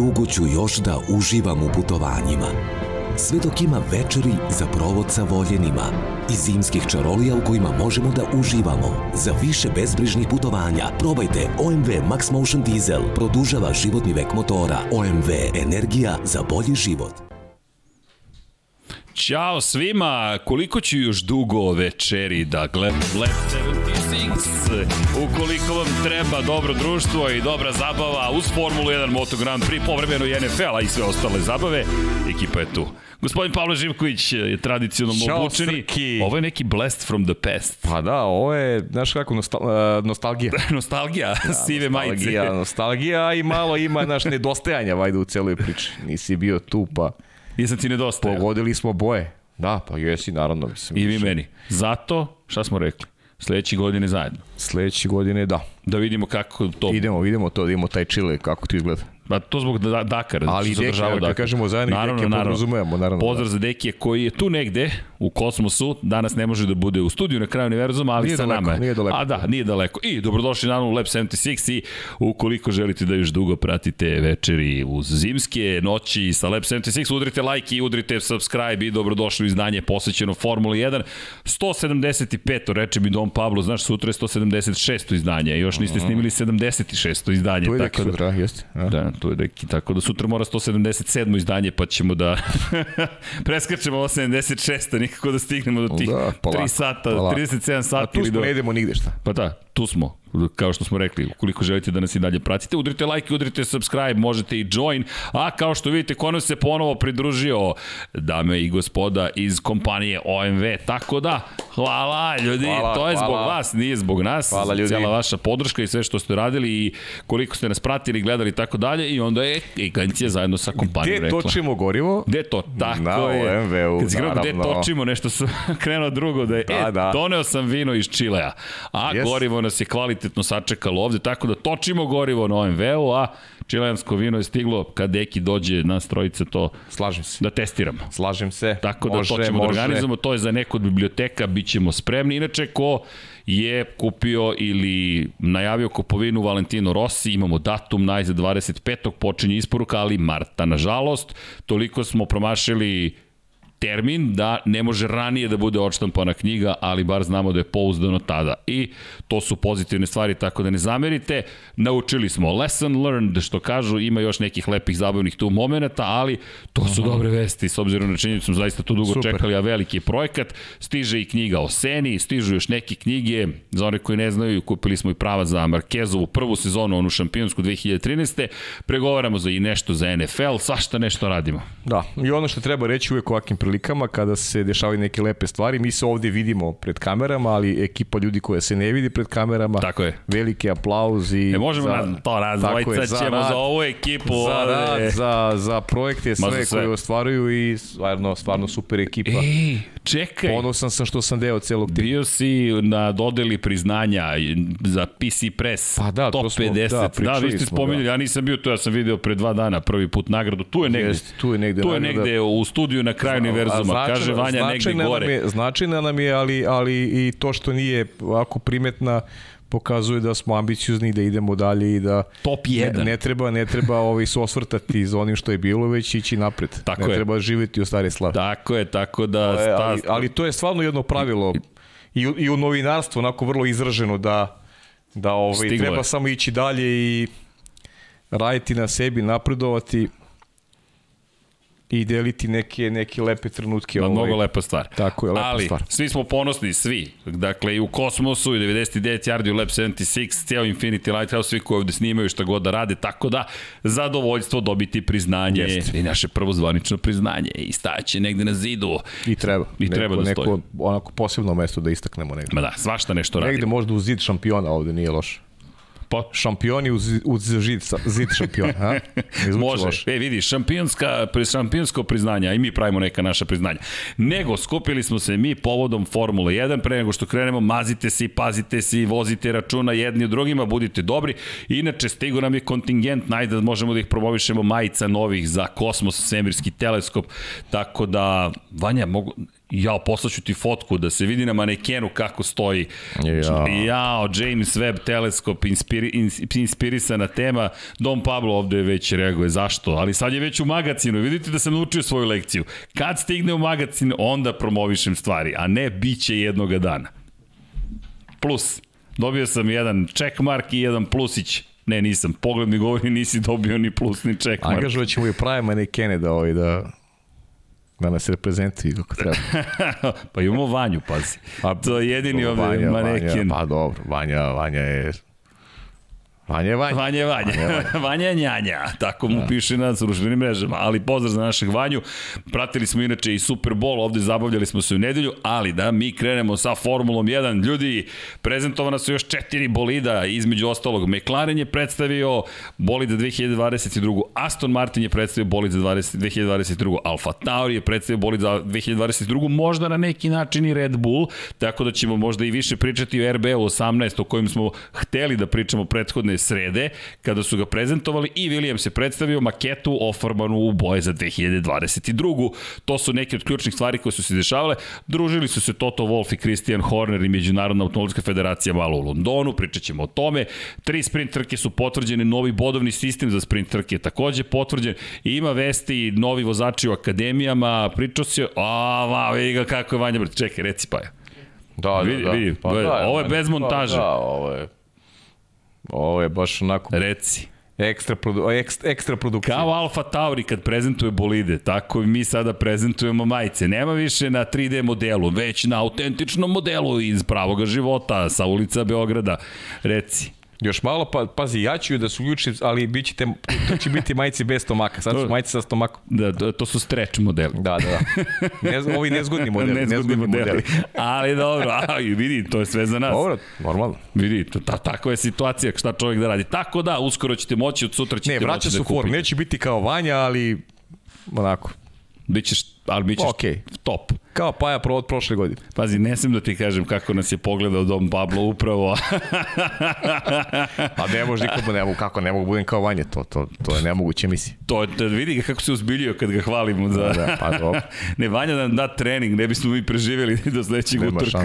dugo ću još da uživam u putovanjima. Sve dok ima večeri za provod sa voljenima i zimskih čarolija u kojima možemo da uživamo. Za više bezbrižnih putovanja probajte OMV Max Motion Diesel. Produžava životni vek motora. OMV. Energija za bolji život. Ćao svima, koliko ću još dugo večeri da gledam Lab 76 Ukoliko vam treba dobro društvo i dobra zabava uz Formulu 1 Moto Grand Prix, povremeno i NFL-a i sve ostale zabave, ekipa je tu. Gospodin Pavle Živković je tradicionalno Ćao, obučeni. Srki. Ovo je neki blast from the past. Pa da, ovo je, znaš kako, nostal, uh, nostalgija. Nostalgija, sive majice. Nostalgija, nostalgija i malo ima naš nedostajanja vajde u celoj priči. Nisi bio tu, pa Nisam ti nedostaje. pogodili smo boje. Da, pa jesi, naravno. Mislim, I vi meni. Zato, šta smo rekli? Sledeće godine zajedno. Sledeće godine, da. Da vidimo kako to... Idemo, vidimo to, da imamo taj čile, kako ti izgleda. Pa to zbog da, Dakara. Ali što se Deki, održava kad Dakar. kažemo zajedno i Deki, podrazumevamo, naravno, Pozdrav da. za Dekije koji je tu negde u kosmosu, danas ne može da bude u studiju na kraju univerzuma, ali Nije sa daleko, nama je. nije daleko. A da, nije daleko. I dobrodošli na u Lab 76 i ukoliko želite da još dugo pratite večeri uz zimske noći sa Lab 76, udrite like i udrite subscribe i dobrodošli u izdanje posvećeno Formuli 1. 175. reče mi Dom Pablo, znaš, sutra je 176. izdanje, još niste snimili 76. izdanje. Tu je tako da- sutra, jeste. Da, tu je neki, tako da sutra mora 177. izdanje, pa ćemo da preskačemo ovo 76. nikako da stignemo do tih Da, polako, 3 sata, polako. 37 A sati. tu ili smo, ne idemo nigde šta. Pa da, tu smo, kao što smo rekli, ukoliko želite da nas i dalje pratite, udrite like, udrite subscribe, možete i join, a kao što vidite, ko nam se ponovo pridružio, dame i gospoda iz kompanije OMV, tako da, hvala ljudi, Hvala, to je zbog hvala. vas, nije zbog nas, Hvala, ljudi. cijela vaša podrška i sve što ste radili i koliko ste nas pratili, gledali i tako dalje i onda je agencija zajedno sa kompanijom Gde rekla. točimo gorivo? Gde to? Tako Na je. OMV-u, Kad si rekao gde naravno. točimo, nešto su krenuo drugo da je, Da, e, da. doneo sam vino iz Čilea, a Yes. gorivo nas je kvalitetno sačekalo ovde, tako da točimo gorivo na OMV-u, a čileansko vino je stiglo kad Deki dođe nas trojice to Slažem se. da testiramo. Slažem se. Tako da može, to ćemo može. da organizujemo, to je za neku od biblioteka, bit ćemo spremni. Inače, ko je kupio ili najavio kupovinu Valentino Rossi, imamo datum najzad 25. počinje isporuka, ali marta, nažalost. Toliko smo promašili termin da ne može ranije da bude odštampana knjiga, ali bar znamo da je pouzdano tada. I to su pozitivne stvari, tako da ne zamerite. Naučili smo lesson learned, što kažu, ima još nekih lepih zabavnih tu momenta, ali to su dobre vesti, s obzirom na činjenicu smo zaista tu dugo Super. čekali, a veliki je projekat. Stiže i knjiga o Seni, stižu još neke knjige, za one koji ne znaju, kupili smo i prava za Markezovu prvu sezonu, onu šampionsku 2013. Pregovaramo za i nešto za NFL, svašta nešto radimo. Da, i ono što treba reći uvek u ovakvim prilikama, kada se dešavaju neke lepe stvari, mi se ovde vidimo pred kamerama, ali ekipa ljudi koja se ne vidi pred kamerama, Tako je. veliki aplauz i... E, možemo za- za, to raz, tako je, dvojica za ćemo rad, za ovu ekipu. za ovde. rad, za, za projekte, za sve, sve. koje ostvaruju i stvarno, stvarno super ekipa. Ej, čekaj. Ponosan sam što sam deo celog tima. Bio si na dodeli priznanja za PC Press Pa da, Top to smo- 50. da, Da, vi ste spominjali, da. ja nisam bio tu, ja sam video pre dva dana prvi put nagradu. Tu je negde. Jeste, tu je negde Tu je nagrada. negde u studiju na kraju univerzuma. Značajna- Kaže Vanja negde gore. Nam je, značajna nam je, ali, ali i to što nije ovako primetna pokazuje da smo ambiciozni da idemo dalje i da Top ne, 1. ne treba ne treba ovaj se osvrtati za onim što je bilo već ići napred. Tako ne je. treba živeti u stare slave. Tako je, tako da... Sta- ali, ali to je stvarno jedno pravilo i, i u novinarstvu onako vrlo izraženo da da ovaj Stiglo treba je. samo ići dalje i raditi na sebi, napredovati i deliti neke neke lepe trenutke Ma, ovaj. mnogo lepa stvar. Tako je, lepa Ali, stvar. svi smo ponosni, svi. Dakle, i u Kosmosu, i 99 Yardi, u Lab 76, cijel Infinity Lighthouse, svi koji ovde snimaju šta god da rade, tako da, zadovoljstvo dobiti priznanje Jeste. i naše prvo zvanično priznanje i staće negde na zidu. I treba. I treba neko, da stoji. neko onako posebno mesto da istaknemo negde. Ma da, svašta nešto radi. Negde možda uz zid šampiona ovde nije loše. Pa, Šampioni uz, uz žid, zid šampiona, zvuči Može. loše. E, vidi, šampionska, šampionsko priznanje, a i mi pravimo neka naša priznanja. Nego, skupili smo se mi povodom Formule 1, pre nego što krenemo, mazite se i pazite se i vozite računa jedni u drugima, budite dobri. Inače, stigo nam je kontingent, najde da možemo da ih promovišemo majica novih za kosmos, svemirski teleskop, tako da, Vanja, mogu, Jao, poslaću ti fotku da se vidi na manekenu kako stoji. Jao. Jao, James Webb teleskop, inspiri, ins- inspirisana tema. Dom Pablo ovde već reaguje, zašto? Ali sad je već u magazinu, vidite da sam naučio svoju lekciju. Kad stigne u magazin, onda promovišem stvari, a ne biće jednoga dana. Plus, dobio sam jedan checkmark i jedan plusić. Ne, nisam. Pogled mi govori nisi dobio ni plus ni checkmark. Angažovat ćemo i prave manekene da, ovaj, da, da nas reprezentuju kako treba. pa imamo Vanju, pazi. Pa, to je jedini ovde Vanja, maneken. Vanja, pa dobro, Vanja, Vanja je... Vanja je Vanja. Vanja je Vanja. Vanja je Njanja. Tako mu da. piše na društvenim mrežama. Ali pozdrav za našeg Vanju. Pratili smo inače i Super Bowl, ovde zabavljali smo se u nedelju, ali da mi krenemo sa Formulom 1. Ljudi, prezentovana su još četiri bolida, između ostalog. McLaren je predstavio bolid za 2022. Aston Martin je predstavio bolid za 20, 2022. Alfa Tauri je predstavio bolid za 2022. Možda na neki način i Red Bull, tako da ćemo možda i više pričati o RB 18, o kojem smo hteli da pričamo prethodne srede, kada su ga prezentovali i Williams se predstavio maketu oformanu u boje za 2022. To su neke od ključnih stvari koje su se dešavale. Družili su se Toto Wolff i Christian Horner i Međunarodna automobilska federacija malo u Londonu, pričat ćemo o tome. Tri sprint trke su potvrđene, novi bodovni sistem za sprint trke je takođe potvrđen. I ima vesti, novi vozači u akademijama, pričao se, a, va, vidi ga kako je Vanja čekaj, reci pa je. Da, da, Vidi, da. vidi, Pa, da, ovo je pa, bez montaže. Pa, da, ovo je... Ovo je baš onako Reci. ekstra, produ, ekstra, ekstra produkcija. Kao Alfa Tauri kad prezentuje bolide, tako i mi sada prezentujemo majice. Nema više na 3D modelu, već na autentičnom modelu iz pravoga života sa ulica Beograda. Reci. Još malo, pa, pazi, ja ću da su uključim, ali bit ćete, to će biti majice bez stomaka. Sad su majice sa stomakom. Da, to, to su stretch modeli. Da, da, da. Ne, ovi nezgodni modeli. nezgodni, nezgodni modeli. modeli. Ali dobro, a, vidi, to je sve za nas. Dobro, normalno. Vidi, to, ta, tako je situacija, šta čovjek da radi. Tako da, uskoro ćete moći, od sutra ćete ne, moći da su kupite. form, neće biti kao Vanja, ali onako. Bićeš, ali bićeš okay. top. Kao Paja pro od prošle godine. Pazi, ne sam da ti kažem kako nas je pogledao Dom Pablo upravo. pa ne može niko, ne mogu, kako ne mogu budem kao Vanje, to, to, to je nemoguće misli. To, to vidi ga kako se uzbiljio kad ga hvalimo. Za... Da, da, pa dobro. ne, Vanja nam da trening, ne bismo mi preživjeli do sledećeg utorka.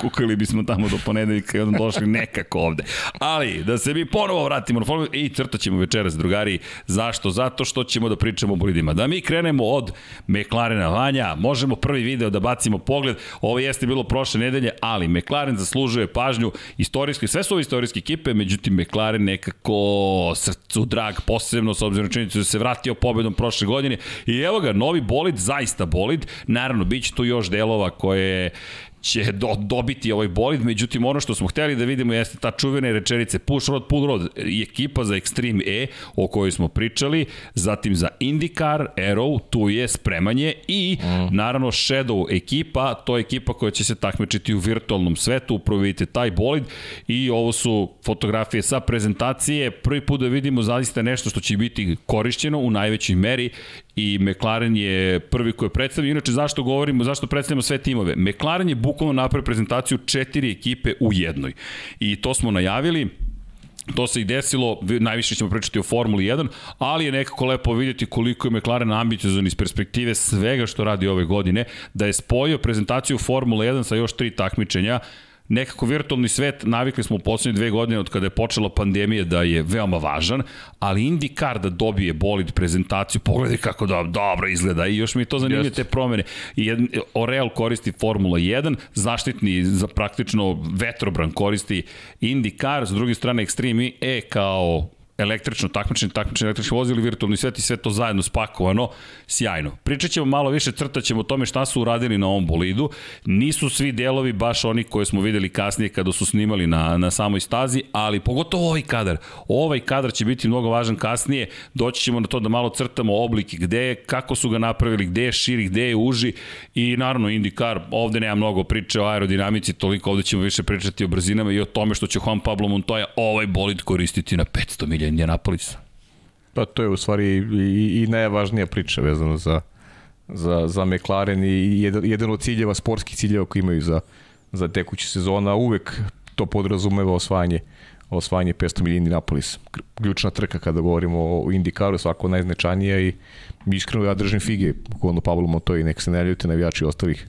Kukali bismo tamo do ponedeljka i onda došli nekako ovde. Ali, da se mi ponovo vratimo na formulu i crtaćemo večeras, drugari. Zašto? Zato što ćemo da pričamo o bolidima. Da mi krenemo od McLarena Vanja, možemo prvi video da bacimo pogled. Ovo jeste bilo prošle nedelje, ali McLaren zaslužuje pažnju istorijski, sve su ove istorijske ekipe, međutim McLaren nekako srcu drag, posebno s obzirom činjenicu da se vratio pobedom prošle godine. I evo ga, novi bolid, zaista bolid. Naravno, bit će tu još delova koje će do, dobiti ovaj bolid, međutim ono što smo hteli da vidimo jeste ta čuvena rečenice push road, pull road i ekipa za Extreme E o kojoj smo pričali, zatim za IndyCar, Arrow, tu je spremanje i mm. naravno Shadow ekipa, to je ekipa koja će se takmičiti u virtualnom svetu, upravo vidite taj bolid i ovo su fotografije sa prezentacije, prvi put da vidimo zaista nešto što će biti korišćeno u najvećoj meri i McLaren je prvi koji je predstavio. Inače, zašto govorimo, zašto predstavljamo sve timove? McLaren je bukvalno napravio prezentaciju četiri ekipe u jednoj. I to smo najavili, To se i desilo, najviše ćemo pričati o Formuli 1, ali je nekako lepo vidjeti koliko je McLaren ambiciozan iz perspektive svega što radi ove godine, da je spojio prezentaciju Formule 1 sa još tri takmičenja, nekako virtualni svet, navikli smo u poslednje dve godine od kada je počela pandemija da je veoma važan, ali IndyCar da dobije bolid prezentaciju, pogledaj kako da, dobro izgleda i još mi to zanimljivo te promene. I jedan, Oreal koristi Formula 1, zaštitni za praktično vetrobran koristi IndyCar, s druge strane Extreme E kao električno takmičenje, takmičenje električni vozili, virtualni svet i sve to zajedno spakovano, sjajno. Pričat ćemo malo više, crtaćemo o tome šta su uradili na ovom bolidu. Nisu svi delovi baš oni koje smo videli kasnije kada su snimali na, na samoj stazi, ali pogotovo ovaj kadar. Ovaj kadar će biti mnogo važan kasnije. Doći ćemo na to da malo crtamo oblike, gde je, kako su ga napravili, gde je širi, gde je uži i naravno IndyCar, ovde nema mnogo priče o aerodinamici, toliko ovde ćemo više pričati o brzinama i o tome što će Juan Pablo Montoya ovaj bolid koristiti na 500 milija Indianapolisa. Pa to je u stvari i, i najvažnija priča vezano za, za, za McLaren i jedan, jedan od ciljeva, sportskih ciljeva koji imaju za, za tekuću sezona, uvek to podrazumeva osvajanje osvajanje 500 milija Indianapolis. Ključna trka kada govorimo o Indikaru, svako najznačajnija i iskreno ja držim fige, kogledno Pablo Moto i nek se ne navijači ostalih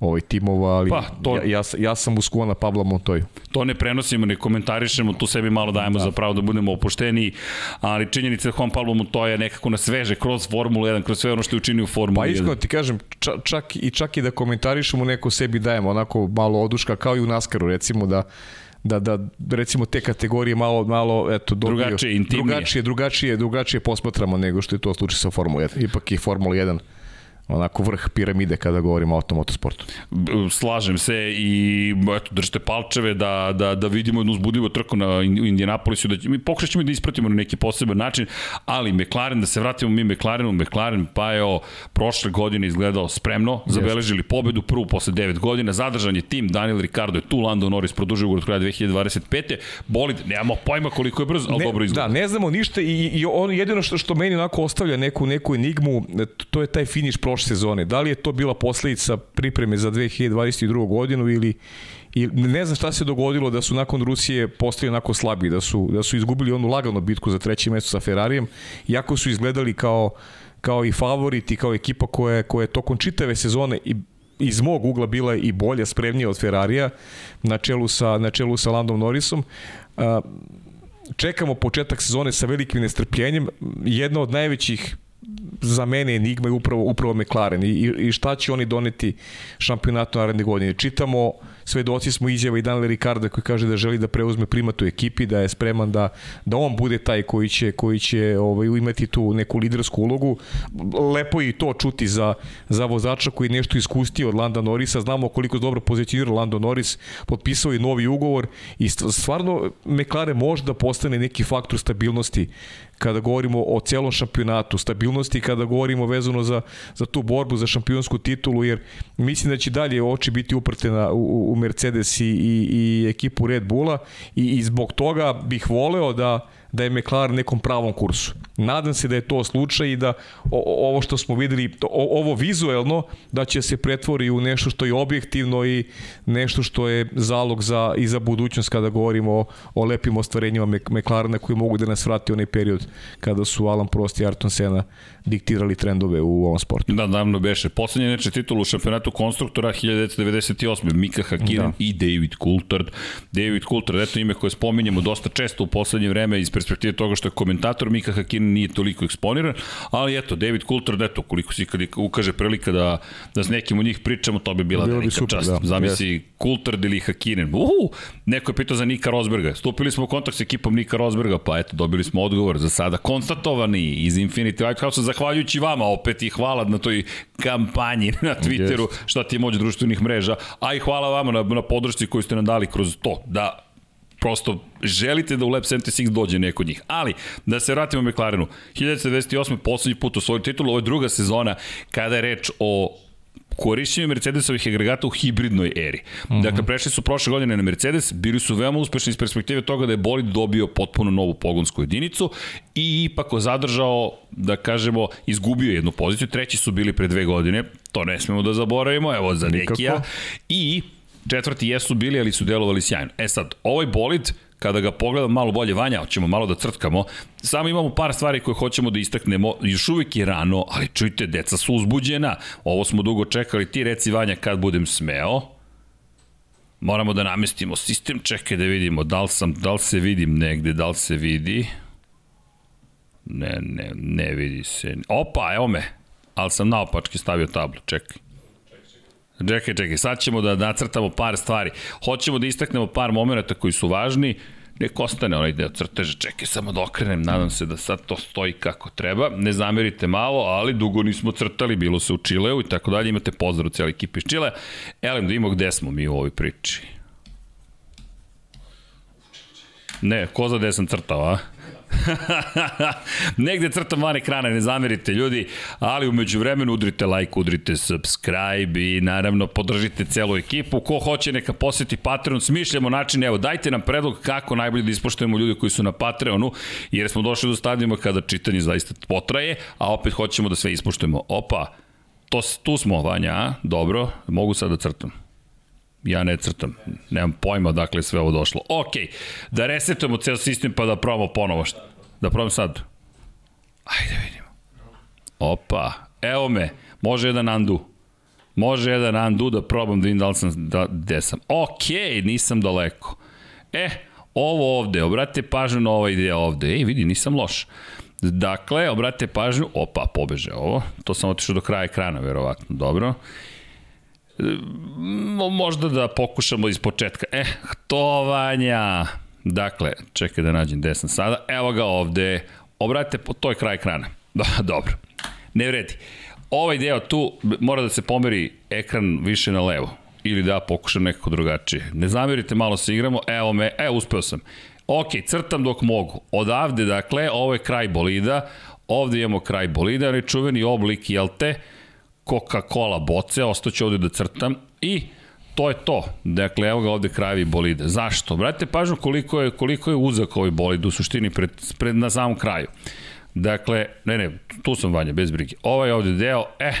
ovaj timova, ali Pa, to- ja, ja, ja sam uskuvan na Pabla Montoju. To ne prenosimo, ne komentarišemo, tu sebi malo dajemo da. za pravo da budemo opušteni, ali činjenica da Juan Pablo Montoya je nekako na sveže kroz Formulu 1, kroz sve ono što je učinio u Formuli Pa 1. iskreno ti kažem, ča, čak, i čak i da komentarišemo neko sebi dajemo onako malo oduška kao i u Naskaru recimo da da, da recimo te kategorije malo, malo eto, dobiju, Drugačije, intimnije. drugačije, drugačije, drugačije posmatramo nego što je to slučaj sa Formula 1. Ipak je Formula 1 onako vrh piramide kada govorimo o automotosportu. B- Slažem se i eto, držite palčeve da, da, da vidimo jednu uzbudljivu trku na Indianapolisu, da će, mi pokušat ćemo da ispratimo na neki poseban način, ali McLaren, da se vratimo mi McLarenu, McLaren pa je o, prošle godine izgledao spremno, zabeležili pobedu prvu posle 9 godina, zadržan je tim, Daniel Ricardo je tu, Lando Norris produžio ugovor do kraja 2025. Bolid, nemamo pojma koliko je brzo, ali ne, dobro izgleda. Da, ne znamo ništa i, i on jedino što, što meni onako ostavlja neku, neku enigmu, to je taj finiš prošle sezone. Da li je to bila posledica pripreme za 2022. godinu ili i ne znam šta se dogodilo da su nakon Rusije postali onako slabi, da su, da su izgubili onu laganu bitku za treće mesto sa Ferrarijem, iako su izgledali kao, kao i favoriti, kao ekipa koja, koja je tokom čitave sezone i iz mog ugla bila i bolja, spremnija od Ferrarija na čelu sa, na čelu sa Landom Norrisom. Čekamo početak sezone sa velikim nestrpljenjem. Jedna od najvećih za mene enigma je upravo, upravo McLaren I, i, šta će oni doneti šampionatu naredne godine. Čitamo, svedoci smo izjava i Daniela Ricarda koji kaže da želi da preuzme primat u ekipi, da je spreman da, da on bude taj koji će, koji će ovaj, imati tu neku lidersku ulogu. Lepo je i to čuti za, za vozača koji nešto iskustio od Landa Norrisa. Znamo koliko dobro pozicionira Lando Norris, potpisao je novi ugovor i st- stvarno McLaren može da postane neki faktor stabilnosti kada govorimo o celom šampionatu, stabilnosti kada govorimo vezano za, za tu borbu za šampionsku titulu, jer mislim da će dalje oči biti uprte na, u, u Mercedes i, i, i ekipu Red Bulla i, i zbog toga bih voleo da da je McLaren nekom pravom kursu. Nadam se da je to slučaj i da o, ovo što smo videli, o, ovo vizuelno, da će se pretvori u nešto što je objektivno i nešto što je zalog za, i za budućnost kada govorimo o, o lepim ostvarenjima Mc- McLarena koji mogu da nas vrati onaj period kada su Alan Prost i Ayrton Senna diktirali trendove u ovom sportu. Da, davno beše. Poslednji neče titul u šampionatu konstruktora 1998. Mika Hakkinen Da. i David Coulthard. David Coulthard, eto ime koje spominjemo dosta često u poslednje vreme iz perspektive toga što je komentator, Mika Hakkinen nije toliko eksponiran, ali eto, David Coulthard, eto, koliko si kad ukaže prilika da, da s nekim od njih pričamo, to bi bila Bilo bi super, čast. da. Zamisli Coulthard ili Hakkinen. Uhu, neko je pitao za Nika Rosberga. Stupili smo u kontakt s ekipom Nika Rosberga, pa eto, dobili smo odgovor za sada konstatovani iz Infinity Lighthouse, zahvaljujući vama opet i hvala na toj kampanji na Twitteru, šta ti je moć društvenih mreža, a i hvala vama na, na podršci koju ste nam dali kroz to, da prosto želite da u Lab 76 dođe neko od njih. Ali, da se vratimo McLarenu, 1998. poslednji put u svoju titulu, ovo je druga sezona kada je reč o korišćenju Mercedesovih agregata u hibridnoj eri. Mm -hmm. Dakle, prešli su prošle godine na Mercedes, bili su veoma uspešni iz perspektive toga da je bolid dobio potpuno novu pogonsku jedinicu i ipak zadržao, da kažemo, izgubio jednu poziciju. Treći su bili pre dve godine, to ne smemo da zaboravimo, evo za Nekija. I četvrti jesu bili, ali su delovali sjajno. E sad, ovaj bolid, kada ga pogledam malo bolje vanja, hoćemo malo da crtkamo, samo imamo par stvari koje hoćemo da istaknemo, još uvijek je rano, ali čujte, deca su uzbuđena, ovo smo dugo čekali, ti reci vanja kad budem smeo, moramo da namestimo sistem, čekaj da vidimo da li, sam, da li se vidim negde, da li se vidi, ne, ne, ne vidi se, opa, evo me, ali sam naopački stavio tablu, čekaj. Čekaj, čekaj, sad ćemo da nacrtamo par stvari. Hoćemo da istaknemo par momenta koji su važni. Nek ostane onaj deo crteža, čekaj samo da okrenem, nadam se da sad to stoji kako treba. Ne zamerite malo, ali dugo nismo crtali, bilo se u Čileu i tako dalje. Imate pozdrav u cijeli ekipi iz Čilea. Elem, da imamo gde smo mi u ovoj priči. Ne, ko za gde sam crtao, a? Negde crtam van ekrana, ne zamerite ljudi, ali umeđu vremenu udrite like, udrite subscribe i naravno podržite celu ekipu. Ko hoće neka poseti Patreon, smišljamo način, evo dajte nam predlog kako najbolje da ispoštujemo ljudi koji su na Patreonu, jer smo došli do stadijuma kada čitanje zaista potraje, a opet hoćemo da sve ispoštujemo. Opa, to, tu smo, Vanja, a? dobro, mogu sad da crtam. Ja ne crtam, nemam pojma dakle sve ovo došlo. Ok, da resetujemo ceo sistem pa da probamo ponovo. Da probam sad. Ajde vidimo. Opa, evo me, može jedan undo. Može jedan undo da probam da vidim da li sam, da, gde sam. Ok, nisam daleko. E, ovo ovde, obratite pažnju na ovaj deo ovde. Ej, vidi, nisam loš. Dakle, obratite pažnju, opa, pobeže ovo. To sam otišao do kraja ekrana, verovatno. Dobro. Možda da pokušamo iz početka. E, htovanja. Dakle, čekaj da nađem gde sam sada. Evo ga ovde. Obratite, to je kraj ekrana. Dobro. Ne vredi. Ovaj deo tu mora da se pomeri ekran više na levo ili da pokušam nekako drugačije. Ne zamerite, malo se igramo, evo me, evo uspeo sam. Ok, crtam dok mogu. Odavde, dakle, ovo je kraj bolida, ovde imamo kraj bolida, ali čuveni oblik, jel te, Coca-Cola boce, ostaću ovde da crtam i to je to. Dakle, evo ga ovde krajevi bolida. Zašto? Brate, pažnju koliko je, koliko je uzak ovaj bolid u suštini pred, pred na samom kraju. Dakle, ne, ne, tu sam vanja, bez brige. Ovaj ovde deo, eh,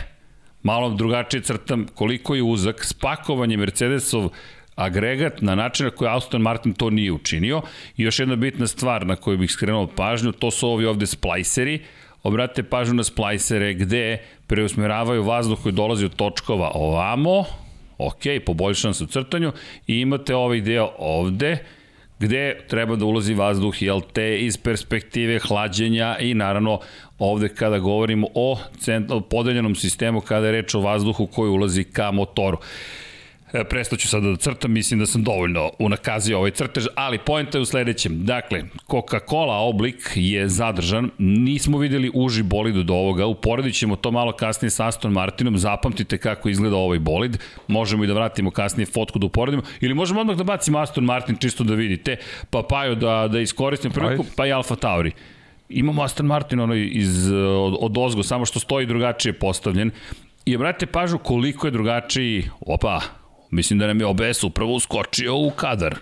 malo drugačije crtam koliko je uzak, spakovanje Mercedesov agregat na način na koji Aston Martin to nije učinio. I još jedna bitna stvar na koju bih skrenuo pažnju, to su ovi ovde splajseri. Obratite pažnju na splajsere gde preusmeravaju vazduh koji dolazi od točkova ovamo, ok, poboljšan se u crtanju, i imate ovaj deo ovde, gde treba da ulazi vazduh, jel te, iz perspektive hlađenja i naravno ovde kada govorimo o podeljenom sistemu kada je reč o vazduhu koji ulazi ka motoru. E, prestaću sada da crtam, mislim da sam dovoljno unakazio ovaj crtež, ali pojenta je u sledećem. Dakle, Coca-Cola oblik je zadržan, nismo videli uži bolid od ovoga, uporedit ćemo to malo kasnije sa Aston Martinom, zapamtite kako izgleda ovaj bolid, možemo i da vratimo kasnije fotku da uporedimo, ili možemo odmah da bacimo Aston Martin čisto da vidite, pa Pajo da, da iskoristim priliku, pa i Alfa Tauri. Imamo Aston Martin ono iz, od, od ozgo, samo što stoji drugačije postavljen. I obratite pažu koliko je drugačiji, opa, Mislim da nam je OBS upravo uskočio u kadar.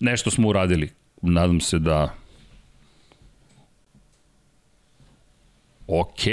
Nešto smo uradili. Nadam se da Ok.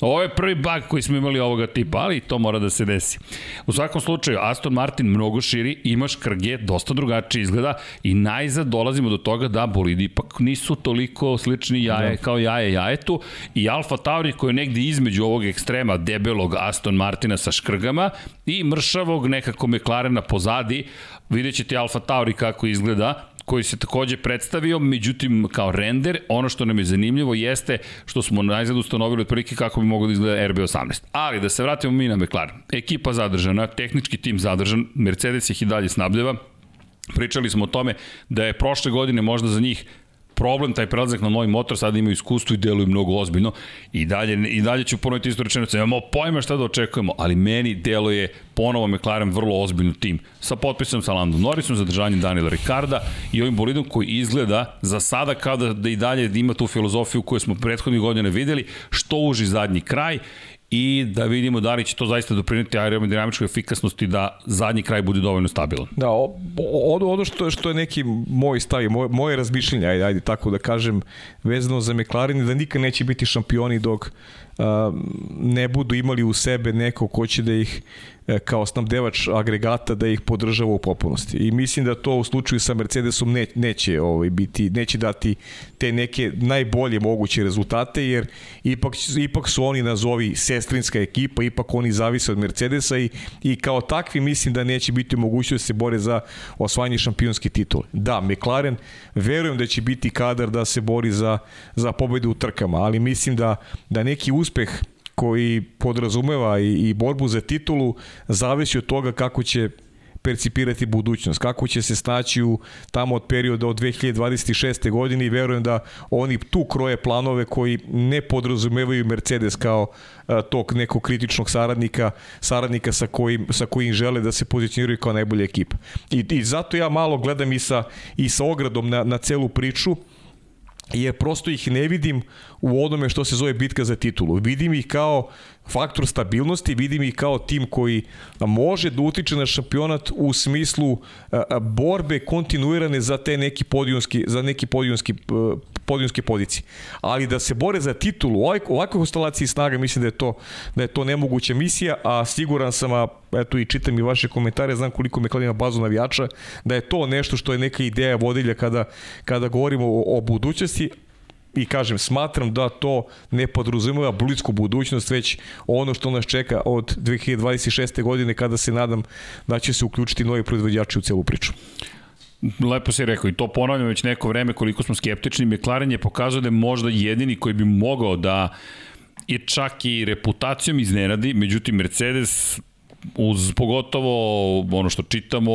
Ovo je prvi bug koji smo imali ovoga tipa, ali to mora da se desi. U svakom slučaju, Aston Martin mnogo širi, imaš krge, dosta drugačije izgleda i najzad dolazimo do toga da bolidi ipak nisu toliko slični jaje da. kao jaje jajetu i Alfa Tauri koji je negde između ovog ekstrema debelog Aston Martina sa škrgama i mršavog nekako McLarena pozadi, vidjet ćete Alfa Tauri kako izgleda, koji se takođe predstavio, međutim kao render, ono što nam je zanimljivo jeste što smo najzad ustanovili otprilike kako bi moglo da izgleda RB18. Ali da se vratimo mi na McLaren. Ekipa zadržana, tehnički tim zadržan, Mercedes ih i dalje snabljeva, Pričali smo o tome da je prošle godine možda za njih problem taj prelazak na novi motor, sada imaju iskustvo i deluju mnogo ozbiljno. I dalje, i dalje ću ponoviti isto rečenicu, imamo pojma šta da očekujemo, ali meni deluje ponovo McLaren vrlo ozbiljno tim. Sa potpisom sa Landon Norrisom, zadržanjem Daniela Ricarda i ovim bolidom koji izgleda za sada kao da, da i dalje ima tu filozofiju koju smo prethodnih godina videli, što uži zadnji kraj i da vidimo da li će to zaista doprineti aerodinamičkoj efikasnosti da zadnji kraj bude dovoljno stabilan. Da, ono, ono što, što je neki moj stav moje, moje razmišljenje, ajde, ajde tako da kažem, vezano za McLaren, da nikad neće biti šampioni dok ne budu imali u sebe neko ko će da ih kao snabdevač agregata da ih podržava u popunosti. I mislim da to u slučaju sa Mercedesom ne, neće ovaj biti neće dati te neke najbolje moguće rezultate jer ipak ipak su oni nazovi sestrinska ekipa, ipak oni zavise od Mercedesa i i kao takvi mislim da neće biti mogućnost da se bore za osvajanje šampionske titule. Da, McLaren verujem da će biti kadar da se bori za za pobedu u trkama, ali mislim da da neki uspeh koji podrazumeva i, i borbu za titulu zavisi od toga kako će percipirati budućnost, kako će se snaći u tamo od perioda od 2026. godine i verujem da oni tu kroje planove koji ne podrazumevaju Mercedes kao a, tog nekog kritičnog saradnika, saradnika sa kojim, sa kojim žele da se pozicioniraju kao najbolja ekipa. I, I zato ja malo gledam i sa, i sa ogradom na, na celu priču, jer prosto ih ne vidim u onome što se zove bitka za titulu. Vidim ih kao faktor stabilnosti, vidim ih kao tim koji može da utiče na šampionat u smislu borbe kontinuirane za te neki podijunski, za neki podijunski, podijunske pozicije. Ali da se bore za titulu u ovakvoj konstelaciji snaga, mislim da je to da je to nemoguća misija, a siguran sam, a eto i čitam i vaše komentare, znam koliko me kladima bazu navijača, da je to nešto što je neka ideja vodilja kada, kada govorimo o, o budućnosti, i kažem, smatram da to ne podrazumeva blisku budućnost, već ono što nas čeka od 2026. godine kada se nadam da će se uključiti novi proizvođači u celu priču. Lepo si rekao i to ponavljam već neko vreme koliko smo skeptični. McLaren je pokazao da je možda jedini koji bi mogao da je čak i reputacijom iznenadi, međutim Mercedes uz pogotovo ono što čitamo,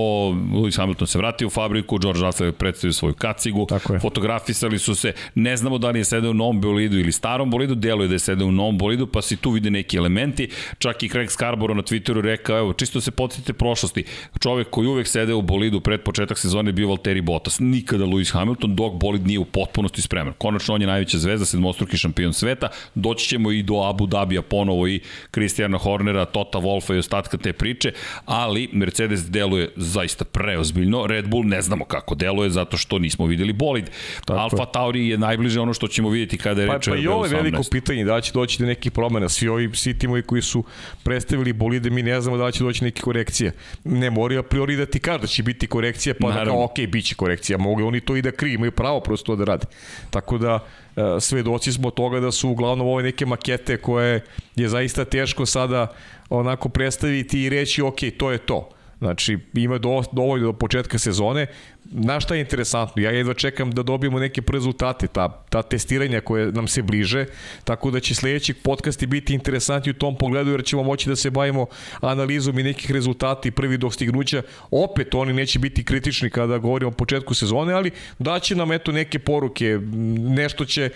Lewis Hamilton se vratio u fabriku, George Russell je predstavio svoju kacigu, fotografisali su se, ne znamo da li je sedeo u novom bolidu ili starom bolidu, deluje da je sedeo u novom bolidu, pa se tu vide neki elementi, čak i Craig Scarborough na Twitteru rekao, evo, čisto se podsjetite prošlosti, čovek koji uvek sedeo u bolidu pred početak sezone je bio Valtteri Bottas, nikada Lewis Hamilton, dok bolid nije u potpunosti spreman. Konačno on je najveća zvezda, sedmostruki šampion sveta, doći ćemo i do Abu Dhabija ponovo i Christiana Hornera, Tota Wolfa i ostatka početka te priče, ali Mercedes deluje zaista preozbiljno, Red Bull ne znamo kako deluje zato što nismo videli bolid. Tako Alfa Tauri je najbliže ono što ćemo vidjeti kada je pa, reče pa, pa i ovo je veliko pitanje, da će doći do nekih promena. Svi ovi svi timovi koji su predstavili bolide, mi ne znamo da će doći neke korekcije. Ne mora a priori da ti kaže da će biti korekcija, pa Naravno. da kao, ok, bit će korekcija. Mogu oni to i da kriju, imaju pravo prosto to da rade. Tako da, e, svedoci smo toga da su uglavnom ove neke makete koje je zaista teško sada onako predstaviti i reći ok, to je to. Znači, ima do, dovoljno do početka sezone. Na šta je interesantno? Ja jedva čekam da dobijemo neke rezultate, ta, ta testiranja koje nam se bliže, tako da će sledeći podcasti biti interesantni u tom pogledu, jer ćemo moći da se bavimo analizom i nekih rezultata i prvi dostignuća. Opet, oni neće biti kritični kada govorimo o početku sezone, ali daće nam eto neke poruke, nešto će,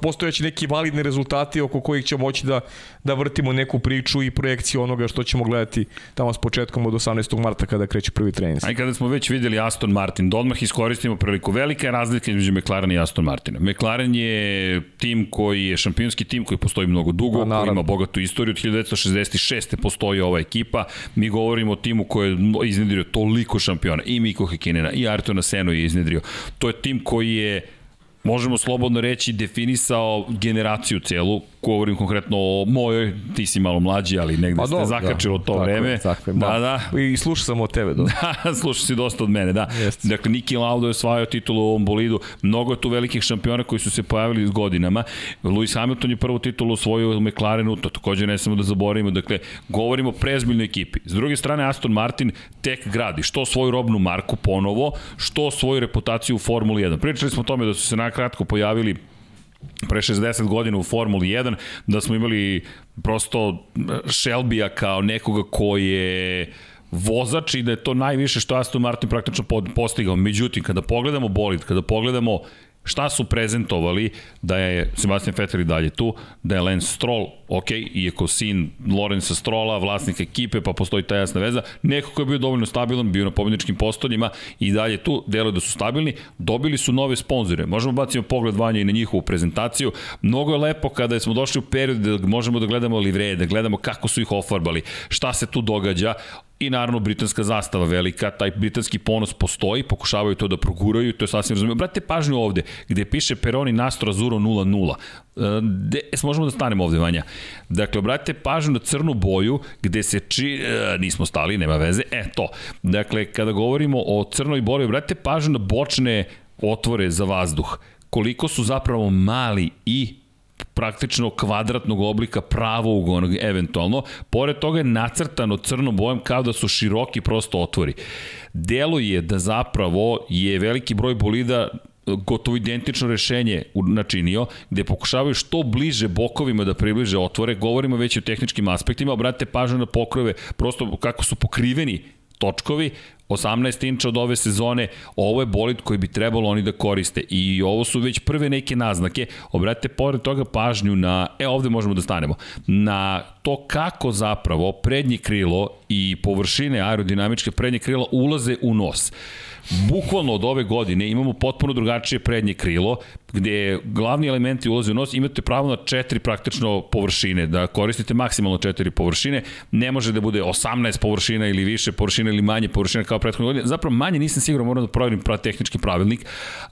postojaće neki validni rezultati oko kojih ćemo moći da, da vrtimo neku priču i projekciju onoga što ćemo gledati tamo s početkom od 18. marta kada kreće prvi trening. A i kada smo već videli Aston da odmah iskoristimo priliku. Velika je razlika između McLaren i Aston Martina. McLaren je tim koji je šampionski tim koji postoji mnogo dugo, pa, koji ima bogatu istoriju. Od 1966. postoji ova ekipa. Mi govorimo o timu koji je iznedrio toliko šampiona. I Miko Hekinena, i Artona Seno je iznedrio. To je tim koji je možemo slobodno reći, definisao generaciju celu, govorim konkretno o mojoj, ti si malo mlađi, ali negde pa, ste zakačilo da, to tako vreme. Je, tako je, da, da. I slušao sam od tebe. Da, da slušao si dosta od mene, da. Jest. Dakle, Niki Lauda je osvajao titulu u ovom bolidu. Mnogo je tu velikih šampiona koji su se pojavili s godinama. Lewis Hamilton je prvu titulu osvojio u McLarenu, to takođe ne samo da zaboravimo. Dakle, govorimo o prezbiljnoj ekipi. S druge strane, Aston Martin tek gradi što svoju robnu marku ponovo, što svoju reputaciju u Formuli 1. Pričali smo o tome da su se nakratko pojavili pre 60 godina u Formuli 1, da smo imali prosto Shelbya kao nekoga ko je vozač i da je to najviše što Aston Martin praktično postigao. Međutim, kada pogledamo bolid, kada pogledamo šta su prezentovali, da je Sebastian Vettel i dalje tu, da je Lance Stroll, ok, iako sin Lorenza Strolla, vlasnik ekipe, pa postoji ta jasna veza, neko ko je bio dovoljno stabilan, bio na pobjedničkim postoljima i dalje tu, deluje da su stabilni, dobili su nove sponzore. Možemo bacimo pogled vanja i na njihovu prezentaciju. Mnogo je lepo kada smo došli u period da možemo da gledamo livreje, da gledamo kako su ih ofarbali, šta se tu događa i naravno britanska zastava velika, taj britanski ponos postoji, pokušavaju to da proguraju, to je sasvim razumio. Brate pažnju ovde, gde piše Peroni Nastro Azuro 0-0. De, možemo da stanemo ovde, Vanja. Dakle, obratite pažnju na crnu boju, gde se či... E, nismo stali, nema veze. E, to. Dakle, kada govorimo o crnoj boji, obratite pažnju na bočne otvore za vazduh. Koliko su zapravo mali i praktično kvadratnog oblika pravo ugonog eventualno. Pored toga je nacrtano crnom bojem kao da su široki prosto otvori. Deluje da zapravo je veliki broj bolida gotovo identično rešenje načinio, gde pokušavaju što bliže bokovima da približe otvore, govorimo već o tehničkim aspektima, obratite pažnju na pokrove, prosto kako su pokriveni točkovi, 18 inča od ove sezone, ovo je bolid koji bi trebalo oni da koriste i ovo su već prve neke naznake. Obratite pored toga pažnju na, e ovde možemo da stanemo, na to kako zapravo prednje krilo i površine aerodinamičke prednje krila ulaze u nos. Bukvalno od ove godine imamo potpuno drugačije prednje krilo, gde glavni elementi ulaze u nos, imate pravo na četiri praktično površine, da koristite maksimalno četiri površine, ne može da bude 18 površina ili više površina ili manje površina kao prethodne godine. Zapravo manje nisam siguran, moram da proverim tehnički pravilnik,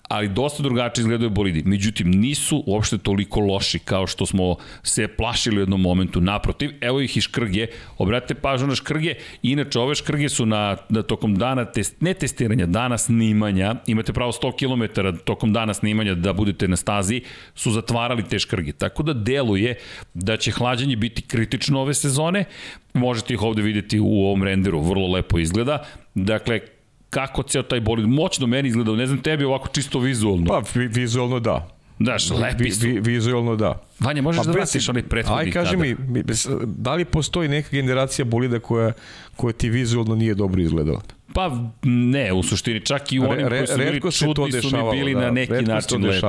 ali dosta drugačije izgledaju bolidi. Međutim, nisu uopšte toliko loši kao što smo se plašili u jednom momentu. Naprotiv, evo ih i škrge. Obratite pažnju na škrge. Inače, ove škrge su na, na tokom dana, test, ne testiranja, dana snimanja, imate pravo 100 km tokom dana snimanja da budete na stazi, su zatvarali te škrge. Tako da deluje da će hlađenje biti kritično ove sezone. Možete ih ovde videti u ovom renderu, vrlo lepo izgleda. Dakle, kako ceo taj bolid moćno meni izgleda, ne znam tebi ovako čisto vizualno. Pa vi, vizualno da. Daš, lepi su. Vi, vizualno da. Vanja, možeš pa, da vratiš onaj prethodni Aj, kaži mi, da li postoji neka generacija bolida koja, koja ti vizualno nije dobro izgledala? Pa ne, u suštini čak i u onim koji su bili čudni su mi bili da, na neki način lepi.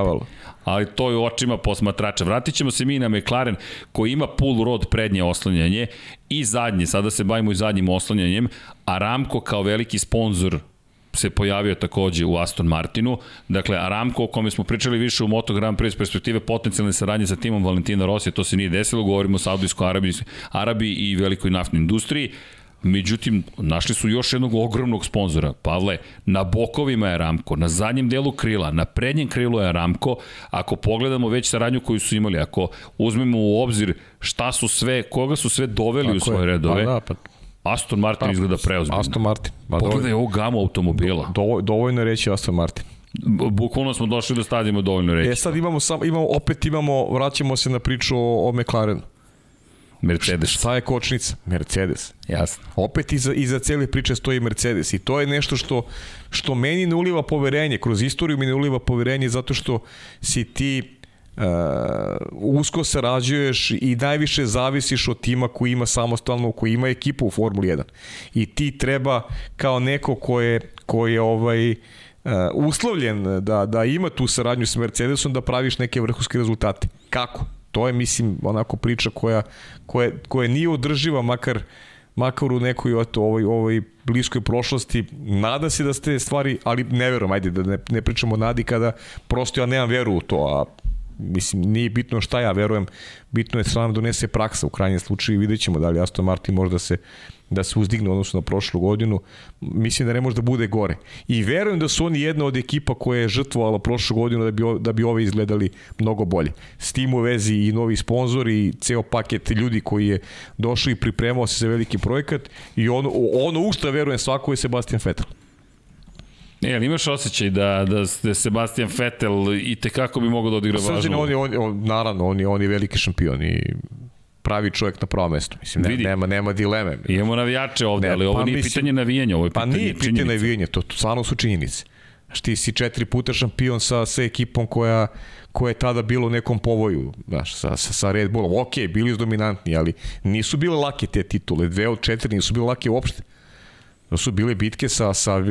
Ali to je u očima posmatrača. Vratit ćemo se mi na McLaren koji ima pull rod prednje oslanjanje i zadnje, sada se bavimo i zadnjim oslanjanjem, a Ramko kao veliki sponsor se pojavio takođe u Aston Martinu. Dakle, Aramco, o kome smo pričali više u Moto Grand Prix iz perspektive potencijalne saradnje sa timom Valentina Rosija, to se nije desilo, govorimo o Saudijskoj Arabiji, Arabiji i velikoj naftnoj industriji. Međutim, našli su još jednog ogromnog sponzora. Pavle, na bokovima je Ramko, na zadnjem delu krila, na prednjem krilu je Ramko. Ako pogledamo već saradnju koju su imali, ako uzmemo u obzir šta su sve, koga su sve doveli Tako u svoje je. redove, pa da, pa Aston Martin pa, izgleda preozbiljno. Aston Martin. Ba, Pogledaj ovu gamu automobila. Do, dovoljno reći Aston Martin. Bukvalno smo došli do stadima dovoljno reći. E sad imamo, sam, imamo, opet imamo, vraćamo se na priču o, o McLarenu. Mercedes. Šta je kočnica? Mercedes. Jasno. Opet iza, iza cele priče stoji Mercedes i to je nešto što, što meni ne uliva poverenje, kroz istoriju mi ne uliva poverenje zato što si ti uh, usko sarađuješ i najviše zavisiš od tima koji ima samostalno, koji ima ekipu u Formuli 1. I ti treba kao neko ko je, ko je ovaj, uh, uslovljen da, da ima tu saradnju sa Mercedesom da praviš neke vrhunske rezultate. Kako? To je, mislim, onako priča koja, koja, koja nije održiva, makar makar u nekoj eto, ovoj, ovoj bliskoj prošlosti. Nada se da ste stvari, ali ne verujem, ajde da ne, ne pričamo o nadi kada prosto ja nemam veru u to, a mislim, nije bitno šta ja verujem, bitno je da nam donese praksa u krajnjem slučaju i vidjet ćemo da li Aston Martin može da se da se uzdigne odnosno na prošlu godinu, mislim da ne može da bude gore. I verujem da su oni jedna od ekipa koja je žrtvovala prošlu godinu da bi, da bi ove izgledali mnogo bolje. S tim u vezi i novi sponsor i ceo paket ljudi koji je došao i pripremao se za veliki projekat i ono, ono u što verujem svako je Sebastian Vettel. Ne, ali imaš osjećaj da, da, da Sebastian Vettel i tekako bi mogao da odigra važnu... Srđan, on je, on, on, naravno, on je, on je veliki šampion i pravi čovjek na pravo mesto. Mislim, ne, nema, nema dileme. Imamo navijače ovde, ne, ali ovo pa nije mislim, pitanje navijanja, ovo je pa pitanje Pa nije pitanje navijanja, to, to stvarno su činjenice. Znaš, ti si četiri puta šampion sa, sa ekipom koja, koja je tada bilo u nekom povoju, znaš, sa, sa, sa Red Bullom. Ok, bili su dominantni, ali nisu bile lake te titule. Dve od četiri nisu bile lake uopšte. To su bile bitke sa, sa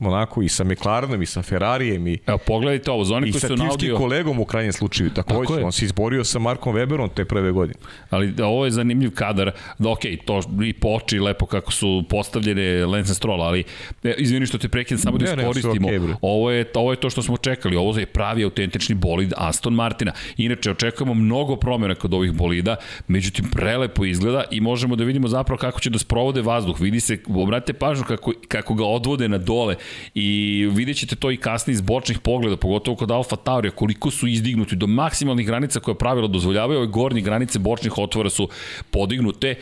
onako i sa McLarenom i sa Ferrarijem i Evo pogledajte ovo, za oni koji su na audio... kolegom u krajnjem slučaju, takođe, Tako on se izborio sa Markom Weberom te prve godine. Ali da, ovo je zanimljiv kadar, da ok, to i poči lepo kako su postavljene Lance Stroll, ali e, izvini što te prekidam, samo da iskoristimo. Okay, ovo, je, ovo je to što smo čekali, ovo je pravi autentični bolid Aston Martina. Inače, očekujemo mnogo promjena kod ovih bolida, međutim, prelepo izgleda i možemo da vidimo zapravo kako će da sprovode vazduh. Vidi se, obratite pažnju kako, kako ga odvode na dole i vidjet ćete to i kasnije iz bočnih pogleda, pogotovo kod Alfa Taurija, koliko su izdignuti do maksimalnih granica koje pravilo dozvoljavaju, ove gornje granice bočnih otvora su podignute,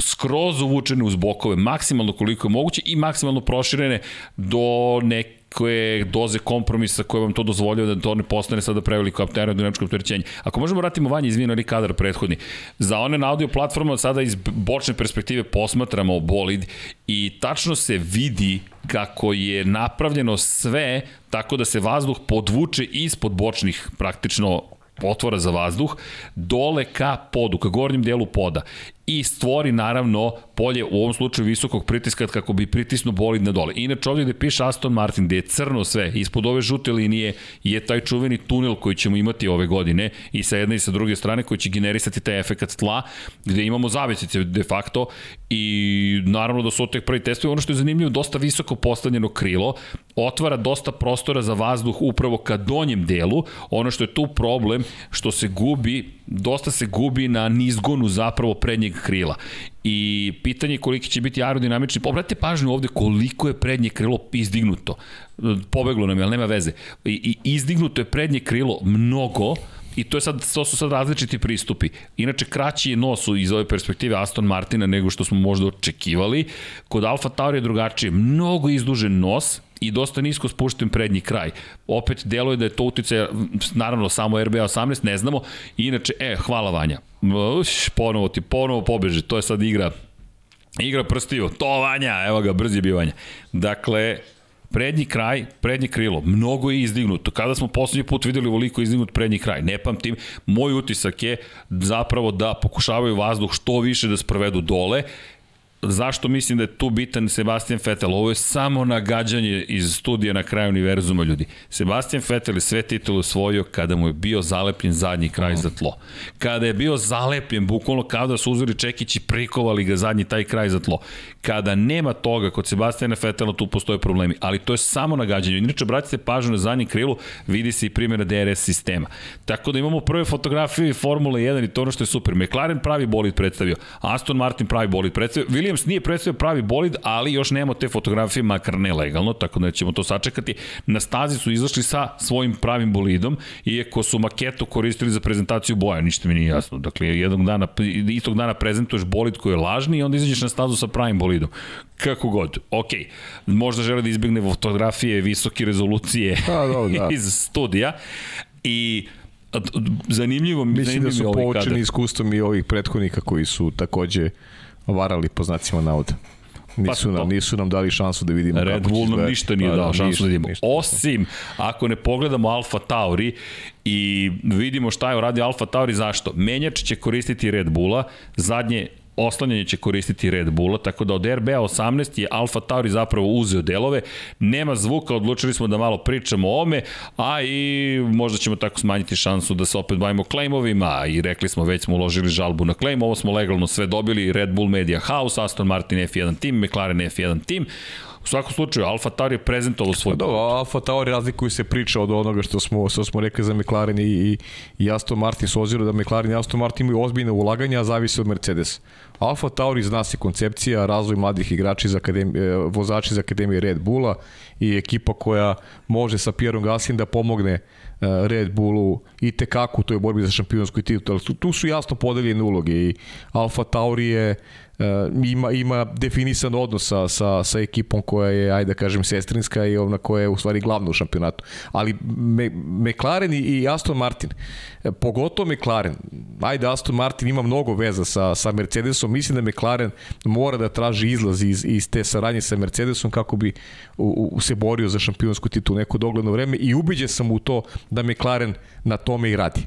skroz uvučene uz bokove, maksimalno koliko je moguće i maksimalno proširene do neke koje doze kompromisa koje vam to dozvoljava da to ne postane sada preveliko aerodinamičko opterećenje. Ako možemo vratimo vanje, izvino ali kadar prethodni. Za one na audio platforma sada iz bočne perspektive posmatramo bolid i tačno se vidi kako je napravljeno sve tako da se vazduh podvuče ispod bočnih praktično otvora za vazduh, dole ka podu, ka gornjem delu poda i stvori naravno polje u ovom slučaju visokog pritiska kako bi pritisnu bolid na dole. Inače ovdje gde piše Aston Martin, gde je crno sve, ispod ove žute linije je taj čuveni tunel koji ćemo imati ove godine i sa jedne i sa druge strane koji će generisati taj efekat tla, gde imamo zavesice de facto i naravno da su tek prvi testovi. Ono što je zanimljivo, dosta visoko postavljeno krilo, otvara dosta prostora za vazduh upravo ka donjem delu. Ono što je tu problem, što se gubi, dosta se gubi na nizgonu zapravo prednjeg krila. I pitanje je koliki će biti aerodinamični. Obratite pažnju ovde koliko je prednje krilo izdignuto. Pobeglo nam je, ali nema veze. I, i izdignuto je prednje krilo mnogo, I to, je sad, to su sad različiti pristupi. Inače, kraći je nos iz ove perspektive Aston Martina nego što smo možda očekivali. Kod Alfa Tauri je drugačije. Mnogo izdužen nos, i dosta nisko spušten prednji kraj. Opet deluje da je to utice, naravno samo RBA 18, ne znamo. Inače, e, hvala Vanja. Uš, ponovo ti, ponovo pobeže. To je sad igra Igra prstiju, to Vanja, evo ga, brzi je bio Vanja. Dakle, prednji kraj, prednje krilo, mnogo je izdignuto. Kada smo poslednji put videli ovoliko izdignut prednji kraj, ne pamtim, moj utisak je zapravo da pokušavaju vazduh što više da sprovedu dole, zašto mislim da je tu bitan Sebastian Vettel? Ovo je samo nagađanje iz studija na kraju univerzuma, ljudi. Sebastian Vettel je sve titule osvojio kada mu je bio zalepljen zadnji kraj za tlo. Kada je bio zalepljen, bukvalno kao da su uzeli čekić i prikovali ga zadnji taj kraj za tlo. Kada nema toga, kod Sebastiana Vettela tu postoje problemi, ali to je samo nagađanje. Inače, se pažnju na zadnji krilu, vidi se i primjera DRS sistema. Tako da imamo prve fotografije Formule 1 i to ono što je super. McLaren pravi bolid predstavio, Aston Martin pravi bolid predstavio, Williams Williams nije predstavio pravi bolid, ali još nemamo te fotografije, makar ne legalno, tako da ćemo to sačekati. Na stazi su izašli sa svojim pravim bolidom, iako su maketu koristili za prezentaciju boja, ništa mi nije jasno. Dakle, jednog dana, istog dana prezentuješ bolid koji je lažni i onda izađeš na stazu sa pravim bolidom. Kako god, ok. Možda žele da izbjegne fotografije visoke rezolucije da, da, da. iz studija i zanimljivo Mislim zanimljivo da su poučeni iskustvom i ovih prethodnika koji su takođe varali po znacima navoda. Nisu, pa, nam, nisu nam dali šansu da vidimo Red Bull nam ništa nije pa, dao šansu ništa, da vidimo. Ništa, Osim, ako ne pogledamo Alfa Tauri i vidimo šta je uradio Alfa Tauri, zašto? Menjač će koristiti Red Bulla, zadnje oslanjanje će koristiti Red Bulla, tako da od RBA 18 je Alfa Tauri zapravo uzeo delove, nema zvuka, odlučili smo da malo pričamo o ome, a i možda ćemo tako smanjiti šansu da se opet bavimo klejmovima. I rekli smo već smo uložili žalbu na klejm, ovo smo legalno sve dobili, Red Bull Media House, Aston Martin F1 Team, McLaren F1 Team, U svakom slučaju, Alfa Tauri je prezentovao svoj... Da, Alfa Tauri razlikuju se priča od onoga što smo, što smo rekli za McLaren i, i Aston Martin, s ozirom da McLaren i Aston Martin imaju ozbiljne ulaganja, a zavisi od Mercedes. Alfa Tauri zna se koncepcija, razvoj mladih igrača iz akademije, vozači iz Akademije Red Bulla i ekipa koja može sa Pierom Gaslyem da pomogne e, Red Bullu i tekako u toj borbi za šampionsku titulu. Tu, su jasno podeljene uloge i Alfa Tauri je uh, ima, ima definisan odnos sa, sa, sa ekipom koja je, ajde da kažem, sestrinska i ona koja je u stvari glavna u šampionatu. Ali Me, McLaren i Aston Martin, e, pogotovo McLaren, ajde Aston Martin ima mnogo veza sa, sa Mercedesom, mislim da McLaren mora da traži izlaz iz, iz te saradnje sa Mercedesom kako bi u, u, se borio za šampionsku titulu neko dogledno vreme i ubiđen sam u to da McLaren na tome i radi.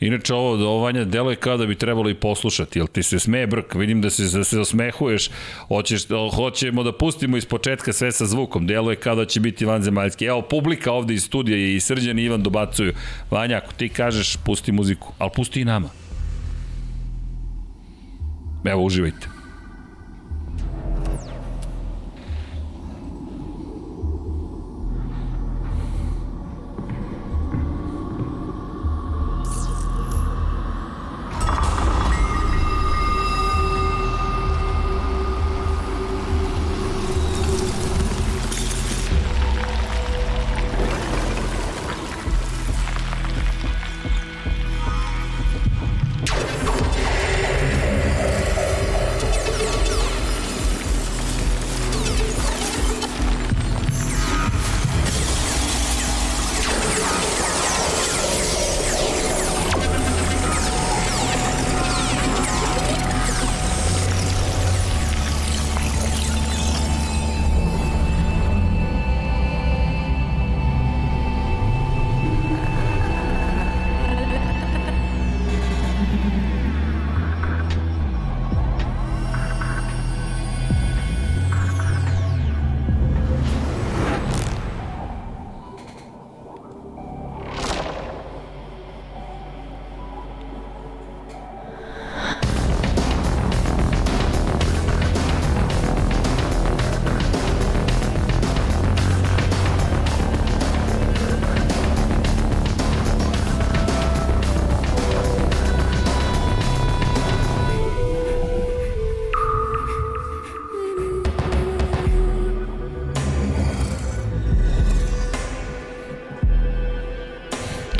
Inače, ovo dovanje deluje kao da bi trebalo i poslušati, jel ti se smeje brk, vidim da se, da se osmehuješ, hoćeš, hoćemo da pustimo iz početka sve sa zvukom, deluje kao da će biti vanzemaljski. Evo, publika ovde iz studija i Srđan i Ivan dobacuju. Vanja, ako ti kažeš, pusti muziku, ali pusti i nama. Evo, uživajte.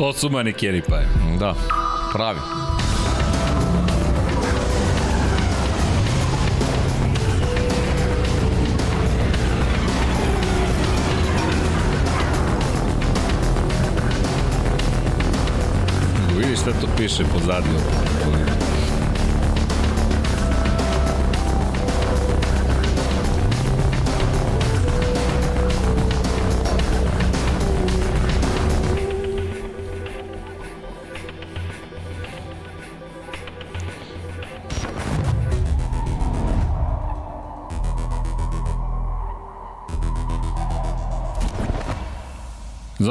To su manekeni pa je. Da, pravi. Vidiš šta to piše pozadnju.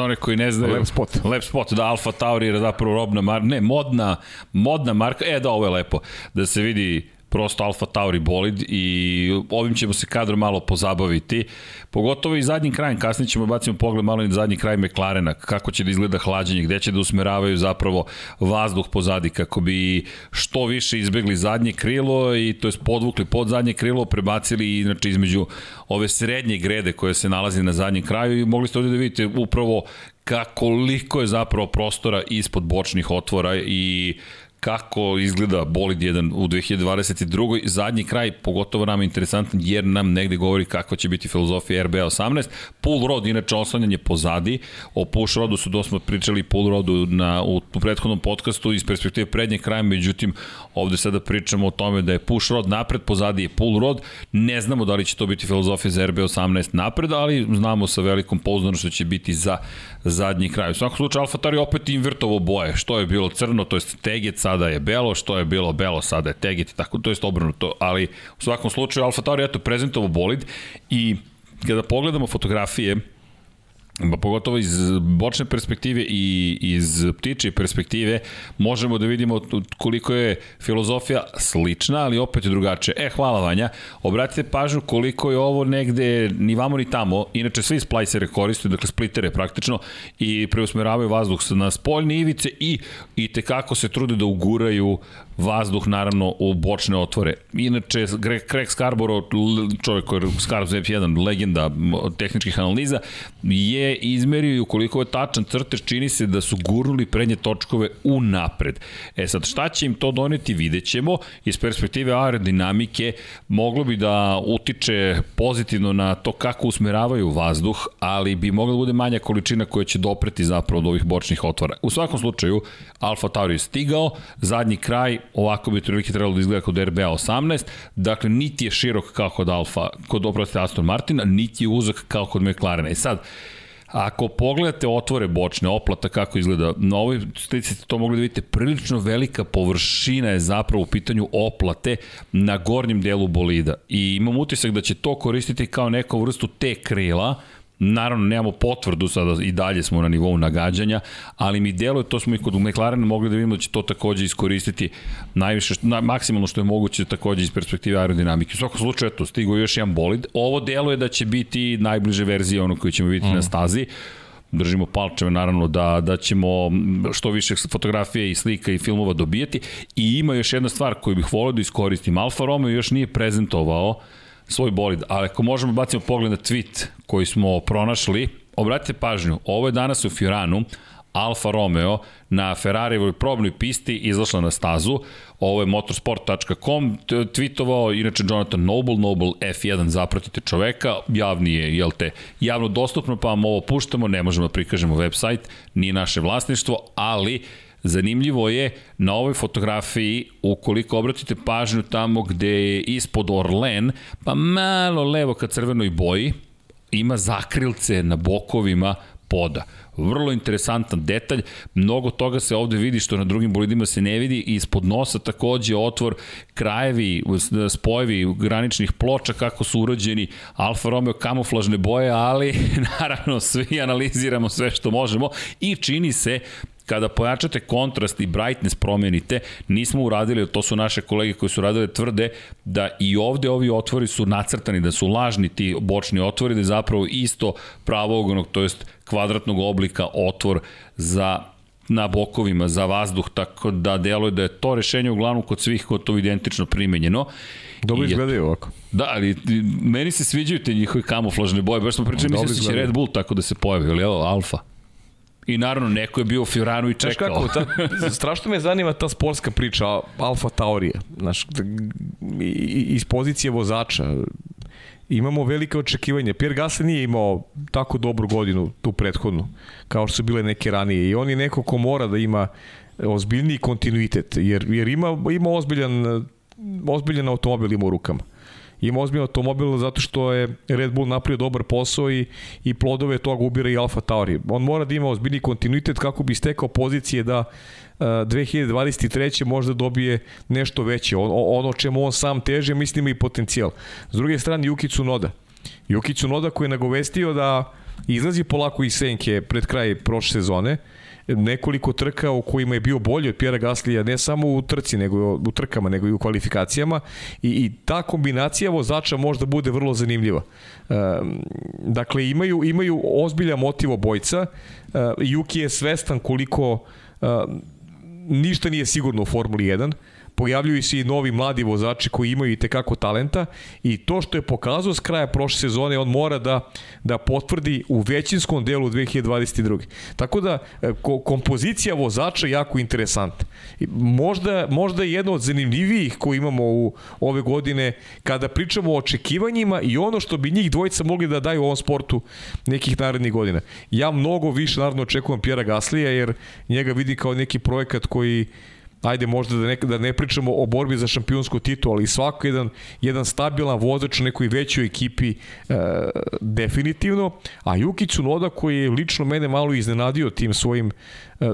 Za one koji ne znaju. Lep spot. Lep spot, da Alfa Tauri je zapravo robna marka, ne, modna, modna marka, e da, ovo je lepo, da se vidi prosto Alfa Tauri bolid i ovim ćemo se kadro malo pozabaviti. Pogotovo i zadnjim krajem, kasnije ćemo bacimo pogled malo i na zadnji kraj McLarena, kako će da izgleda hlađenje, gde će da usmeravaju zapravo vazduh pozadi kako bi što više izbegli zadnje krilo i to je podvukli pod zadnje krilo, prebacili inače između ove srednje grede koje se nalazi na zadnjem kraju i mogli ste ovde da vidite upravo koliko je zapravo prostora ispod bočnih otvora i kako izgleda bolid jedan u 2022. Zadnji kraj, pogotovo nam je interesantan, jer nam negde govori kako će biti filozofija RBA 18. Pull rod, inače oslanjanje pozadi. O push rodu su dosmo pričali pull rodu na, u, u prethodnom podcastu iz perspektive prednjeg kraja, međutim, ovde sada pričamo o tome da je push rod napred, pozadi je pull rod. Ne znamo da li će to biti filozofija za RBA 18 napred, ali znamo sa velikom pouzdanošću da će biti za zadnji kraj. U svakom slučaju, Alfa Tauri opet invertovo boje. Što je bilo crno, to je tegec, sada je belo, što je bilo belo, sada je tegit, tako, to je obrnuto. Ali u svakom slučaju, Alfa Tauri eto prezentovo bolid i kada pogledamo fotografije, pogotovo iz bočne perspektive i iz ptiče perspektive možemo da vidimo koliko je filozofija slična, ali opet drugačija. E, hvala Vanja. Obratite pažnju koliko je ovo negde ni vamo ni tamo. Inače, svi splajsere koriste, dakle splitere praktično, i preusmeravaju vazduh na spoljne ivice i, i tekako se trude da uguraju vazduh naravno u bočne otvore. Inače, Craig Scarborough, čovjek koji je Scarborough F1, legenda tehničkih analiza, je izmerio i ukoliko je tačan crtež, čini se da su gurnuli prednje točkove u napred. E sad, šta će im to doneti, vidjet ćemo. Iz perspektive aerodinamike moglo bi da utiče pozitivno na to kako usmeravaju vazduh, ali bi mogla da bude manja količina koja će dopreti zapravo od ovih bočnih otvora. U svakom slučaju, Alfa Tauri je stigao, zadnji kraj, ovako bi otprilike trebalo da izgleda kod RBA 18, dakle niti je širok kao kod Alfa, kod oprosti Aston Martina, niti je uzak kao kod McLarena. I sad, Ako pogledate otvore bočne, oplata kako izgleda, na ovoj slici ste to mogli da vidite, prilično velika površina je zapravo u pitanju oplate na gornjem delu bolida. I imam utisak da će to koristiti kao neku vrstu te krila, Naravno, nemamo potvrdu, sada i dalje smo na nivou nagađanja, ali mi deluje, to smo i kod McLarena mogli da vidimo da će to takođe iskoristiti najviše, na, maksimalno što je moguće takođe iz perspektive aerodinamike. U svakom slučaju, eto, stigo još jedan bolid. Ovo deluje da će biti najbliže verzija ono koju ćemo vidjeti mm. na stazi držimo palčeve naravno da, da ćemo što više fotografije i slika i filmova dobijati i ima još jedna stvar koju bih volio da iskoristim Alfa Romeo još nije prezentovao uh, svoj bolid. Ali ako možemo da bacimo pogled na tweet koji smo pronašli, obratite pažnju, ovo je danas u Fioranu, Alfa Romeo na Ferrarijevoj probnoj pisti izašla na stazu. Ovo je motorsport.com tweetovao, inače Jonathan Noble, Noble F1, zapratite čoveka, javni je, jel te, javno dostupno, pa vam ovo puštamo, ne možemo da prikažemo website, nije naše vlasništvo, ali Zanimljivo je na ovoj fotografiji, ukoliko obratite pažnju tamo gde je ispod Orlen, pa malo levo ka crvenoj boji, ima zakrilce na bokovima poda. Vrlo interesantan detalj, mnogo toga se ovde vidi što na drugim bolidima se ne vidi ispod nosa takođe otvor, krajevi, spojevi graničnih ploča kako su urađeni Alfa Romeo kamuflažne boje, ali naravno svi analiziramo sve što možemo i čini se kada pojačate kontrast i brightness promenite, nismo uradili, to su naše kolege koji su radili tvrde, da i ovde ovi otvori su nacrtani, da su lažni ti bočni otvori, da je zapravo isto pravogonog, to jest kvadratnog oblika otvor za na bokovima za vazduh, tako da deluje da je to rešenje uglavnom kod svih gotovo identično primenjeno. Dobro izgledaju ovako. Da, ali meni se sviđaju te njihove kamuflažne boje, baš smo pričali, mislim da će Red Bull tako da se pojavi, ali evo, Alfa. I naravno, neko je bio u Fioranu i čekao. Znaš kako, ta, strašno me zanima ta sportska priča, Alfa Taurija. Znaš, iz pozicije vozača, imamo velike očekivanja. Pierre Gasly nije imao tako dobru godinu, tu prethodnu, kao što su bile neke ranije. I on je neko ko mora da ima ozbiljniji kontinuitet, jer, jer ima, ima ozbiljan, ozbiljan automobil ima u rukama ima ozbiljno automobil zato što je Red Bull napravio dobar posao i, i plodove toga ubira i Alfa Tauri. On mora da ima ozbiljni kontinuitet kako bi stekao pozicije da 2023. možda dobije nešto veće. Ono čemu on sam teže, mislim i potencijal. S druge strane, Yuki Tsunoda. Yuki Tsunoda koji je nagovestio da izlazi polako iz senke pred kraj prošle sezone, nekoliko trka u kojima je bio bolji od Pjera Gaslija, ne samo u trci, nego u trkama, nego i u kvalifikacijama. I, i ta kombinacija vozača možda bude vrlo zanimljiva. E, dakle, imaju, imaju ozbilja motiv obojca, e, Juki je svestan koliko e, ništa nije sigurno u Formuli 1, pojavljuju se i novi mladi vozači koji imaju i tekako talenta i to što je pokazao s kraja prošle sezone, on mora da, da potvrdi u većinskom delu 2022. Tako da, e, ko, kompozicija vozača jako interesantna. Možda, možda je jedna od zanimljivijih koji imamo u ove godine kada pričamo o očekivanjima i ono što bi njih dvojica mogli da daju u ovom sportu nekih narednih godina. Ja mnogo više naravno očekujem Pjera Gaslija jer njega vidi kao neki projekat koji ajde možda da ne, da ne pričamo o borbi za šampionsku titulu, ali svako jedan, jedan stabilan vozač u nekoj većoj ekipi e, definitivno, a Juki Tsunoda koji je lično mene malo iznenadio tim svojim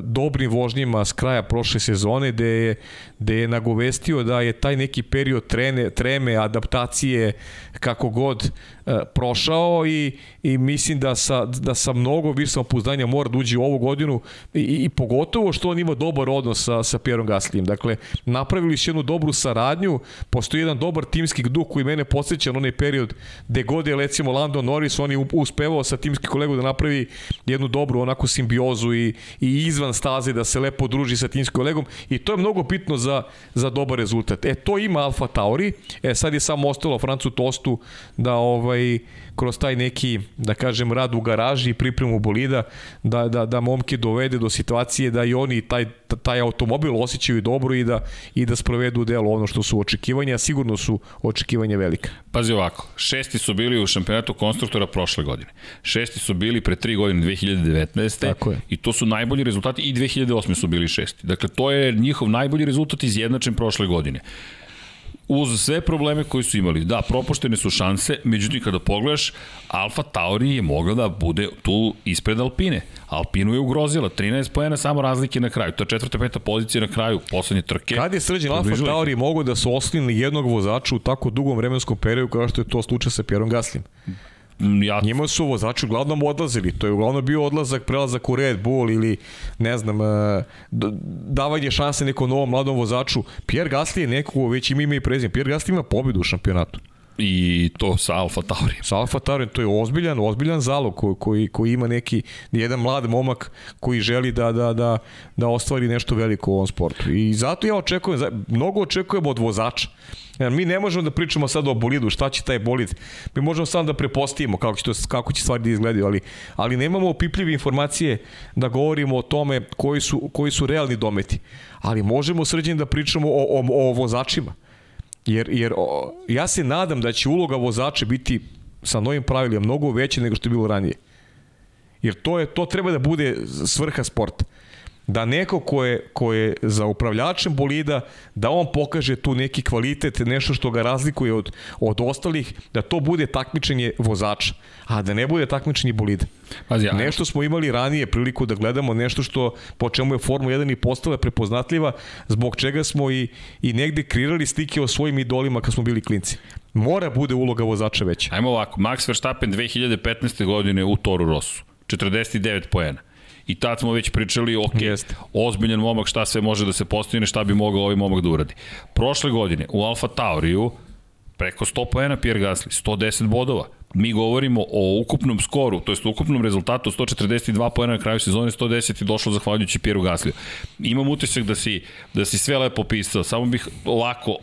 dobrim vožnjima s kraja prošle sezone, gde je, gde je nagovestio da je taj neki period trene, treme, adaptacije, kako god e, prošao i, i mislim da sa, da sa mnogo više samopouzdanja mora da uđe u ovu godinu i, i pogotovo što on ima dobar odnos sa, sa Pierom Gaslijem. Dakle, napravili su jednu dobru saradnju, postoji jedan dobar timski duh koji mene podsjeća na onaj period gde god je recimo Lando Norris, on je uspevao sa timski kolegu da napravi jednu dobru onako simbiozu i, i izvan staze da se lepo druži sa timskim kolegom i to je mnogo bitno za, za dobar rezultat. E, to ima Alfa Tauri, e sad je samo ostalo Francu Tostu da ovaj kroz taj neki, da kažem, rad u garaži i pripremu bolida, da, da, da momke dovede do situacije da i oni taj, taj automobil osjećaju dobro i da, i da sprovedu delo ono što su očekivanja, sigurno su očekivanja velika. Pazi ovako, šesti su bili u šampionatu konstruktora prošle godine. Šesti su bili pre tri godine 2019. Tako je. I to su najbolji rezultati i 2008. su bili šesti. Dakle, to je njihov najbolji rezultat izjednačen prošle godine uz sve probleme koji su imali. Da, propuštene su šanse, međutim kada pogledaš, Alfa Tauri je mogla da bude tu ispred Alpine. Alpinu je ugrozila, 13 pojena samo razlike na kraju. To je četvrta, peta pozicija na kraju poslednje trke. Kad je sređen Alfa Tauri mogu da su oslini jednog vozača u tako dugom vremenskom periodu kao što je to slučaj sa Pierom Gaslim? Mm, ja... Njima su vozači uglavnom odlazili. To je uglavnom bio odlazak, prelazak u Red Bull ili, ne znam, e, davanje šanse nekom novom mladom vozaču. Pierre Gasly je neko već ima ime i prezime. Pierre Gasly ima pobedu u šampionatu. I to sa Alfa Tauri. Sa Alfa Tauri, to je ozbiljan, ozbiljan zalog koji, koji, koji ima neki, jedan mlad momak koji želi da, da, da, da ostvari nešto veliko u ovom sportu. I zato ja očekujem, mnogo očekujemo od vozača. Jer mi ne možemo da pričamo sad o bolidu, šta će taj bolid. Mi možemo samo da prepostavimo kako će, to, kako će stvari da izgledaju, ali, ali nemamo opipljive informacije da govorimo o tome koji su, koji su realni dometi. Ali možemo srđeni da pričamo o, o, o vozačima. Jer, jer o, ja se nadam da će uloga vozača biti sa novim pravilima mnogo veća nego što je bilo ranije. Jer to je to treba da bude svrha sporta da neko ko je, ko je za upravljačem bolida, da on pokaže tu neki kvalitet, nešto što ga razlikuje od, od ostalih, da to bude takmičenje vozača, a da ne bude takmičenje bolida. Pazi, ja. Nešto smo imali ranije priliku da gledamo, nešto što po čemu je Formula 1 i postala prepoznatljiva, zbog čega smo i, i negde kreirali slike o svojim idolima kad smo bili klinci. Mora bude uloga vozača veća. Ajmo ovako, Max Verstappen 2015. godine u Toru Rossu, 49 poena i tad smo već pričali, ok, Jeste. ozbiljan momak, šta sve može da se postigne, šta bi mogao ovaj momak da uradi. Prošle godine u Alfa Tauriju preko 100 poena Pierre Gasly, 110 bodova. Mi govorimo o ukupnom skoru, to jest ukupnom rezultatu 142 poena na kraju sezone, 110 je došlo zahvaljujući Pierre Gasliju. Imam utisak da si, da si sve lepo pisao, samo bih ovako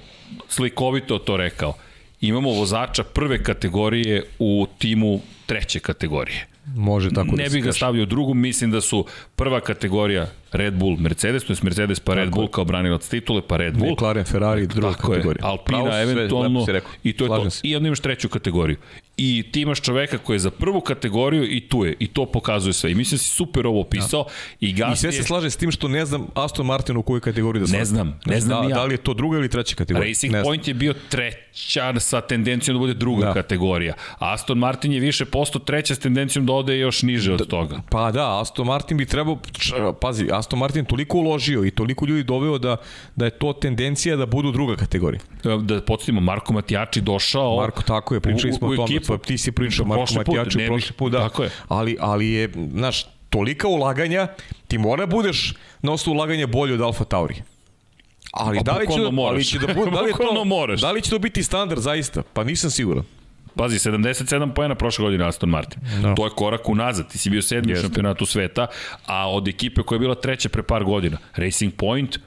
slikovito to rekao. Imamo vozača prve kategorije u timu treće kategorije Može tako da ne bih ga stavio u drugu, mislim da su prva kategorija Red Bull, Mercedes, to je Mercedes pa Red Bull kao branilac titule, pa Red Bull. McLaren, Ferrari, druga Tako je, kategorija. Alpina Pravo eventualno i to je Slažem to. se. I onda imaš treću kategoriju. I ti imaš čoveka koji je za prvu kategoriju i tu je. I to pokazuje sve. I mislim da si super ovo opisao. I Gasly I sve se slaže s tim što ne znam Aston Martin u kojoj kategoriji da Ne znam, ne znam da, ja. Da li je to druga ili treća kategorija? Racing ne znam. Point je bio treća sa tendencijom da bude druga Da. kategorija. Aston Martin je više posto treća s tendencijom da ode još niže od toga. Pa da, Aston Martin bi trebao, pazi, Aston Martin toliko uložio i toliko ljudi doveo da, da je to tendencija da budu druga kategorija. Da podsjetimo, Marko Matijači došao Marko, tako je, pričali smo u, u o tome. Pa ti si pričao Marko Matijaču, prošli put, da. tako je. Ali, ali je, znaš, tolika ulaganja, ti mora budeš na osnovu ulaganja bolji od Alfa Tauri. Ali Pa da li će, da, ali će da bude, da li, to, moraš. da li će to biti standard zaista? Pa nisam siguran. Pazi, 77 pojena prošle godine Aston Martin. Da. To je korak unazad. Ti si bio sedmi u šampionatu sveta, a od ekipe koja je bila treća pre par godina, Racing Point,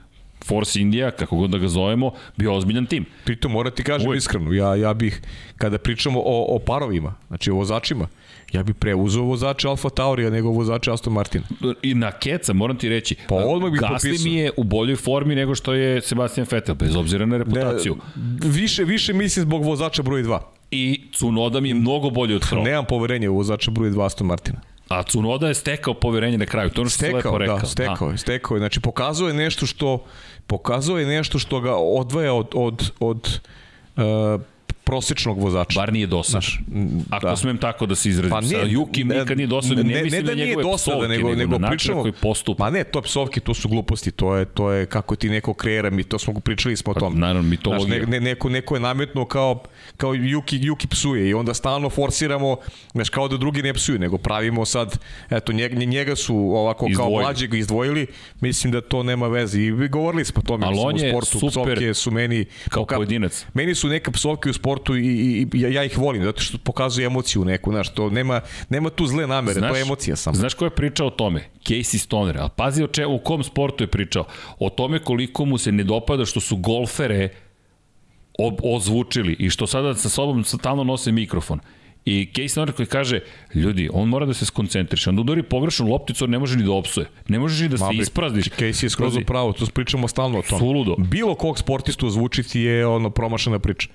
Force India, kako god da ga zovemo, bio ozbiljan tim. Pritom moram ti kažem Uvijek. iskreno, ja, ja bih, kada pričamo o, o parovima, znači o vozačima, ja bih preuzeo vozače Alfa Taurija nego vozače Aston Martina. I na keca, moram ti reći, Pa odmah bih Gasly potpisao. mi je u boljoj formi nego što je Sebastian Vettel, bez obzira na reputaciju. Ne, više, više mislim zbog vozača broj 2. I Cunoda mi je mnogo bolji od Hrova. Nemam poverenja u vozača broj 2 Aston Martina. A Cunoda je stekao poverenje na kraju. To je ono što se lepo Stekao, rekao. da, stekao je, stekao je. Znači, pokazao je nešto što, pokazao je nešto što ga odvaja od, od, od uh, prosečnog vozača. Bar nije dosadan. Znaš, Ako da. smem tako da se izrazim. Pa Sa nije, Jukim nikad nije dosadan. Ne, ne, mislim da na nije njegove dosada, psovke, nego, nego, na pričamo, koji postupa. Ma ne, to psovke, to su gluposti, to je, to je kako ti neko kreira, mi to smo pričali smo o Pa, tom. naravno, mitologija. Znaš, ne, ne, neko, neko je nametno kao, kao Juki, Juki psuje i onda stalno forsiramo, znaš, kao da drugi ne psuju, nego pravimo sad, eto, njega, njega su ovako Izdvojili. kao mlađeg izdvojili, mislim da to nema veze. I govorili smo o tome, mislim, u sportu, super psovke su meni... kao pojedinac. Meni su neka psovke u sportu i, i, i ja, ja ih volim, zato što pokazuju emociju neku, znaš, to nema, nema tu zle namere, to je emocija samo. Znaš ko je pričao o tome? Casey Stoner. A pazi o, če, u kom sportu je pričao. O tome koliko mu se ne dopada što su golfere ob, ozvučili i što sada sa sobom stalno nose mikrofon. I Casey Stoner koji kaže, ljudi, on mora da se skoncentriše. On udari pogrešnu lopticu, on ne može ni da opsuje. Ne možeš ni da se Ma, bre, isprazniš. Casey je skroz Pazi, u pravu, to pričamo stalno o tom. Suludo. Bilo kog sportistu ozvučiti je ono promašena priča.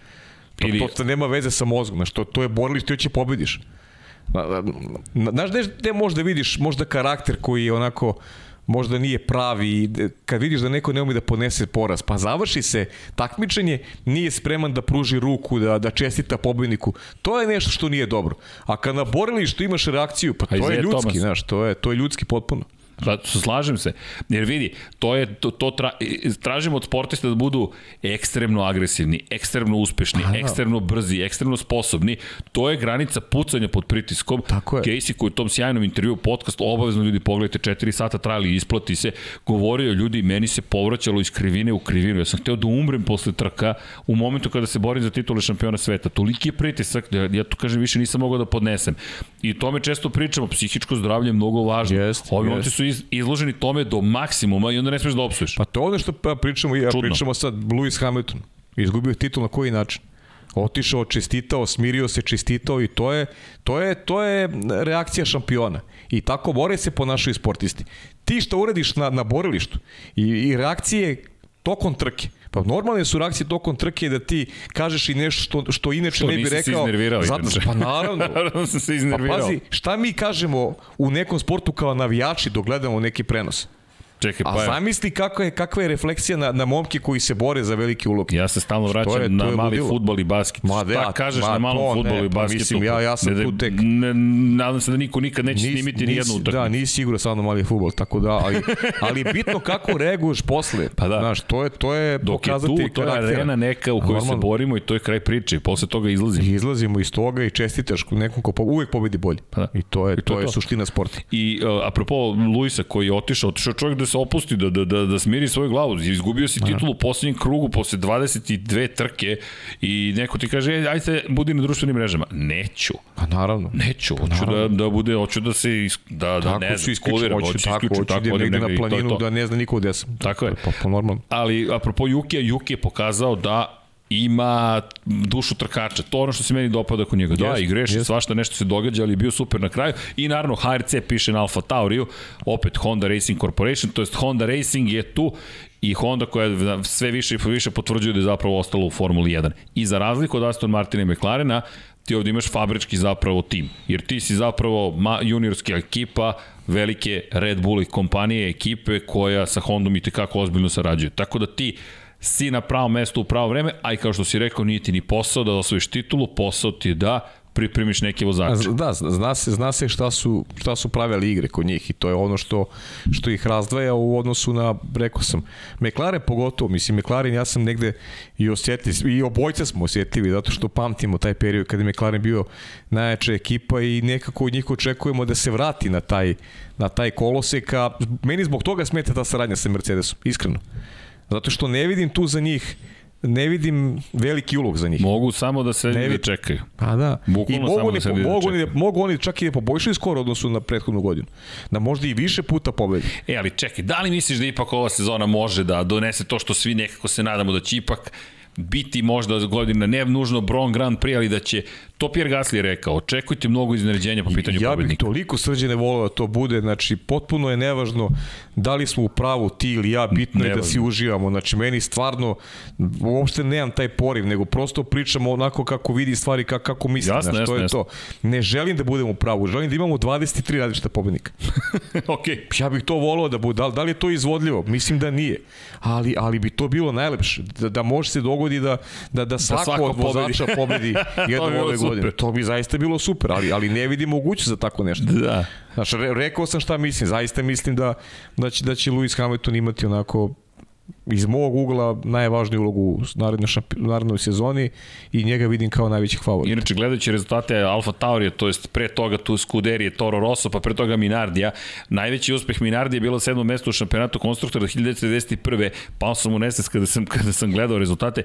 Ili- to, to nema veze sa mozgom, znaš, to, to je borilište, ti hoće pobediš. Na- na- Znaš gde, gde možda vidiš možda karakter koji je onako možda nije pravi i kad vidiš da neko ne ume da podnese poraz, pa završi se takmičenje, nije spreman da pruži ruku, da, da čestita pobedniku. To je nešto što nije dobro. A kad na borilištu imaš reakciju, pa to je ljudski, znaš, to je, to je ljudski potpuno. Slažem se. Jer vidi, to je to, to tra, tražimo od sportista da budu ekstremno agresivni, ekstremno uspešni, Pa da. ekstremno brzi, ekstremno sposobni. To je granica pucanja pod pritiskom. Tako je. Casey koji u tom sjajnom intervju podcast obavezno ljudi pogledajte 4 sata trajali isplati se govorio ljudi meni se povraćalo iz krivine u krivinu. Ja sam hteo da umrem posle trka u momentu kada se borim za titule šampiona sveta. Toliki je pritisak da ja, ja to kažem više nisam mogao da podnesem. I o tome često pričamo, psihičko zdravlje je mnogo važno. Jest, Ovi jest. momci su iz, izloženi tome do maksimuma i onda ne smeš da opsuješ. Pa to je ono što pa pričamo, ja Čudno. pričamo sad Lewis Hamilton. Izgubio titul na koji način? Otišao, čestitao, smirio se, čestitao i to je, to je, to je reakcija šampiona. I tako bore se ponašaju sportisti. Ti što uradiš na, na borilištu i, i reakcije tokom trke, Pa normalne su reakcije tokom trke da ti kažeš i nešto što, što inače Što ne bi nisi se rekao. iznervirao, Zato, inače. pa naravno. Naravno sam se Pa iznervirao. pazi, šta mi kažemo u nekom sportu kao navijači dok gledamo neki prenos? Čekaj, A pa je, zamisli kakva je, kakva je refleksija na, na momke koji se bore za veliki ulog. ja se stalno vraćam je- na je mali futbol i basket. Ma Šta da, ja- kažeš ma na malom futbolu ne, i pa basketu? mislim, ja- ja sam Ne da- tu tek. Ne, nadam se da niko nikad neće snimiti ni jednu utakmicu. Da, nisi igrao sa mnom mali futbol, tako da, ali, ali bitno kako reaguješ posle. Pa da. Znaš, to je, to je Dok je tu, to je arena neka u A kojoj se borimo i to je kraj priče. Posle toga izlazimo. I izlazimo iz toga i čestitaš nekom ko po, uvek pobedi bolje. Pa da. I to je, to to, je to. suština sporta. I uh, apropo Luisa koji je otišao, otišao je čovjek da se opusti, da, da, da, da smiri svoju glavu. Izgubio si titulu u poslednjem krugu posle 22 trke i neko ti kaže, "Ej, ajde budi na društvenim mrežama. Neću. Pa naravno. Neću, hoću da, da bude, hoću da se, is- da, da Tako ne znam, isključim, skuliram, hoću hoću tako, hoću da tako, idem negde na i to planinu to. da ne zna niko gde sam. Tako je. Pa, pa normalno. Ali, apropo Jukija, Juki je pokazao da ima dušu trkača. To ono što se meni dopada kod njega. Da, Jest, i greši, jest. svašta nešto se događa, ali je bio super na kraju. I naravno HRC piše na Alfa Tauriju, opet Honda Racing Corporation, to jest Honda Racing je tu i Honda koja sve više i više potvrđuje da je zapravo ostala u Formuli 1. I za razliku od Aston Martina i McLarena, ti ovde imaš fabrički zapravo tim. Jer ti si zapravo juniorska ekipa velike Red Bull kompanije, ekipe koja sa Hondom i tekako ozbiljno sarađuje. Tako da ti si na pravom mestu u pravo vreme, a i kao što si rekao, nije ti ni posao da osvojiš titulu, posao ti da pripremiš neke vozače. Da, zna se, zna se šta su, šta su pravili igre kod njih i to je ono što, što ih razdvaja u odnosu na, rekao sam, McLaren pogotovo, mislim, McLaren ja sam negde i osjetljiv, i obojca smo osjetljivi, zato što pamtimo taj period kada je McLaren bio najjača ekipa i nekako od njih očekujemo da se vrati na taj, na taj kolosek, a meni zbog toga smeta ta saradnja sa Mercedesom, iskreno. Zato što ne vidim tu za njih ne vidim veliki ulog za njih. Mogu samo da se ne da čekaju. Pa da. Bukvalno I mogu samo oni, da da mogu, čekaju. oni, mogu oni čak i da poboljšaju skoro odnosu na prethodnu godinu. Da možda i više puta pobedi. E, ali čekaj, da li misliš da ipak ova sezona može da donese to što svi nekako se nadamo da će ipak biti možda godina, ne nužno Bron Grand Prix, ali da će, to Pierre Gasly rekao, očekujte mnogo iznenađenja po pitanju ja bih pobednika. toliko srđene volao da to bude, znači potpuno je nevažno da li smo u pravu ti ili ja, bitno je da Nevažno. si uživamo. Znači meni stvarno uopšte nemam taj poriv, nego prosto pričamo onako kako vidi stvari, kako, kako mislim. Jasno, znači, to jasno, je to. Ne želim da budemo u pravu, želim da imamo 23 različita pobednika. ok, Ja bih to volao da bude, da, li- da li je to izvodljivo? Mislim da nije. Ali, ali bi to bilo najlepše. Da, da može se dogodi da, da, da svako, svako od vozača pobedi jednu bilo ove super. Godine. To bi zaista bilo super, ali, ali ne vidim mogućnost za tako nešto. da. Znaš, re, rekao sam šta mislim, zaista mislim da, da, će, da će Lewis Hamilton imati onako iz mog ugla najvažniju ulogu u narednoj, šampi, narednoj sezoni i njega vidim kao najvećih favorita. Inače, gledajući rezultate Alfa Taurija, to jest pre toga tu Scuderije, Toro Rosso, pa pre toga Minardija, najveći uspeh Minardija je bilo sedmo mesto u šampionatu konstruktora 1991. Pao sam u nesvest kada sam, kada sam gledao rezultate.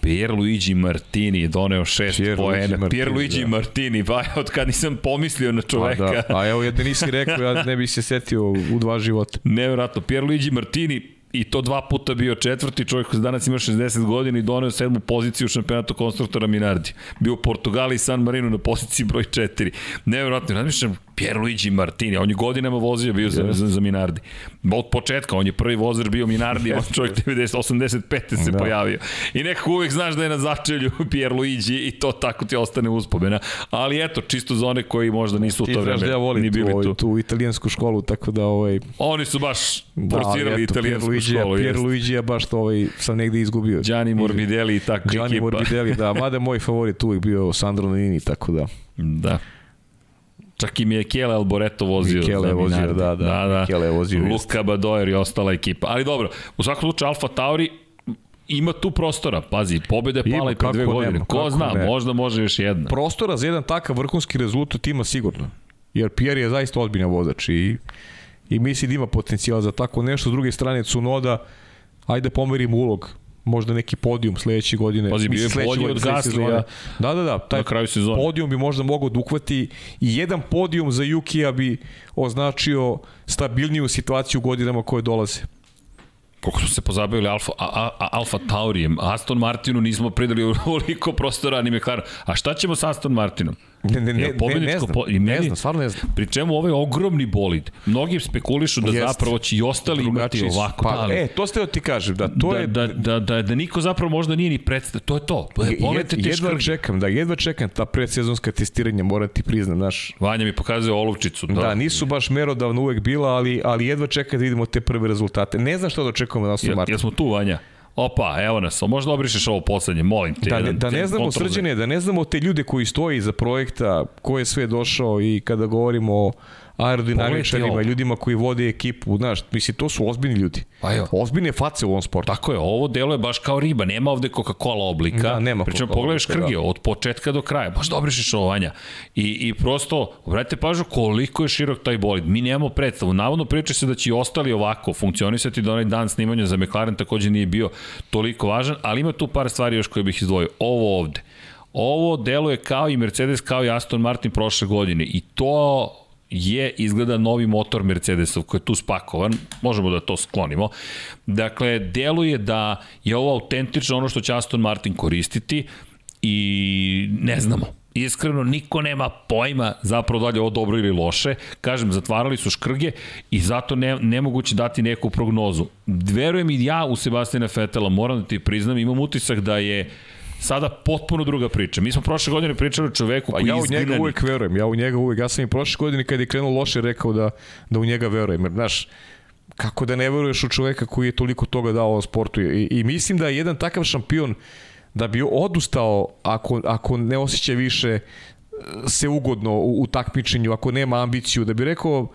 Pierluigi Martini je doneo šest Pierluigi poena. Martini, Pierluigi da. Martini, pa od kad nisam pomislio na Pa čoveka. da, a evo, da nisi rekao, ja ne bih se setio u dva života. Nevjerojatno, Pierluigi Martini i to dva puta bio četvrti čovjek koji danas ima 60 godina i doneo sedmu poziciju u šampionatu konstruktora Minardi. Bio u Portugali i San Marino na poziciji broj 4. Nevjerojatno, razmišljam, Pierluigi Martini, on je godinama vozio bio za, za, za Minardi. Od početka, on je prvi vozer bio Minardi, on čovjek 90, 85. se Da. pojavio. I nekako uvek znaš da je na začelju Pierluigi i to tako ti ostane uspomena. Ali eto, čisto za one koji možda nisu u Ti to znaš vreme da ja volim tu, ovaj, tu. tu italijansku školu, tako da ovaj, Oni su baš Da, ali forsirali eto, italijansku Školu. Pier jeste. Luigi je baš to ovaj, sam negde izgubio. Gianni Morbidelli i tako Gianni ekipa. Morbidelli, da, mada moj favorit uvijek bio Sandro Nini, tako da. Da. Čak i Michele Alboreto vozio. Michele je vozio, da, da. da, da. Michele je vozio, Luka Badoer i ostala ekipa. Ali dobro, u svakom slučaju Alfa Tauri ima tu prostora. Pazi, pobeda je pala i pre dve godine. nema, Ko zna, ne. možda može još jedna. Prostora za jedan takav vrhunski rezultat ima sigurno. Jer Pierre je zaista ozbiljan vozač i, i misli da ima potencijal za tako nešto. S druge strane, Cunoda, ajde pomerimo ulog možda neki podijum sledeće godine. Pazi, bio je godine, od Gaslija. Da, da, da. Taj na kraju sezone. podijum bi možda mogao da uhvati i jedan podijum za Jukija bi označio stabilniju situaciju u godinama koje dolaze. Koliko smo se pozabavili Alfa, a, a, a, Alfa Taurijem, Aston Martinu nismo pridali ovoliko prostora ni McLaren. A šta ćemo sa Aston Martinom? Ne, ne, ne, Jel ne, ne znam, po- i ne meni- znam, stvarno ne znam. Pri čemu ovaj ogromni bolid. Mnogi spekulišu da Jest. zapravo će i ostali imati Drugačiji ovako. Pa, da, e, to ste da ti kažem, da to da, je... da, da, da, da niko zapravo možda nije ni predstav. To je to. E, Jed, jedva čekam, da, jedva čekam ta predsezonska testiranja, moram ti priznam, znaš. Vanja mi pokazuje olovčicu. Da, da nisu baš merodavno uvek bila, ali, ali jedva čekam da vidimo te prve rezultate. Ne znam šta da očekujemo na Aston Jel, Martin. jel smo tu, Vanja? Opa, evo nas. Možda obrišeš ovo poslednje, molim te. Da, ne, jedan- da ne znamo srđene, da ne znamo te ljude koji stoji iza projekta, ko je sve došao i kada govorimo o aerodinamičarima, ljudima koji vode ekipu, znaš, misli, to su ozbiljni ljudi. Pa evo. Ozbiljne face u ovom sportu. Tako je, ovo delo je baš kao riba, nema ovde Coca-Cola oblika. Da, nema Pričem, pogledaš oblika, krge, od početka do kraja, baš dobro šešovanja. I, I prosto, obratite pažnju koliko je širok taj bolid. Mi nemamo predstavu. Navodno priča se da će i ostali ovako funkcionisati, da onaj dan snimanja za McLaren takođe nije bio toliko važan, ali ima tu par stvari još koje bih izdvojio. Ovo ovde. Ovo deluje kao i Mercedes, kao i Aston Martin prošle godine i to je izgleda novi motor Mercedesov koji je tu spakovan, možemo da to sklonimo. Dakle, deluje da je ovo autentično ono što će Aston Martin koristiti i ne znamo, iskreno niko nema pojma zapravo da li je ovo dobro ili loše. Kažem, zatvarali su škrge i zato ne, nemoguće dati neku prognozu. Verujem i ja u Sebastina Fetela, moram da ti priznam, imam utisak da je sada potpuno druga priča. Mi smo prošle godine pričali o čoveku pa koji ja u njega uvek verujem, ja u njega uvek, ja sam i prošle godine kad je krenuo loše rekao da, da u njega verujem, jer znaš, kako da ne veruješ u čoveka koji je toliko toga dao o sportu i, i mislim da je jedan takav šampion da bi odustao ako, ako ne osjeća više e, se ugodno u, u takmičenju, ako nema ambiciju, da bi rekao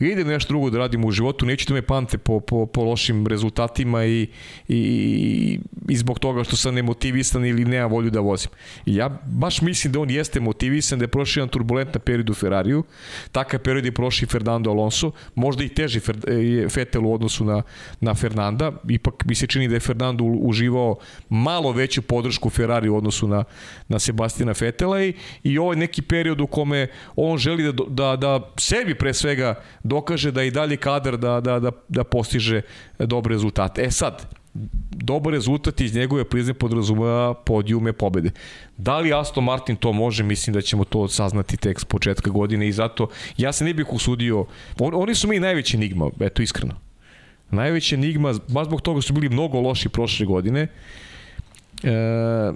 idem nešto drugo da radim u životu, neću da me pamte po, po, po lošim rezultatima i, i, i zbog toga što sam nemotivisan ili nema volju da vozim. I ja baš mislim da on jeste motivisan, da je prošao jedan turbulentan period u Ferrariju, takav period je prošao Fernando Alonso, možda i teži Fetel u odnosu na, na Fernanda, ipak mi se čini da je Fernando uživao malo veću podršku Ferrari u odnosu na, na Sebastina Fetela i, i ovaj neki period u kome on želi da, da, da sebi pre svega dokaže da je i dalje kadar da, da, da, da postiže dobre rezultate. E sad, dobar rezultat iz njegove prizne podrazumeva podijume pobede. Da li Aston Martin to može, mislim da ćemo to saznati tek s početka godine i zato ja se ne bih usudio, on, oni su mi najveći enigma, eto iskreno. Najveća enigma, baš zbog toga su bili mnogo loši prošle godine, e,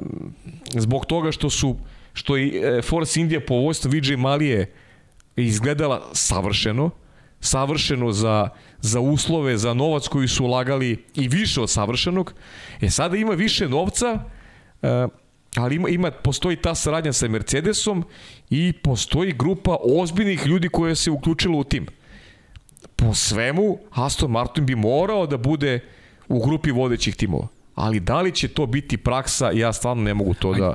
zbog toga što su što i e, Force India po vojstvu Vijay Malije izgledala savršeno, savršeno za, za uslove, za novac koji su ulagali i više od savršenog. E sada ima više novca, e, ali ima, ima, postoji ta saradnja sa Mercedesom i postoji grupa ozbiljnih ljudi koja se uključila u tim. Po svemu, Aston Martin bi morao da bude u grupi vodećih timova. Ali da li će to biti praksa, ja stvarno ne mogu to da...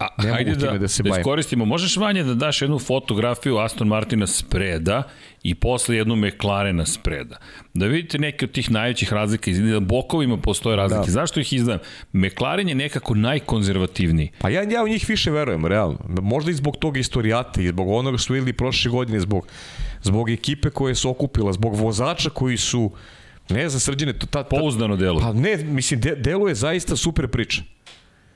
A, ne ajde da, da, se da iskoristimo. Možeš vanje da daš jednu fotografiju Aston Martina spreda i posle jednu McLarena spreda. Da vidite neke od tih najvećih razlika. Da bokovima postoje razlike. Da. Zašto ih izdam? McLaren je nekako najkonzervativniji. Pa ja, ja u njih više verujem, realno. Možda i zbog tog istorijata i zbog onoga što su videli prošle godine, zbog, zbog ekipe koje su okupila, zbog vozača koji su Ne za srđene, to ta, ta, pouzdano delo. Pa ne, mislim de, deluje zaista super priča.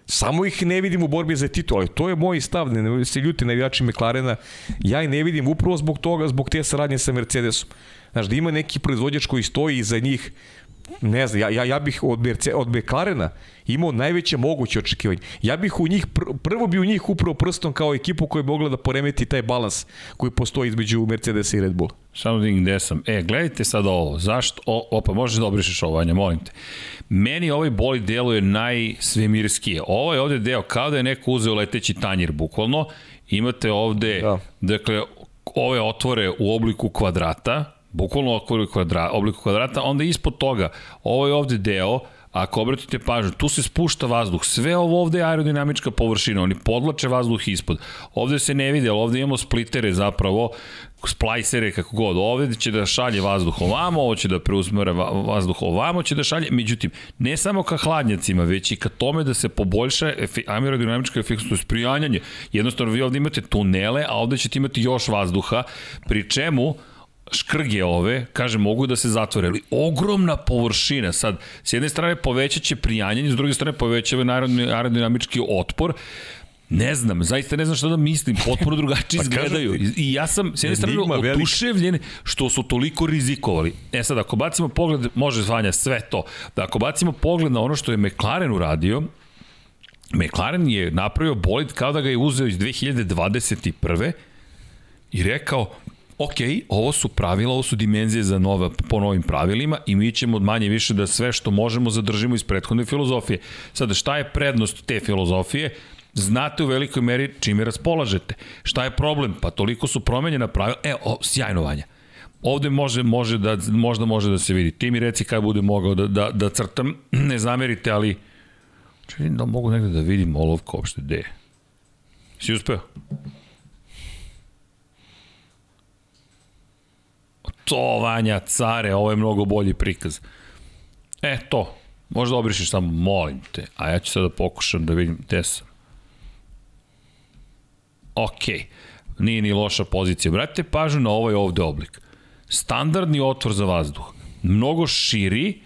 Samo ih ne vidim u borbi za titul, ali to je moj stav, ne se ljuti navijači McLarena, ja ih ne vidim upravo zbog toga, zbog te saradnje sa Mercedesom. Znaš, da ima neki proizvođač koji stoji iza njih, ne znam, ja, ja, ja bih od, Merce, od McLarena imao najveće moguće očekivanje. Ja bih u njih, pr, prvo bi u njih upravo prstom kao ekipu koja je mogla da poremeti taj balans koji postoji između Mercedesa i Red Bulla. Samo da gde sam. E, gledajte sad ovo. Zašto? O, opa, možeš da obrišeš ovo, Anja, molim te. Meni ovaj boli deluje najsvemirskije. Ovo je ovde deo, kao da je neko uzeo leteći tanjir, bukvalno. Imate ovde, da. dakle, ove otvore u obliku kvadrata, bukvalno obliku kvadrata, obliku kvadrata, onda ispod toga, ovo je ovde deo, Ako obratite pažnju, tu se spušta vazduh. Sve ovo ovde je aerodinamička površina, oni podlače vazduh ispod. Ovde se ne vide, ali ovde imamo splitere zapravo, splajsere kako god. Ovde će da šalje vazduh ovamo, ovo će da preuzmere vazduh ovamo, će da šalje. Međutim, ne samo ka hladnjacima, već i ka tome da se poboljša aerodinamička je sprijanjanje. Jednostavno, vi ovde imate tunele, a ovde ćete imati još vazduha, pri čemu škrge ove, kaže, mogu da se zatvore, ali ogromna površina. Sad, s jedne strane povećaće prijanjanje, s druge strane povećava aerodinamički otpor, Ne znam, zaista ne znam šta da mislim, potpuno drugačije pa izgledaju. I ja sam, s jedne strane, oduševljen što su toliko rizikovali. E sad, ako bacimo pogled, može zvanja sve to, da ako bacimo pogled na ono što je McLaren uradio, McLaren je napravio bolid kao da ga je uzeo iz 2021. i rekao, ok, ovo su pravila, ovo su dimenzije za nova, po novim pravilima i mi ćemo manje više da sve što možemo zadržimo iz prethodne filozofije. Sada, šta je prednost te filozofije? Znate u velikoj meri čime raspolažete. Šta je problem? Pa toliko su promenjena pravila. E, o, sjajno vanja. Ovde može, može da, možda može da se vidi. Ti mi reci kada bude mogao da, da, da crtam. Ne zamerite, ali... Čujem da mogu negde da vidim olovka uopšte gde je. Si uspeo? To, Vanja, care, ovo je mnogo bolji prikaz. E, to. Možda obrišeš samo, molim te. A ja ću sada da pokušam da vidim gde sam. Ok. Nije ni loša pozicija. Brate pažnju na ovaj ovde oblik. Standardni otvor za vazduh. Mnogo širi,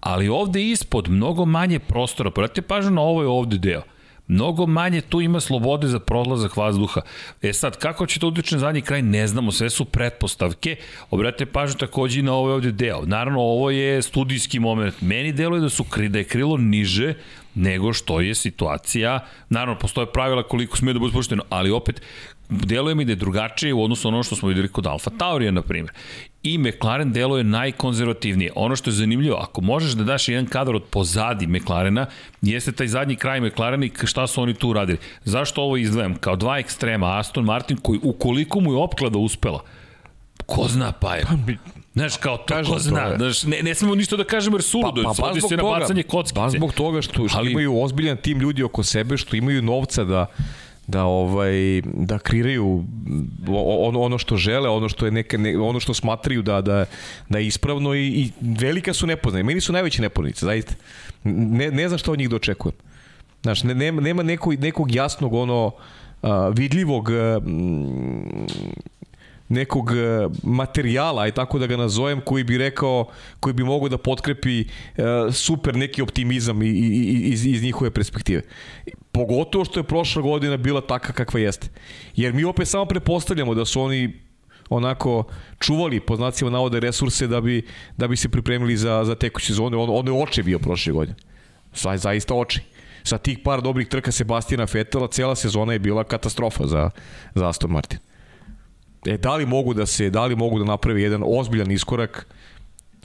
ali ovde ispod mnogo manje prostora. Brate pažnju na ovaj ovde deo. Mnogo manje tu ima slobode za prolazak vazduha. E sad, kako će to utiče na zadnji kraj, ne znamo, sve su pretpostavke. Obratite pažnju takođe i na ovaj ovde deo. Naravno, ovo je studijski moment. Meni deluje da su da je krilo niže nego što je situacija. Naravno, postoje pravila koliko smije da bude spušteno, ali opet, deluje mi da je drugačije u odnosu na ono što smo videli kod Alfa Taurija, na primjer. I McLaren deluje najkonzervativnije. Ono što je zanimljivo, ako možeš da daš jedan kadar od pozadi McLarena, jeste taj zadnji kraj McLarena i šta su oni tu uradili. Zašto ovo izdvajam? Kao dva ekstrema, Aston Martin koji ukoliko mu je opklada uspela, ko zna pa je. Pa Znaš, kao to Kažem, ko zna. Znaš, ne, ne smemo ništa da kažemo jer suludo. Pa, pa, pa se na bacanje kockice. Pa zbog toga što, što Ali... imaju ozbiljan tim ljudi oko sebe, što imaju novca da da ovaj da kreiraju ono ono što žele, ono što je neka ne, ono što smatraju da da da je ispravno i, i velika su nepoznanica. Meni su najveće nepoznanice, zaista. Ne ne znam šta od njih. Da Znaš, ne, nema, nema nekog, nekog jasnog ono a, vidljivog a, nekog materijala, aj tako da ga nazovem, koji bi rekao, koji bi mogao da potkrepi super neki optimizam i, i, iz, iz njihove perspektive. Pogotovo što je prošla godina bila taka kakva jeste. Jer mi opet samo prepostavljamo da su oni onako čuvali po znacima navode resurse da bi, da bi se pripremili za, za tekuću sezonu. On, on je oče bio prošle godine. Sva, zaista oči. Sa tih par dobrih trka Sebastijana Fetela, cela sezona je bila katastrofa za, za Aston Martin. E, da li mogu da se, da li mogu da naprave jedan ozbiljan iskorak,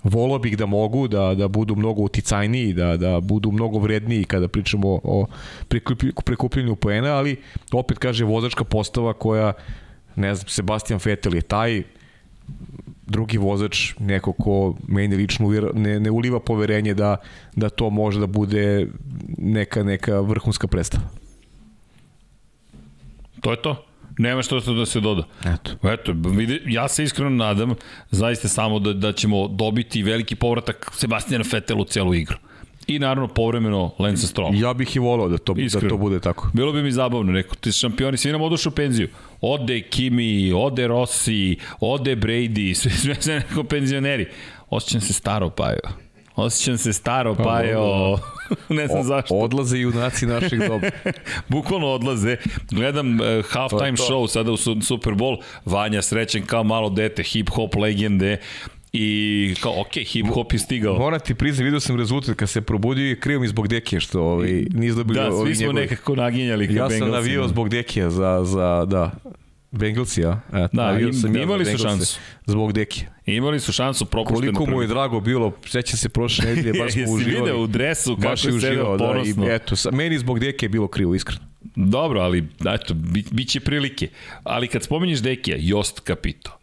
volao bih da mogu, da, da budu mnogo uticajniji, da, da budu mnogo vredniji kada pričamo o prikupljenju poena, ali opet kaže vozačka postava koja, ne znam, Sebastian Vettel je taj, drugi vozač, neko ko meni lično ne, ne uliva poverenje da, da to može da bude neka, neka vrhunska predstava. To je to? Nema što da se doda. Eto. Eto, vidi, ja se iskreno nadam zaista samo da, da ćemo dobiti veliki povratak Sebastijana Fettel u celu igru. I naravno povremeno Lance Stroll. Ja bih i volao da to, Iskreno. da to bude tako. Bilo bi mi zabavno, neko, ti šampioni, svi nam odušu u penziju. Ode Kimi, ode Rossi, ode Brady, sve, sve, sve neko penzioneri. Osjećam se staro, pa evo. Osjećam se staro, pa, pa jo, ne znam o, zašto. Odlaze junaci naših doba. Bukvalno odlaze. Gledam uh, halftime show sada u Super Bowl. Vanja srećen kao malo dete, hip-hop legende. I kao, ok, hip hop je stigao. Moram ti priznati, vidio sam rezultat kad se probudio i krivo mi zbog Dekije što ovaj, nis dobili Da, svi smo njegovi. nekako naginjali. Ja sam navio zbog Dekija za, za, da, Bengalsi, ja? E, da, im, sam imali su šansu. Zbog Deki. Imali su šansu propušteno. Koliko mu je drago bilo, seća se prošle nedelje, baš smo uživali. video u dresu kako je ponosno. Da, i, eto, sa, meni zbog Deke je bilo krivo, iskreno. Dobro, ali eto, bi, bit će prilike. Ali kad spominješ Dekija, Jost Kapito.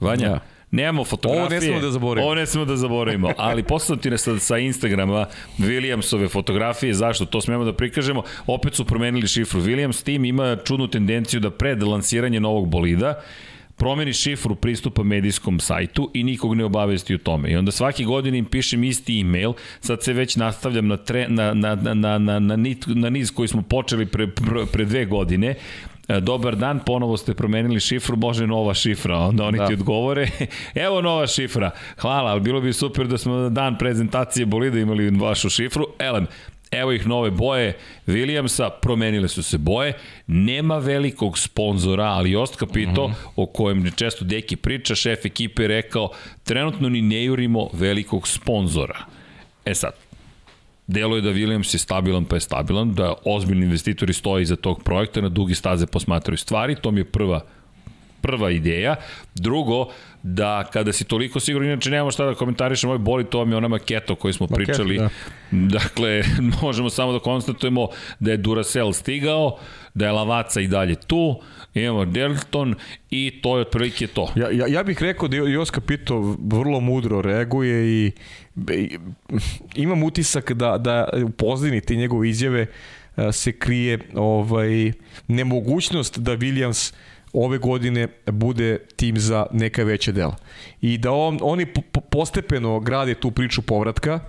Vanja, ja Nemamo fotografije. Ovo ne smemo da zaboravimo. Ovo ne smemo da zaboravimo, ali posljedno ti ne sa, sa Instagrama Williamsove fotografije, zašto? To smemo da prikažemo. Opet su promenili šifru. Williams tim ima čudnu tendenciju da pred lansiranje novog bolida promeni šifru pristupa medijskom sajtu i nikog ne obavesti o tome. I onda svake godine im pišem isti e-mail, sad se već nastavljam na, tre, na, na, na, na, na, na, na niz koji smo počeli pre, pre, pre dve godine, dobar dan, ponovo ste promenili šifru, može nova šifra, onda oni da. ti odgovore, evo nova šifra, hvala, ali bilo bi super da smo dan prezentacije bolida imali vašu šifru, elem, Evo ih nove boje Williamsa, promenile su se boje, nema velikog sponzora, ali Jost Capito, mm -hmm. o kojem često Deki priča, šef ekipe je rekao, trenutno ni ne jurimo velikog sponzora. E sad, Delo je da Williams je stabilan pa je stabilan, da ozbiljni investitori stoje iza tog projekta, na dugi staze posmatraju stvari, to mi je prva prva ideja. Drugo, da kada si toliko siguran, inače nemamo šta da komentarišemo, ovaj boli, to vam je ona maketa o kojoj smo Maket, pričali. Da. Dakle, možemo samo da konstatujemo da je Duracell stigao, da je Lavaca i dalje tu, imamo Delton i to je otprilike to. Ja, ja, ja bih rekao da Jos Capito vrlo mudro reaguje i imam utisak da, da u pozadini te njegove izjave se krije ovaj nemogućnost da Williams ove godine bude tim za neka veća dela. I da on, oni postepeno grade tu priču povratka,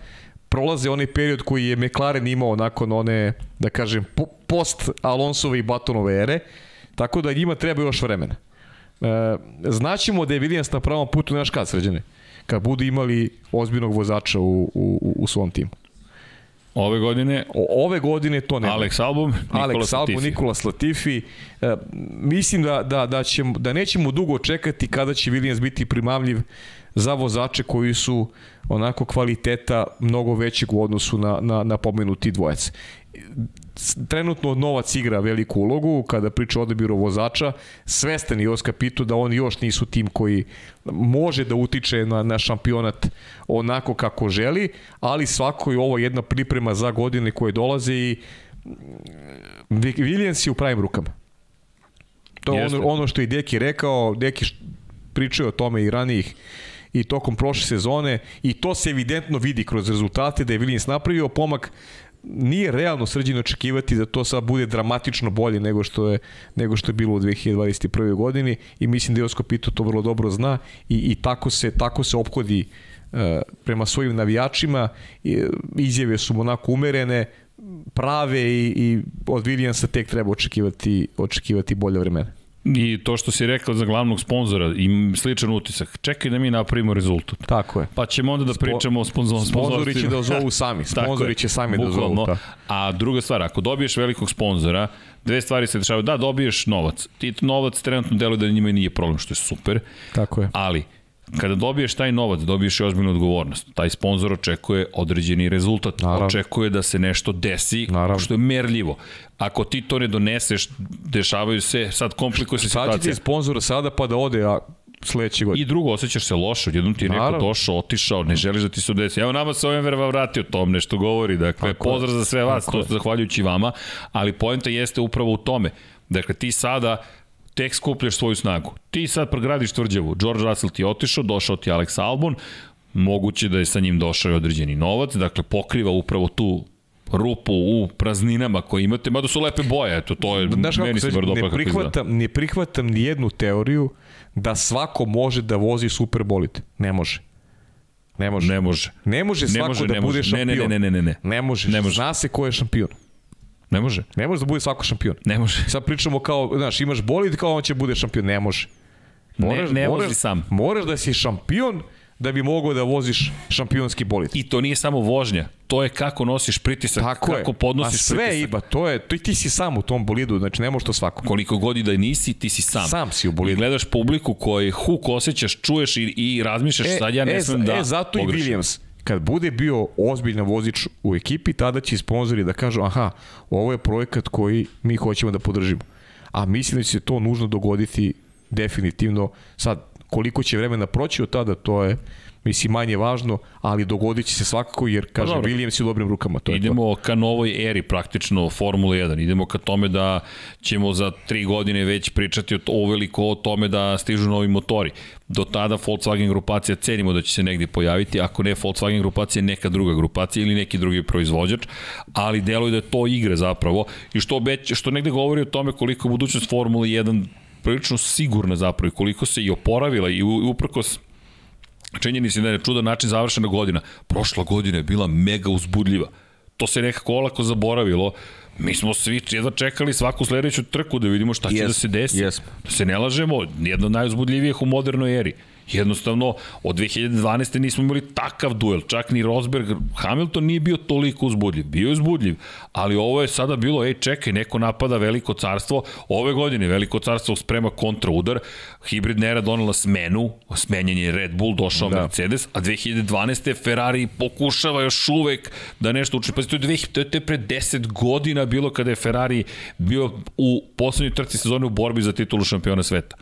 prolaze onaj period koji je McLaren imao nakon one, da kažem, post Alonsove i Batonove ere, tako da njima treba još vremena. E, znaćemo da je Williams na pravom putu, znaš kad sređene? Kad budu imali ozbiljnog vozača u, u, u svom timu. Ove godine O, ove godine to ne. Alex Album, Nikola Alex Latifi. Nikola Latifi. E, mislim da, da, da, ćemo, da nećemo dugo čekati kada će Williams biti primamljiv za vozače koji su onako kvaliteta mnogo većeg u odnosu na, na, na pomenuti dvojec. Trenutno novac igra veliku ulogu kada priča o odabiru vozača. Svestan je Oskar Pitu da oni još nisu tim koji može da utiče na, na šampionat onako kako želi, ali svako je ovo jedna priprema za godine koje dolaze i Williams je u pravim rukama. To je ono, ono što je Deki rekao, Deki pričao o tome i ranijih i tokom prošle sezone i to se evidentno vidi kroz rezultate da je Williams napravio pomak nije realno srđeno očekivati da to sad bude dramatično bolje nego što je nego što je bilo u 2021. godini i mislim da Josko Pito to vrlo dobro zna i, i tako se tako se ophodi e, prema svojim navijačima i, izjave su onako umerene prave i, i od Williamsa tek treba očekivati očekivati bolje vremena. I to što si rekao za glavnog sponzora, im sličan utisak. Čekaj da mi napravimo rezultat. Tako je. Pa ćemo onda da pričamo o sponzor, Sponzori će da zovu sami. Sponzori će sami da zovu. bukvalno. Da. A druga stvar, ako dobiješ velikog sponzora, dve stvari se dešavaju. Da, dobiješ novac. Ti novac trenutno deluje da njima nije problem, što je super. Tako je. Ali, kada dobiješ taj novac, dobiješ i ozbiljnu odgovornost. Taj sponsor očekuje određeni rezultat. Naravno. Očekuje da se nešto desi, Naravno. što je merljivo. Ako ti to ne doneseš, dešavaju se, sad komplikuje se Sad će ti situacija. sponzora sada pa da ode, a sledeće godine. I drugo, osjećaš se loše, odjednom ti je neko Naravno. došao, otišao, ne želiš da ti se desi. Evo nama se ovim verva vratio, tom nešto govori, dakle, Tako je. pozdrav za sve vas, Tako to je. zahvaljujući vama, ali poenta jeste upravo u tome. Dakle, ti sada tek skupljaš svoju snagu. Ti sad pregradiš tvrđavu. George Russell ti je otišao, došao ti Alex Albon, moguće da je sa njim došao i određeni novac, dakle pokriva upravo tu rupu u prazninama koje imate, mada su lepe boje, eto, to je, Znaš meni se bar dobro ne kako izgleda. prihvatam, ne prihvatam ni jednu teoriju da svako može da vozi super bolid. Ne može. Ne može. Ne može. Ne može Ne svako može, da ne bude može. Ne, ne, šampion. ne, ne, ne, ne. Ne može. Ne može. Zna se ko je šampion. Ne može. Ne može da bude svako šampion. Ne može. Sad pričamo kao, znaš, imaš bolid kao on će bude šampion. Ne može. Ne, ne vozi sam. Moraš da si šampion da bi mogao da voziš šampionski bolid. I to nije samo vožnja, to je kako nosiš pritisak, Tako kako je. podnosiš A sve pritisak. ima, to je, to i ti si sam u tom bolidu, znači ne može to svako. Koliko god i da nisi, ti si sam. Sam si u I bolidu. gledaš publiku koji huk osjećaš, čuješ i, i razmišljaš, sad ja ne e, smem da E, zato pogrešim. i Williams, kad bude bio ozbiljan vozič u ekipi, tada će sponzori da kažu, aha, ovo je projekat koji mi hoćemo da podržimo. A mislim da će se to nužno dogoditi definitivno. Sad, koliko će vremena proći od tada, to je mislim manje važno, ali dogodit će se svakako jer kaže dobro. Williams je u dobrim rukama, to je to. Idemo ka novoj eri praktično Formula 1. Idemo ka tome da ćemo za tri godine već pričati o, to, o veliko o tome da stižu novi motori. Do tada Volkswagen grupacija cenimo da će se negde pojaviti, ako ne Volkswagen grupacija, neka druga grupacija ili neki drugi proizvođač, ali deluje da je to igre zapravo i što, obeć, što negde govori o tome koliko je budućnost Formule 1 prilično sigurna zapravo i koliko se i oporavila i uprkos se da je čudan način završena godina. Prošla godina je bila mega uzbudljiva. To se nekako olako zaboravilo. Mi smo svi jedva čekali svaku sledeću trku da vidimo šta će Jesmo, da se desi. jesmo. Da se ne lažemo, jedna od najuzbudljivijih u modernoj eri. Jednostavno, od 2012. nismo imali takav duel. Čak ni Rosberg, Hamilton nije bio toliko uzbudljiv. Bio je uzbudljiv, ali ovo je sada bilo, ej čekaj, neko napada veliko carstvo. Ove godine veliko carstvo sprema kontraudar. Hibridna era donela smenu, smenjen je Red Bull, došao Da. Mercedes, a 2012. Ferrari pokušava još uvek da nešto učini. Pazi, to je, dve, to je to je pre 10 godina bilo kada je Ferrari bio u poslednjoj trci sezone u borbi za titulu šampiona sveta.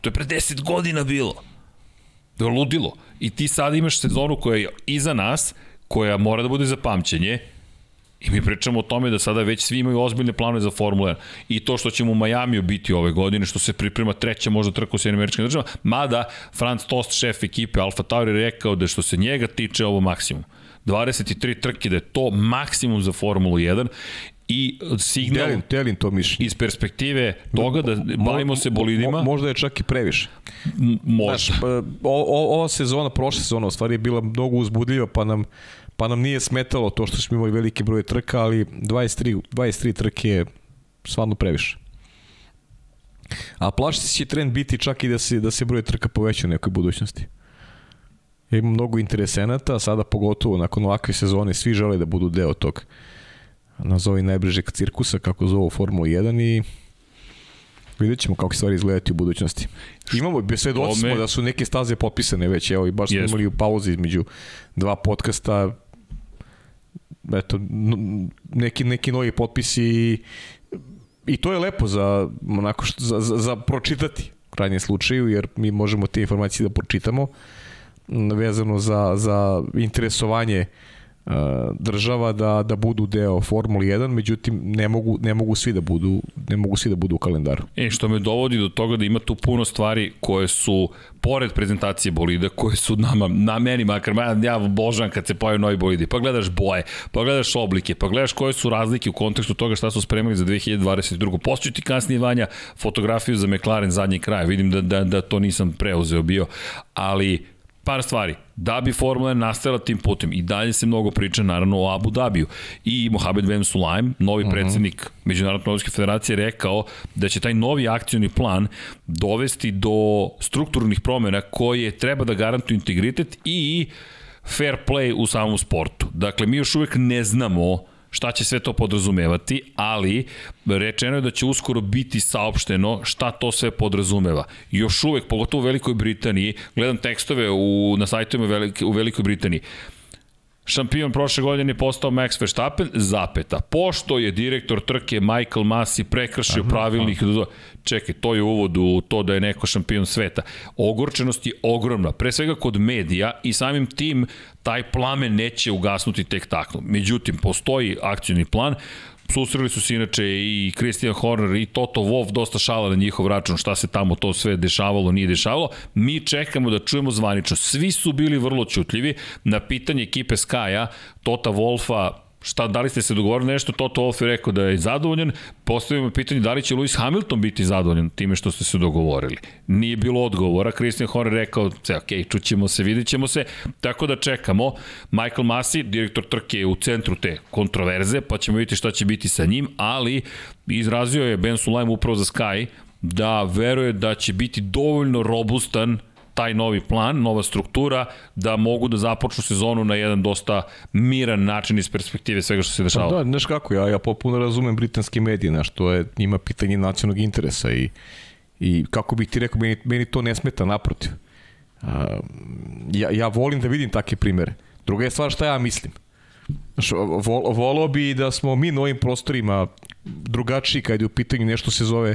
To je pre 10 godina bilo. To je ludilo. I ti sad imaš sezonu koja je iza nas, koja mora da bude za pamćenje, I mi pričamo o tome da sada već svi imaju ozbiljne planove za Formula 1. I to što ćemo u Majamiju biti ove godine, što se priprema treća možda trka u Sjedinim američkim državama, mada Franz Tost, šef ekipe Alfa Tauri, rekao da što se njega tiče ovo maksimum. 23 trke da je to maksimum za Formulu 1 i signal Delim, delim to mišljenje. iz perspektive toga da bavimo se bolidima, Mo, možda je čak i previše. m- može. Znaš, pa, o, o, ova sezona, prošla sezona u stvari je bila mnogo uzbudljiva, pa nam, pa nam nije smetalo to što smo imali veliki broj trka, ali 23, 23 trke je stvarno previše. A plašiti će trend biti čak i da se, da se broj trka poveća u nekoj budućnosti. Ima mnogo interesenata, sada pogotovo nakon ovakve sezone svi žele da budu deo tog nazovi najbližeg cirkusa, kako zovu Formula 1 i vidjet ćemo kako stvari izgledati u budućnosti. Imamo, svedoci smo da su neke staze popisane već, evo i baš smo imali u pauzi između dva podcasta, eto, neki, neki novi potpisi i to je lepo za, onako, što, za, za, za pročitati u krajnjem slučaju, jer mi možemo te informacije da pročitamo vezano za, za interesovanje uh, država da da budu deo Formule 1, međutim ne mogu ne mogu svi da budu ne mogu svi da budu u kalendaru. E što me dovodi do toga da ima tu puno stvari koje su pored prezentacije bolida koje su nama na meni makar ja božan kad se pojavi novi bolidi. Pa gledaš boje, pa gledaš oblike, pa gledaš koje su razlike u kontekstu toga šta su spremili za 2022. Postoji ti kasnije vanja fotografiju za McLaren zadnji kraj. Vidim da da da to nisam preuzeo bio, ali par stvari. Da bi Formula 1 nastavila tim putem i dalje se mnogo priča naravno o Abu Dhabiju. I Mohamed Ben Sulaim, novi uh mhm. -huh. predsednik Međunarodne Olimpijske federacije, rekao da će taj novi akcioni plan dovesti do strukturnih promjena koje treba da garantuju integritet i fair play u samom sportu. Dakle, mi još uvek ne znamo šta će sve to podrazumevati, ali rečeno je da će uskoro biti saopšteno šta to sve podrazumeva. Još uvek, pogotovo u Velikoj Britaniji, gledam tekstove u, na sajtovima u Velikoj Britaniji, Šampion prošle godine je postao Max Verstappen, zapeta. Pošto je direktor trke Michael Masi prekršio pravilnik, aha. čekaj, to je uvod u to da je neko šampion sveta. Ogorčenost je ogromna, pre svega kod medija i samim tim taj plamen neće ugasnuti tek tako. Međutim, postoji akcijni plan, susreli su se inače i Christian Horner i Toto Wolff dosta šala na njihov račun šta se tamo to sve dešavalo, nije dešavalo. Mi čekamo da čujemo zvanično. Svi su bili vrlo čutljivi na pitanje ekipe Skaja, Tota Wolffa šta, da li ste se dogovorili nešto, Toto Wolff je rekao da je zadovoljan, postavimo pitanje da li će Lewis Hamilton biti zadovoljan time što ste se dogovorili. Nije bilo odgovora, Christian Horner rekao, sve, ok, čućemo se, vidit ćemo se, tako da čekamo. Michael Masi, direktor trke je u centru te kontroverze, pa ćemo vidjeti šta će biti sa njim, ali izrazio je Ben Sulaim upravo za Sky da veruje da će biti dovoljno robustan taj novi plan, nova struktura, da mogu da započnu sezonu na jedan dosta miran način iz perspektive svega što se dešava. Pa da, znaš kako, ja, ja popuno razumem britanske medije, znaš, to je njima pitanje nacionalnog interesa i, i kako bih ti rekao, meni, meni to ne smeta, naprotiv. A, ja, ja volim da vidim takve primere. Druga je stvar šta ja mislim. Znaš, vol, volao bi da smo mi na ovim prostorima drugačiji kad je u pitanju nešto se zove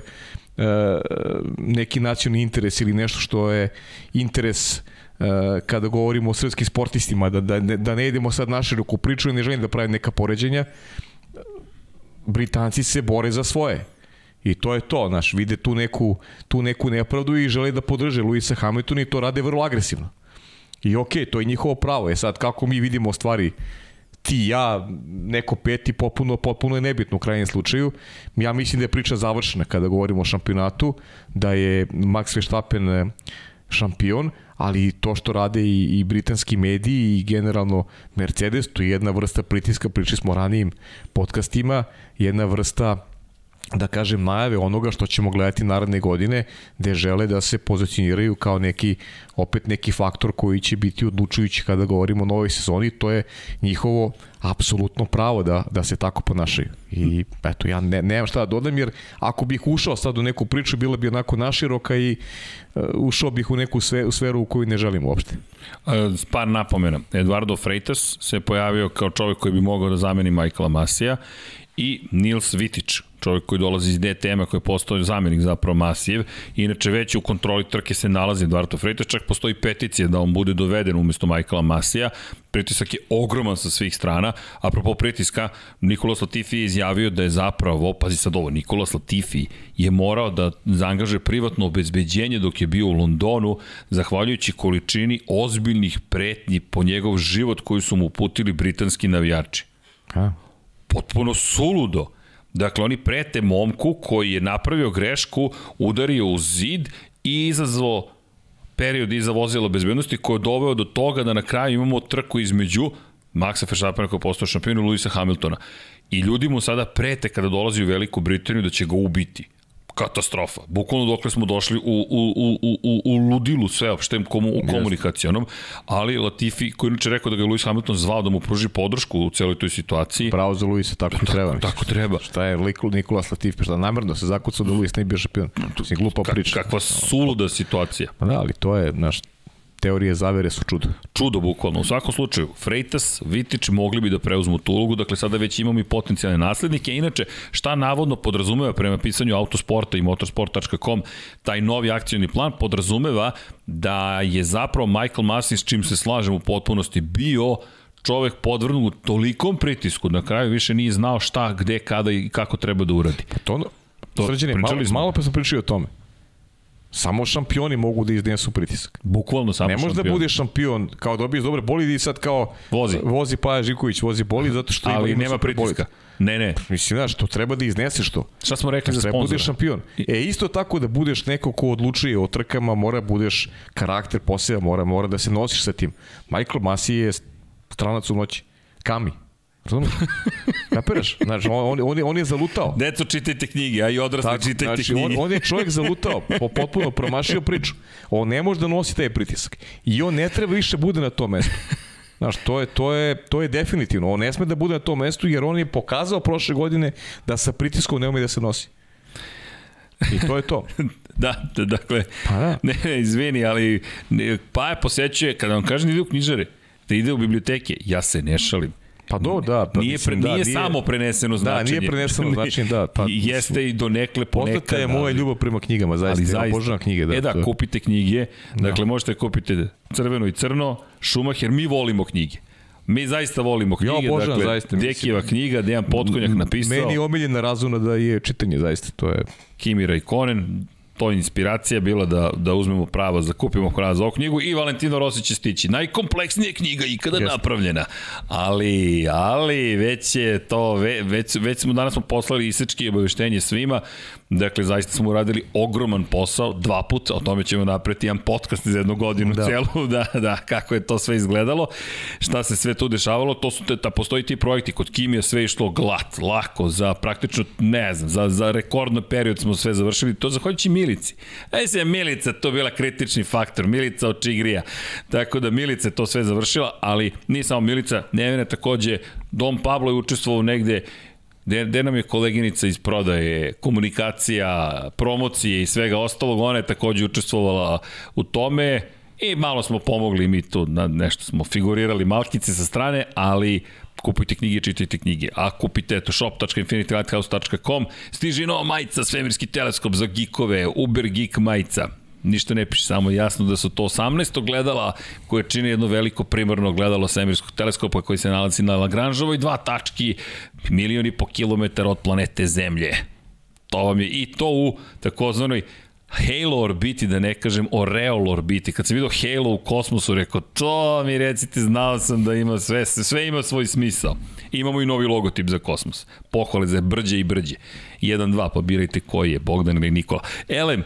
neki nacionalni interes ili nešto što je interes uh, kada govorimo o srpskim sportistima, da, da, da ne idemo sad naše ruku priču i ne želim da pravim neka poređenja, Britanci se bore za svoje. I to je to, znaš, vide tu neku, tu neku nepravdu i žele da podrže Luisa Hamiltona i to rade vrlo agresivno. I okej, okay, to je njihovo pravo. Je sad kako mi vidimo stvari ti, ja, neko peti, popuno, popuno je nebitno u krajnjem slučaju. Ja mislim da je priča završena kada govorimo o šampionatu, da je Max Verstappen e, šampion, ali to što rade i, i britanski mediji i generalno Mercedes, to je jedna vrsta pritiska, pričali smo ranijim podcastima, jedna vrsta da kažem najave onoga što ćemo gledati naredne godine gde žele da se pozicioniraju kao neki opet neki faktor koji će biti odlučujući kada govorimo o novoj sezoni to je njihovo apsolutno pravo da, da se tako ponašaju. I eto ja ne, nemam šta da dodam jer ako bih ušao sad u neku priču bila bi onako naširoka i uh, ušao bih u neku sve, u sferu u koju ne želim uopšte. Uh, par napomena. Eduardo Freitas se pojavio kao čovjek koji bi mogao da zameni Michaela Masija i Nils Vitić, čovjek koji dolazi iz DTM-a koji je postao zamjenik zapravo Masijev. Inače već u kontroli trke se nalazi Eduardo Freitas, čak postoji peticija da on bude doveden umesto Michaela Masija. Pritisak je ogroman sa svih strana. Apropo pritiska, Nikolas Latifi je izjavio da je zapravo, pazi sad ovo, Nikolas Latifi je morao da zaangaže privatno obezbeđenje dok je bio u Londonu, zahvaljujući količini ozbiljnih pretnji po njegov život koji su mu putili britanski navijači. A? Potpuno suludo Dakle, oni prete momku koji je napravio grešku, udario u zid i izazvao period iza vozila bezbednosti koji je doveo do toga da na kraju imamo trku između Maxa Verstappena koji je postao šampion Luisa Hamiltona. I ljudi mu sada prete kada dolazi u Veliku Britaniju da će ga ubiti. Katastrofa. Bukvalno dokle smo došli u, u, u, u, u ludilu sveopštem komu, u komunikacionom, ali Latifi, koji inače rekao da ga je Lewis Hamilton zvao da mu pruži podršku u celoj toj situaciji. Bravo za Luisa, tako i treba. Tako, tako treba. Šta je Nikola Latifi, šta namerno se zakucao da Luis ne bio šampion. Mislim, glupa priča. Kakva suluda situacija. Pa da, ali to je, znaš, teorije zavere su čudo. Čudo, bukvalno. U svakom slučaju, Freitas, Vitić mogli bi da preuzmu tu ulogu, dakle sada već imamo i potencijalne naslednike. Inače, šta navodno podrazumeva prema pisanju autosporta i motorsport.com, taj novi akcijni plan podrazumeva da je zapravo Michael Massey, s čim se slažem u potpunosti, bio čovek podvrnut tolikom pritisku, na kraju više nije znao šta, gde, kada i kako treba da uradi. Pa to, to Srđane, malo, malo pa sam pričao o tome. Samo šampioni mogu da iznesu pritisak. Bukvalno samo šampion. Ne može da budeš šampion kao dobiješ dobre bolide i sad kao vozi, vozi Paja Žiković, vozi boli zato što Ali ima, nema pritiska. Ne, ne. Mislim, znaš, to treba da izneseš to. Šta smo rekli za sponzora? Treba budeš šampion. E, isto tako da budeš neko ko odlučuje o trkama, mora budeš karakter poseba, mora, mora da se nosiš sa tim. Michael Masi je stranac u noći. Kami. Razumiješ? Kapiraš? Znači, on, on, on je zalutao. Deco, čitajte knjige, a i odrasli Tako, čitajte znači, knjige. On, on je čovjek zalutao, po, potpuno promašio priču. On ne može da nosi taj pritisak. I on ne treba više bude na tom mestu. Znaš, to je, to, je, to je definitivno. On ne sme da bude na tom mestu jer on je pokazao prošle godine da sa pritiskom ne ume da se nosi. I to je to. da, da, dakle, pa da. ne, ne, izvini, ali ne, pa je posećuje, kada vam kažem da ide u knjižare, da ide u biblioteke, ja se ne šalim Pa do, da. Pa, nije, mislim, pre, nije, da, nije samo preneseno značenje. Da, nije preneseno značenje, da. Pa, Jeste i do nekle ponekad. Postata je moja ljubav prema knjigama, zaista. Ali zaista. Obožavam knjige. Da, e da, to... kupite knjige. Da. Dakle, možete kupiti crveno i crno, Šumacher, mi volimo knjige. Mi zaista volimo knjige, ja obožavam, dakle, zaista, Dekijeva knjiga, Dejan Potkonjak napisao. Meni je omiljena razuna da je čitanje, zaista, to je... Kimira i Konen, to je inspiracija bila da, da uzmemo pravo, da kupimo pravo za ovu knjigu i Valentino Rossi će stići. Najkompleksnija knjiga ikada Jeste. napravljena. Ali, ali, već je to, već, već smo danas smo poslali isečki obaveštenje svima. Dakle, zaista smo uradili ogroman posao, dva puta, o tome ćemo napreti jedan podcast za jednu godinu da. celu, da, da, kako je to sve izgledalo, šta se sve tu dešavalo, to su, da postoji ti projekti, kod Kimija sve išlo glat, lako, za praktično, ne znam, za, za rekordno period smo sve završili, to zahvaljujući Milici. Aj se Milica to bila kritični faktor, Milica od Čigrija, tako da Milica to sve završila, ali nije samo Milica, Nevene takođe, Dom Pablo je učestvovao negde gde, gde nam je koleginica iz prodaje, komunikacija, promocije i svega ostalog, ona je takođe učestvovala u tome i malo smo pomogli mi tu, na nešto smo figurirali malkice sa strane, ali kupujte knjige, čitajte knjige. A kupite eto shop.infinitylighthouse.com stiže nova majica, svemirski teleskop za gikove, Uber Geek majica ništa ne piše, samo jasno da su to 18 gledala koje čini jedno veliko primarno gledalo svemirskog teleskopa koji se nalazi na Lagranžovoj dva tački, milion i po kilometar od planete Zemlje. To vam je i to u takozvanoj Halo orbiti, da ne kažem Oreol orbiti. Kad sam vidio Halo u kosmosu, rekao, to mi recite, znao sam da ima sve, sve ima svoj smisao. Imamo i novi logotip za kosmos. Pohvale za brđe i brđe. 1-2, pa birajte koji je, Bogdan ili Nikola. Elem,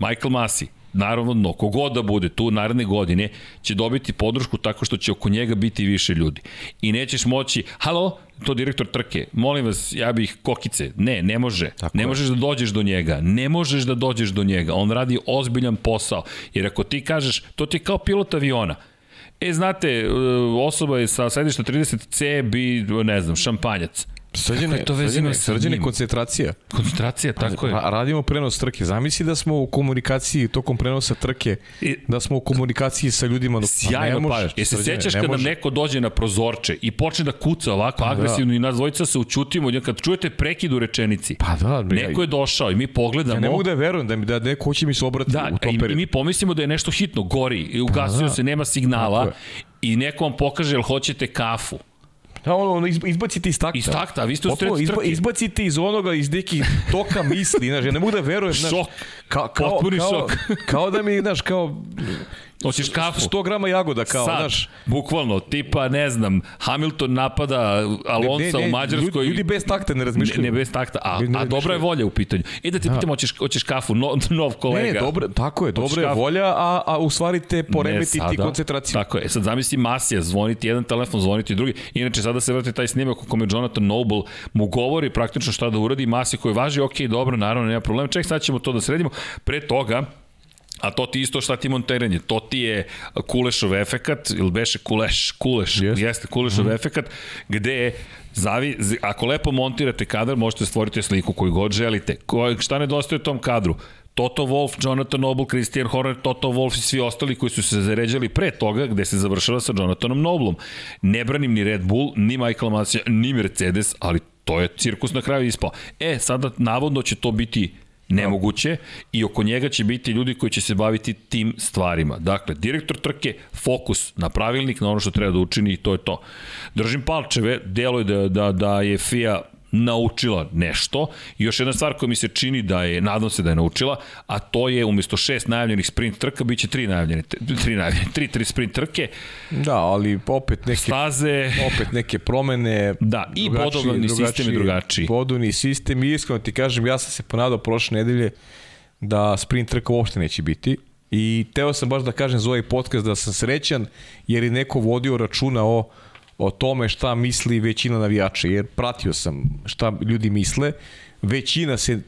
Michael Masi, naravno, no, kogod da bude tu naredne godine, će dobiti podršku tako što će oko njega biti više ljudi. I nećeš moći, halo, to direktor trke, molim vas, ja bih kokice. Ne, ne može. Tako ne je. možeš da dođeš do njega. Ne možeš da dođeš do njega. On radi ozbiljan posao. Jer ako ti kažeš, to ti je kao pilot aviona. E, znate, osoba je sa sedišta 30C bi, ne znam, šampanjac. Srđene, to srđene, srđene koncentracija. Koncentracija, tako je. A radimo prenos trke. Zamisli da smo u komunikaciji tokom prenosa trke, I, da smo u komunikaciji sa ljudima. Sjajno pa, Je se sećaš kada može. neko dođe na prozorče i počne da kuca ovako pa, da. agresivno da. i nas dvojica se učutimo, kad čujete prekid u rečenici, pa da, neko je došao i mi pogledamo. Ja ne mogu da verujem da mi da neko hoće mi se obrati da, u tom periodu. I mi pomislimo da je nešto hitno, gori, i ugasio pa, da. se, nema signala i neko vam pokaže jel hoćete kafu Da, ono, ono izbacite iz takta. Iz takta, vi ste u sred izba, Izbacite iz onoga, iz nekih toka misli, znaš, ja ne mogu da verujem, znaš. Šok, kao, kao, potpuni kao, šok. kao da mi, znaš, kao, Hoćeš kafu? 100 grama jagoda kao, Sad, znaš. bukvalno, tipa, ne znam, Hamilton napada Alonso u Mađarskoj. Ljudi, bez takta ne razmišljaju. Ne, ne bez takta, a, Ne a dobra je volja u pitanju. I da te pitam, hoćeš, hoćeš kafu, no, nov kolega. Ne, ne, dobro, tako je, dobra je volja, a, a u stvari te Ne poremeti ti koncentraciju. Tako je. Sad zamisli Masija, zvoniti jedan telefon, zvoniti drugi. Inače, sada se vrti taj snimak u kome Jonathan Noble mu govori praktično šta da uradi. Masija koji važi, ok, dobro, naravno, nema problema. Ček, sad ćemo to da sredimo. Pre toga, A to ti isto šta ti montiranje, to ti je Kulešov efekat, ili beše Kuleš, Kuleš, Jeste. jeste, Kulešov mm. efekat, gde Zavi, ako lepo montirate kadar, možete stvoriti sliku koju god želite. Ko, šta nedostaje tom kadru? Toto Wolf, Jonathan Noble, Christian Horner, Toto Wolf i svi ostali koji su se zaređali pre toga gde se završava sa Jonathanom Noblom. Ne branim ni Red Bull, ni Michael Masija, ni Mercedes, ali to je cirkus na kraju ispao. E, sada navodno će to biti nemoguće i oko njega će biti ljudi koji će se baviti tim stvarima. Dakle, direktor trke, fokus na pravilnik, na ono što treba da učini i to je to. Držim palčeve, deluje da, da, da je FIA naučila nešto. I još jedna stvar koja mi se čini da je, nadam se da je naučila, a to je umesto šest najavljenih sprint trka, bit će tri najavljene, tri najavljene, tri, tri sprint trke, Da, ali opet neke staze, opet neke promene. Da, i bodovni sistem je drugačiji. Bodovni sistem i iskreno ti kažem, ja sam se ponadao prošle nedelje da sprint trka uopšte neće biti. I teo sam baš da kažem za ovaj podcast da sam srećan jer je neko vodio računa o, o tome šta misli većina navijača. Jer pratio sam šta ljudi misle. Većina se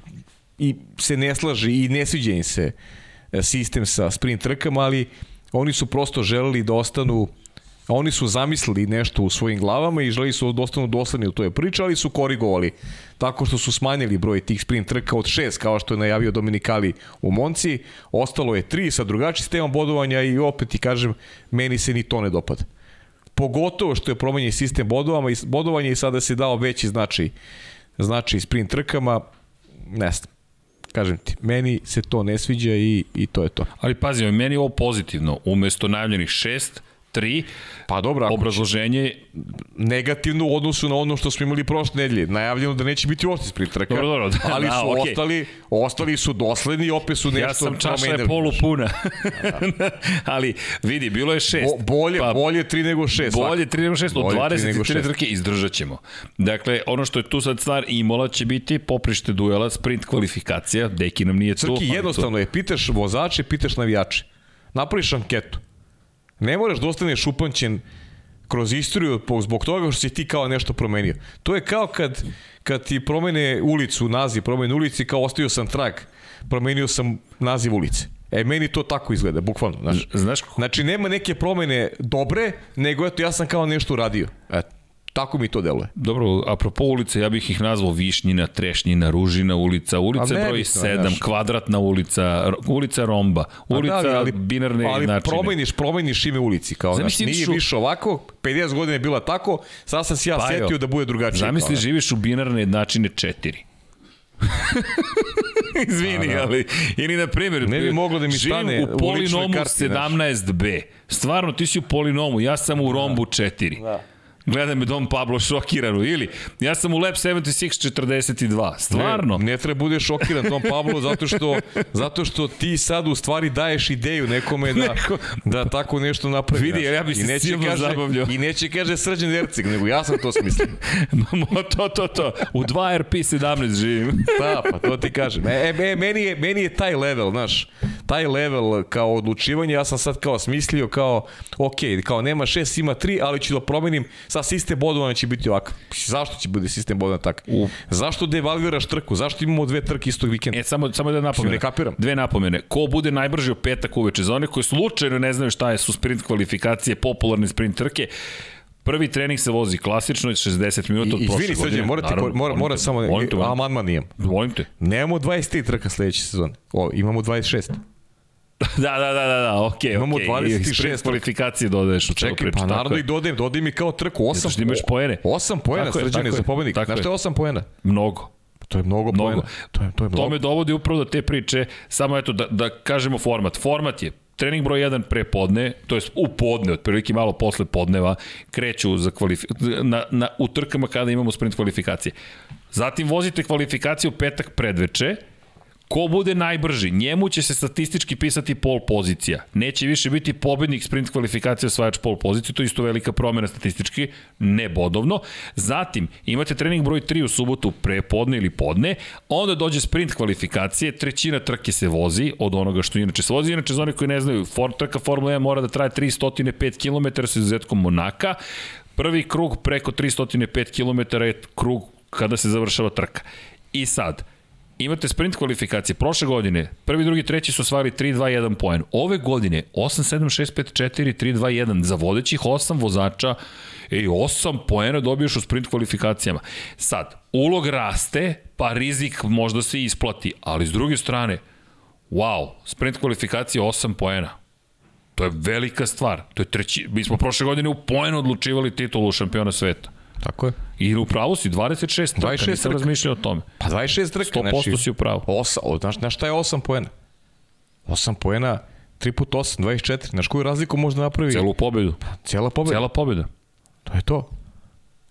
i se ne slaže i ne sviđa im se e, sistem sa sprint trkama, ali oni su prosto želeli da ostanu oni su zamislili nešto u svojim glavama i želi su da ostanu dosledni u toj priči, ali su korigovali tako što su smanjili broj tih sprint trka od šest, kao što je najavio Dominikali u Monci, ostalo je tri sa drugačijim sistemom bodovanja i opet ti kažem, meni se ni to ne dopada. Pogotovo što je promenjen sistem bodovama i bodovanja i sada se dao veći značaj znači sprint trkama, ne znam. Kažem ti, meni se to ne sviđa i, i to je to. ali pazi, meni je ovo pozitivno. Umesto najavljenih šest, tri, Pa dobro, ako obrazloženje negativno u odnosu na ono što smo imali prošle nedelje. Najavljeno da neće biti uopšte sprint trka. Dobro, dobro, da, ali da, su okej. ostali, ostali su dosledni i opet su nešto Ja sam čaša je polupuna. Ali vidi, bilo je šest. Bo, bolje, Pa, bolje 3 nego 6. Bolje 3 nego 6, od Bolje tri nego 23 šest. trke izdržat ćemo. Dakle, ono što je tu sad stvar, Imola će biti poprište duela, sprint kvalifikacija, Deki nam nije tu. Crki, jednostavno je, pitaš vozače, pitaš navijače. Napraviš anketu. Ne moraš da ostaneš upamćen kroz istoriju zbog toga što si ti kao nešto promenio. To je kao kad, kad ti promene ulicu, naziv promene ulici, kao ostavio sam trag, promenio sam naziv ulice. E, meni to tako izgleda, bukvalno. Znaš. Znaš kako? Znači, nema neke promene dobre, nego eto, ja sam kao nešto uradio. Eto, tako mi to deluje. Dobro, apropo ulice, ja bih ih nazvao Višnjina, Trešnjina, Ružina ulica, ulica broj nebitno, 7, znaš. kvadratna ulica, ulica Romba, ulica Pa da, ali, binarne ali načine. promeniš, promeniš ime ulici. Kao, znaš, nije su- više ovako, 50 godina je bila tako, sad sam se ja Pa jo. setio da bude drugačije. Zamisli, živiš u binarne jednačine 4. Izvini, A, da. ali ili na primjer Ne bi moglo da mi stane u u polinomu karti, znaš. 17b. Stvarno, ti si u polinomu, ja sam u rombu 4. Da. Gleda me Dom Pablo šokirano. Ili, ja sam u Lab 76 42. Stvarno. Ne, ne treba bude šokiran tom Pablo zato što, zato što ti sad u stvari daješ ideju nekome da, Neko- da tako nešto napravi. Vidi, ja bi se silno kaže, zabavljao. I neće kaže Srđan Ercik, nego ja sam to smislio. to, to, to. U 2 RP 17 živim. Da, pa to ti kažem. E, e, meni, je, meni je taj level, znaš, taj level kao odlučivanje, ja sam sad kao smislio kao, ok, kao nema šest, ima tri, ali ću da promenim, sad sistem bodovanja će biti ovakav. Zašto će bude sistem bodovanja takav? U. Zašto devalviraš trku? Zašto imamo dve trke istog vikenda? E, samo, samo da napomene. Ne kapiram. Dve napomene. Ko bude najbrži u petak uveče? Za one koji slučajno ne znaju šta je su sprint kvalifikacije, popularne sprint trke, Prvi trening se vozi klasično, 60 minuta od I, prošle izvini, godine. Srđan, morate, Naravno, mora, mora samo, molim te, molim te. amandman nijem. Molim te. Nemamo 23 trka sledeće sezone. O, imamo 26. Da, da, da, da, da, okej, okay, Imamo okej. 26 I sprint kvalifikacije dodaješ u celu Čekaj, priču. pa tako naravno i dodajem, dodaj mi kao trku 8. Zato imaš poene. 8 poena, tako za pobednik. Znaš što je 8 poena? Mnogo. To je mnogo, Mnogo. poena. To je, to je mnogo. To me dovodi upravo do te priče, samo eto da, da kažemo format. Format je trening broj 1 pre podne, to jest u podne, otprilike malo posle podneva, kreću za kvalifi... na, na, u trkama kada imamo sprint kvalifikacije. Zatim vozite kvalifikacije u petak predveče, Ko bude najbrži, njemu će se statistički pisati pol pozicija. Neće više biti pobednik sprint kvalifikacija osvajač pol poziciju, to je isto velika promjena statistički, ne bodovno. Zatim, imate trening broj 3 u subotu pre podne ili podne, onda dođe sprint kvalifikacije, trećina trke se vozi od onoga što inače se vozi. Inače, za one koji ne znaju, for, trka Formula 1 mora da traje 305 km sa izuzetkom Monaka. Prvi krug preko 305 km je krug kada se završava trka. I sad, imate sprint kvalifikacije. Prošle godine, prvi, drugi, treći su osvajali 3-2-1 poen. Ove godine 8-7-6-5-4-3-2-1 za vodećih 8 vozača Ej, 8 poena dobiješ u sprint kvalifikacijama. Sad, ulog raste, pa rizik možda se isplati, ali s druge strane, wow, sprint kvalifikacija 8 poena. To je velika stvar. To je treći, mi smo prošle godine u poenu odlučivali titulu šampiona sveta. Tako je. I u pravu si, 26 trka, 26 nisam razmišljao o tome. Pa 26 trka, 100% znači, si u pravu. 8, znaš, znaš šta je 8 poena? 8 poena, 3 put 8, 24. Znaš koju razliku možda napravi? Celu pobedu. Pa, cijela pobeda. Cela pobeda. To je to.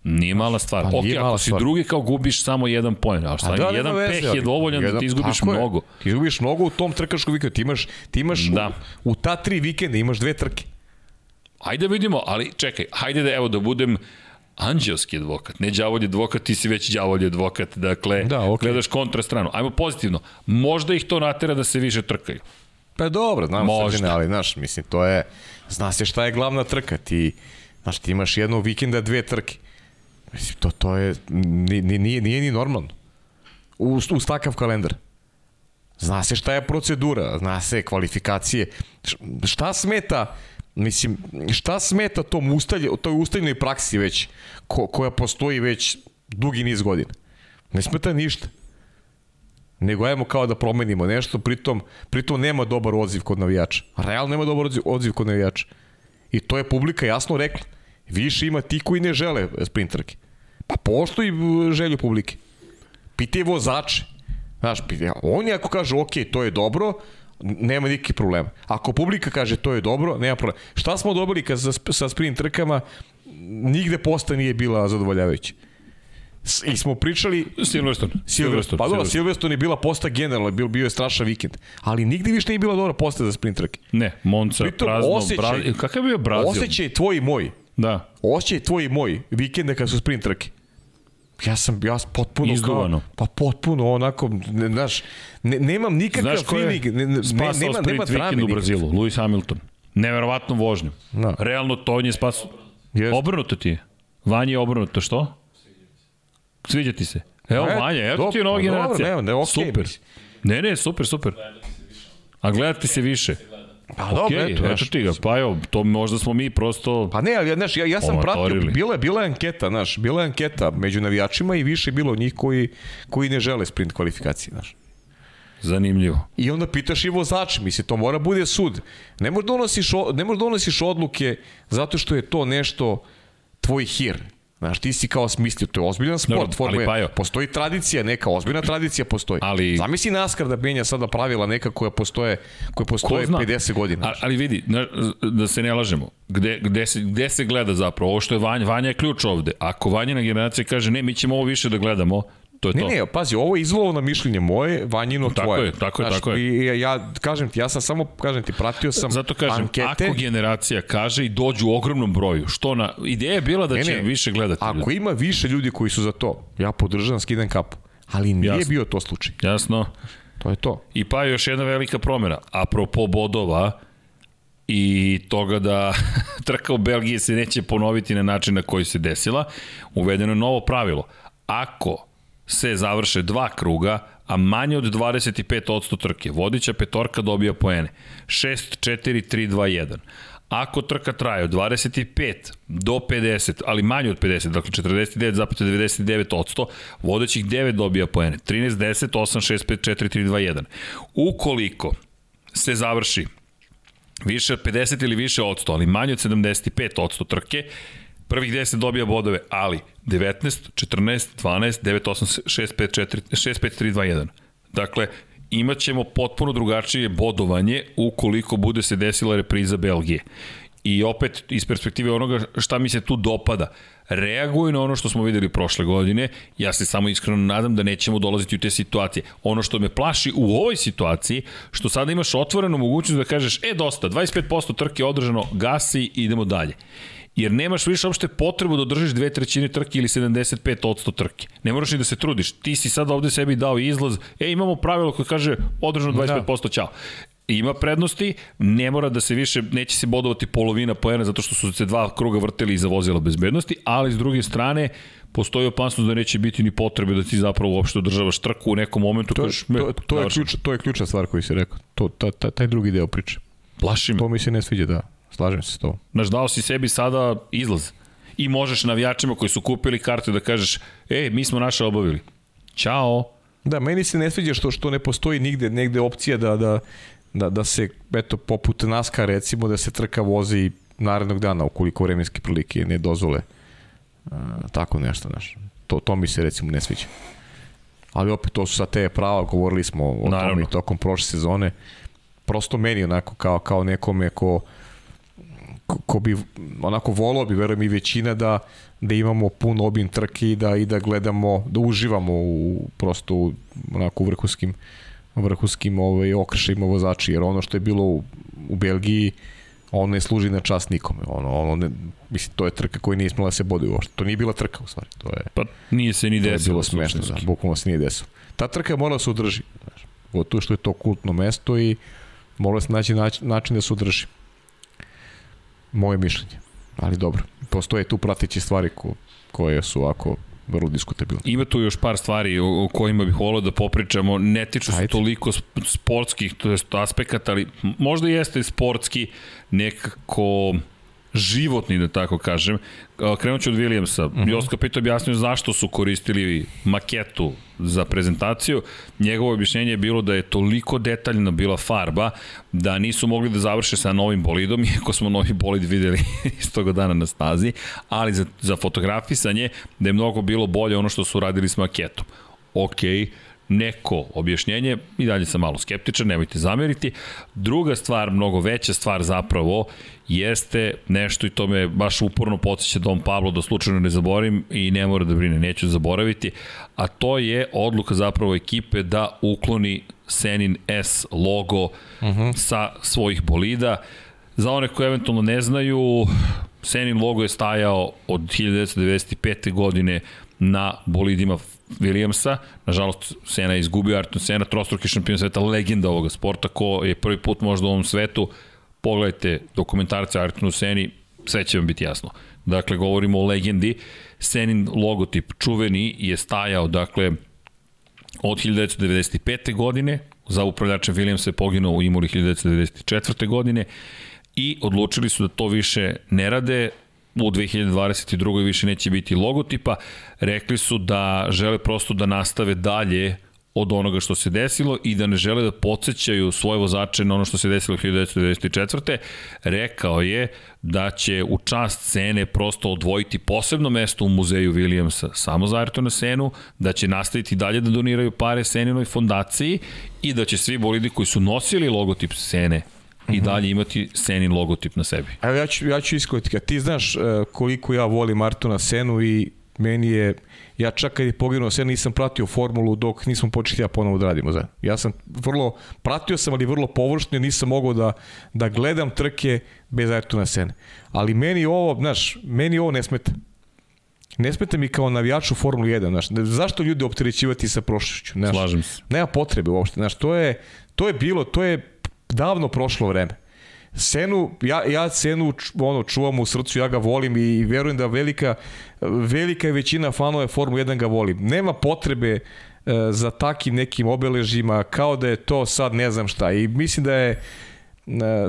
Nije mala stvar. Pa, ok, ako si stvar. drugi kao gubiš samo jedan poen, ali šta, da, jedan veze, peh je dovoljan jedan, da ti izgubiš mnogo. Je. Ti izgubiš mnogo u tom trkaškom vikendu. Ti imaš, ti imaš da. u, u ta tri vikenda imaš dve trke. Ajde vidimo, ali čekaj, hajde da evo da budem anđelski advokat, ne đavolji advokat, ti si već đavolji advokat, dakle, da, okay. gledaš kontra stranu. Ajmo pozitivno, možda ih to natera da se više trkaju. Pa dobro, znam srđene, ali znaš, mislim, to je, zna se šta je glavna trka, ti, znaš, ti imaš jednog vikenda dve trke. Mislim, to, to je, nije, nije, nije ni normalno. Uz, uz takav kalendar. Zna se šta je procedura, zna se kvalifikacije. Šta smeta Mislim, šta smeta tom ustalje, toj ustaljnoj praksi već, ko, koja postoji već dugi niz godina? Ne smeta ništa. Nego ajmo kao da promenimo nešto, pritom, pritom nema dobar odziv kod navijača. Realno nema dobar odziv, kod navijača. I to je publika jasno rekla. Više ima ti koji ne žele sprinterke. Pa postoji želju publike. Pitaj vozače. Znaš, oni ako kažu, ok, to je dobro, nema nikakvih problema. Ako publika kaže to je dobro, nema problema. Šta smo dobili kad sa, sa sprint trkama, nigde posta nije bila zadovoljavajuća. I smo pričali... Silverstone. Silverstone. Pa dobro, Silverstone je bila posta generalno, bio, bio je strašan vikend. Ali nigde više nije bila dobra posta za sprint trke. Ne, Monza, Pritom, prazno, osjećaj, Brazil. Kakav je bio Brazil? Osjećaj tvoj i moj. Da. Osjećaj tvoj i moj vikende kad su sprint trke ja sam ja potpuno Izduvano. Kao, pa potpuno onako, ne, znaš, ne, nemam nikakav znaš feeling, ne, ne, nema, nema drame. u Brazilu, Lewis Hamilton. Neverovatno vožnju. No. Da. Realno to on je spasao. Yes. Obrnuto ti je. Vanje je obrnuto, što? Sviđa ti se. Evo e, Vanja, evo ti je nova generacija. Dobro, ne, ne, okay, super. Ne, ne, super, super. A gledati se više. Pa okay, dobro, eto, eto ti ga, pa evo, to možda smo mi prosto... Pa ne, ali znaš, ja, ja sam pratio, bila je, bila je anketa, znaš, bila je anketa među navijačima i više bilo njih koji, koji ne žele sprint kvalifikacije, znaš. Zanimljivo. I onda pitaš i vozač, misli, to mora bude sud. Ne možeš donosiš, ne možeš donosiš odluke zato što je to nešto tvoj hir. Znaš, ti si kao smislio, to je ozbiljan sport, no, Formula pa Postoji tradicija, neka ozbiljna tradicija postoji. Ali, Zamisli NASCAR da menja sada pravila neka koja postoje, koja postoje 50 godina. Ali, ali vidi, da se ne lažemo, gde, gde, se, gde se gleda zapravo? Ovo što je Vanja, Vanja je ključ ovde. Ako Vanjina generacija kaže, ne, mi ćemo ovo više da gledamo, To je ne, to. Ne, pazi, ovo je izvolovno mišljenje moje, vanjino tako tvoje. Je, tako je, Znaš, tako je. I ja, ja, kažem ti, ja sam samo, kažem ti, pratio sam Zato kažem, ankete. ako generacija kaže i dođu u ogromnom broju, što na, ideja je bila da ne, će ne, više gledati. Ako ljudi. ima više ljudi koji su za to, ja podržavam, skidam kapu. Ali nije Jasno. bio to slučaj. Jasno. To je to. I pa je još jedna velika promjena. Apropo bodova, i toga da trka u Belgiji se neće ponoviti na način na koji se desila, uvedeno je novo pravilo. Ako se završe dva kruga, a manje od 25% trke. Vodića petorka dobija poene. 6, 4, 3, 2, 1. Ako trka traje od 25 do 50, ali manje od 50, dakle 49,99%, vodećih 9 dobija poene. 13, 10, 8, 6, 5, 4, 3, 2, 1. Ukoliko se završi više od 50 ili više od 100, ali manje od 75% trke, Prvih 10 dobija bodove, ali 19, 14, 12, 9, 8, 6, 5, 4, 6, 5, 3, 2, 1. Dakle, imat ćemo potpuno drugačije bodovanje ukoliko bude se desila repriza Belgije. i opet iz perspektive onoga šta mi se tu dopada, reaguju na ono što smo videli prošle godine, ja se samo iskreno nadam da nećemo dolaziti u te situacije. Ono što me plaši u ovoj situaciji, što sada imaš otvorenu mogućnost da kažeš, e dosta, 25% trke održano, gasi idemo dalje jer nemaš više uopšte potrebu da održiš dve trećine trke ili 75% trke. Ne moraš ni da se trudiš. Ti si sad ovde sebi dao izlaz, e imamo pravilo koje kaže održano 25%, da. ćao ima prednosti, ne mora da se više, neće se bodovati polovina poena zato što su se dva kruga vrteli iza vozila bezbednosti, ali s druge strane, postoji opasnost da neće biti ni potrebe da ti zapravo uopšte održavaš trku u nekom momentu. To, kažeš, to, to, je ključ, to je ključna stvar koju si rekao. To, ta, ta, taj drugi deo priče. Plaši me. To mi se ne sviđa, da. Slažem se s tobom. Znaš, dao si sebi sada izlaz. I možeš navijačima koji su kupili karte da kažeš, e, mi smo naše obavili. Ćao. Da, meni se ne sviđa što što ne postoji nigde negde opcija da da da da se eto poput Naska recimo da se trka vozi narednog dana ukoliko vremenske prilike ne dozvole uh, tako nešto, znaš. To to mi se recimo ne sviđa. Ali opet to su sa te prava, govorili smo o Naravno. tome tokom prošle sezone. Prosto meni onako kao kao nekome ko ko bi onako volao bi verujem i većina da da imamo pun obim trke i da i da gledamo da uživamo u prosto u, onako u vrhunskim vrhunskim ovaj okršajima vozači jer ono što je bilo u, u Belgiji ono ne služi na čast nikome. Ono, ono ne, mislim, to je trka koja nije smela da se bodi uopšte. To nije bila trka u stvari. To je, pa nije se ni desilo. To je bilo smešno, da, bukvalno se nije desilo. Ta trka mora da se održi. Znaš, to što je to kultno mesto i mora se naći način da se održi. Moje mišljenje. Ali dobro, postoje tu prateće stvari ko, koje su ovako vrlo diskutabilne. Ima tu još par stvari o, o kojima bih volio da popričamo, ne tiču se toliko sportskih to jest aspekata, ali možda jeste sportski nekako životni, da tako kažem. Krenut ću od Williamsa. Uh mhm. -huh. Jos Capito objasnio zašto su koristili maketu za prezentaciju. Njegovo objašnjenje je bilo da je toliko detaljna bila farba da nisu mogli da završe sa novim bolidom, iako smo novi bolid videli istog dana na stazi, ali za, za fotografisanje da je mnogo bilo bolje ono što su radili s maketom. Okej, okay neko objašnjenje, i dalje sam malo skeptičan, nemojte zameriti. Druga stvar, mnogo veća stvar zapravo, jeste nešto i to me baš uporno podsjeća Dom Pablo da slučajno ne zaborim i ne mora da brine, neću zaboraviti, a to je odluka zapravo ekipe da ukloni Senin S logo uh mhm. -huh. sa svojih bolida. Za one koji eventualno ne znaju, Senin logo je stajao od 1995. godine na bolidima Williamsa. Nažalost, Sena je izgubio Ayrton Sena, trostruki šampion sveta, legenda ovoga sporta, ko je prvi put možda u ovom svetu. Pogledajte dokumentarce Ayrtonu Seni, sve će vam biti jasno. Dakle, govorimo o legendi. Senin logotip, čuveni, je stajao, dakle, od 1995. godine, za upravljača Williamsa je poginuo u Imoli 1994. godine i odlučili su da to više ne rade, u 2022. više neće biti logotipa. Rekli su da žele prosto da nastave dalje od onoga što se desilo i da ne žele da podsjećaju svoje vozače na ono što se desilo 1994. Rekao je da će u čast scene prosto odvojiti posebno mesto u muzeju Williamsa samo za Ayrtona Senu, da će nastaviti dalje da doniraju pare Seninoj fondaciji i da će svi bolidi koji su nosili logotip Sene i dalje imati Senin logotip na sebi. Evo ja ću, ja ću iskoristiti. Ti znaš uh, koliko ja volim Artona Senu i meni je, ja čak kad je poginuo Sen nisam pratio formulu dok nismo počeli ja ponovo da radimo zajedno. Ja sam vrlo, pratio sam ali vrlo površno nisam mogao da, da gledam trke bez Artona Sene. Ali meni ovo, znaš, meni ovo ne smeta. Ne smeta mi kao navijaču Formulu 1, znaš, zašto ljude opterećivati sa prošlošću, znaš. Slažem se. Nema potrebe uopšte, znaš, to je, to je bilo, to je davno prošlo vreme. Senu, ja, ja Senu ono, čuvam u srcu, ja ga volim i verujem da velika, velika većina fanova Formule 1 ga volim. Nema potrebe e, za takim nekim obeležima kao da je to sad ne znam šta i mislim da je e,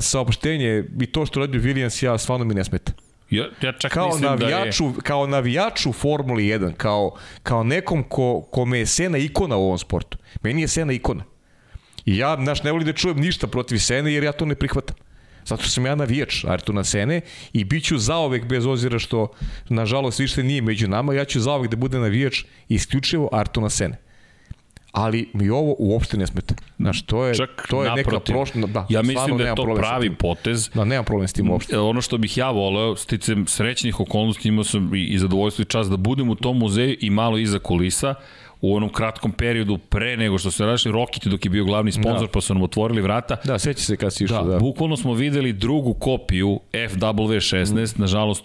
saopštenje i to što radi Williams ja stvarno mi ne smeta. Ja, ja čak kao navijaču, da je... kao navijaču Formuli 1, kao, kao nekom ko, kome je Sena ikona u ovom sportu. Meni je Sena ikona. I ja, znaš, ne volim da čujem ništa protiv Sene jer ja to ne prihvatam. Zato sam ja navijač Artuna Sene i bit ću zaovek bez ozira što nažalost više nije među nama, ja ću zaovek da bude navijač isključivo Artuna Sene. ali mi ovo uopšte ne smeta. Znaš, to je, Čak to je neka naprotiv. prošla, da, ja mislim da je to pravi potez. Da, nemam problem s tim uopšte. E, ono što bih ja voleo, sticam srećnih okolnosti, imao sam i, i zadovoljstvo i čast da budem u tom muzeju i malo iza kulisa, u onom kratkom periodu pre nego što se našli Rokiti dok je bio glavni sponsor, Da. pa su nam otvorili vrata. Da, seća se kad si Da, išao, da. da. bukvalno smo videli drugu kopiju FW16, nažalost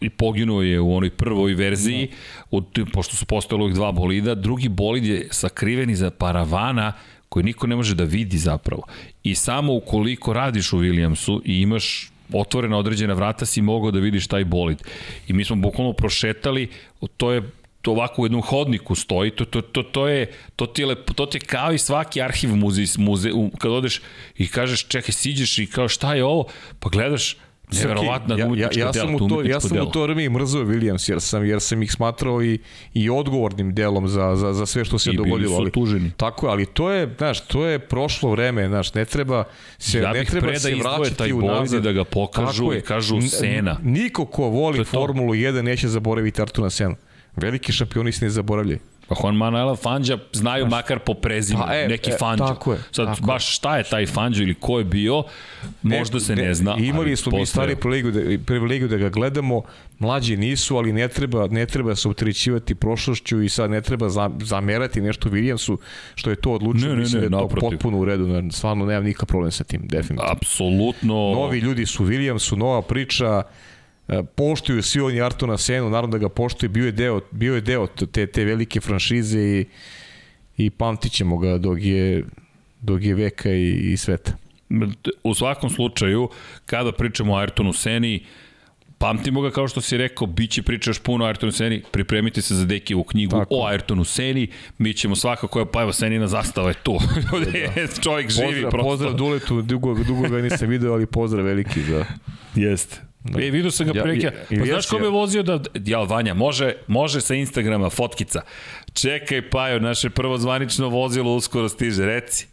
i poginuo je u onoj prvoj verziji, od, pošto su postojali ovih dva bolida. Drugi bolid je sakriven iza paravana koji niko ne može da vidi zapravo. I samo ukoliko radiš u Williamsu i imaš otvorena određena vrata si mogao da vidiš taj bolid. I mi smo bukvalno prošetali, to je to ovako u jednom hodniku stoji, to, to, to, to, je, to, ti je, lepo, to ti je kao i svaki arhiv muze, u, kad odeš i kažeš čekaj, siđeš i kao šta je ovo, pa gledaš, neverovatna ja, ja, ja sam dela, u to ja sam delo. u to vreme i mrzao Williams, jer sam, jer sam ih smatrao i, i odgovornim delom za, za, za sve što se I bili dogodilo. ali, tuženi. Tako ali to je, znaš, to je prošlo vreme, znaš, ne treba se, Ja ne treba se vraćati u nazad. da ga pokažu Tako i kažu Sena. Niko ko voli. Formulu 1 neće zaboraviti Artuna Senu. Veliki šampioni se ne zaboravljaju. Pa Juan Manuel Fangio znaju makar po prezimenu, Pa, e, neki e, Fangio. tako je, Sad, tako je. baš šta je taj Fangio ili ko je bio, možda se ne, zna. Imali ali smo mi stvari privilegiju da, privilegiju da ga gledamo, mlađi nisu, ali ne treba, ne treba se utrećivati prošlošću i sad ne treba za, zamerati nešto Williamsu, što je to odlučio, Ne, ne, mislim ne, da je to potpuno u redu, ne, stvarno nemam nikakav problem sa tim, definitivno. Apsolutno. Novi ljudi su Williamsu, nova priča, poštuju svi oni Artuna Senu, naravno da ga poštuju, bio je deo, bio je deo te, te velike franšize i, i pamtit ćemo ga dok je, dok je veka i, i sveta. U svakom slučaju, kada pričamo o Ayrtonu Seni, pamtimo ga kao što si rekao, bit će priča još puno o Ayrtonu Seni, pripremite se za Dekijevu knjigu Tako. o Ayrtonu Seni, mi ćemo svakako, pa evo Senina zastava je tu, da. čovjek živi Pozdrav, prosto. pozdrav Duletu, dugo, dugo ga nisam video, ali pozdrav veliki za... Jeste. Da. E, vidio sam ga Ja- prilike. i- i Pa znaš kome ja. vozio da... Ja, Vanja, može, može sa Instagrama, fotkica. Čekaj, Pajo, naše prvo zvanično vozilo uskoro stiže, reci.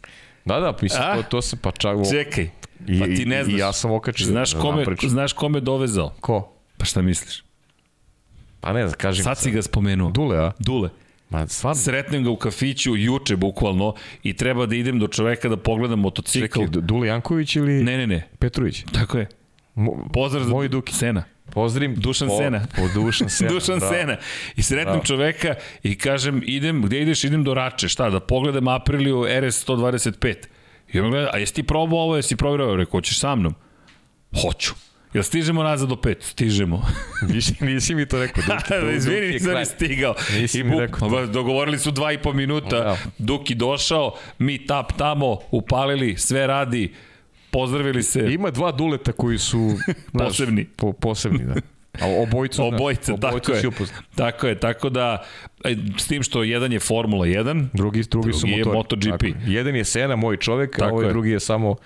Da, da, mislim, A? to, to se pa čak... Čekaj, I, pa ti ne znaš. I ja sam okačio. Znaš da kome, znaš kome dovezao? Ko? Pa šta misliš? Pa ne znam, kažem. Sad si ga spomenuo. Dule, a? Dule. Ma, stvarno. Sretnem ga u kafiću juče bukvalno i treba da idem do čoveka da pogledam motocikl. Čekaj, Dule Janković ili Ne, ne, ne. Petrović? Tako je. Pozdrav za Moj Duki. Sena. Pozdravim. Dušan po, Sena. Po Dušan Sena. Dušan da. Sena. I sretnem Da. čoveka i kažem, idem, gde ideš? Idem do Rače. Šta, da pogledam Apriliju RS 125. I on gleda, a jesi ti probao ovo, jesi provjerao? Rekao, hoćeš sa mnom? Hoću. Jel stižemo nazad do pet? Stižemo. Nisi, nisi mi to rekao. Duki, da, Duki izvini, nisam ni stigao. Nisi I mi rekao Ma, dogovorili su dva i po minuta. Da. Duki došao, mi tap tamo, upalili, sve radi, pozdravili se. Ima dva Duleta koji su... znaš, Posebni. Po, posebni, da. A obojicu, znaš, Obojica, tako je. Tako je, tako da, e, s tim što jedan je Formula 1, Drugi, drugi, su Drugi je motori. MotoGP. Tako je. Jedan je Sena, moj čovek, a Tako ovaj je. drugi je samo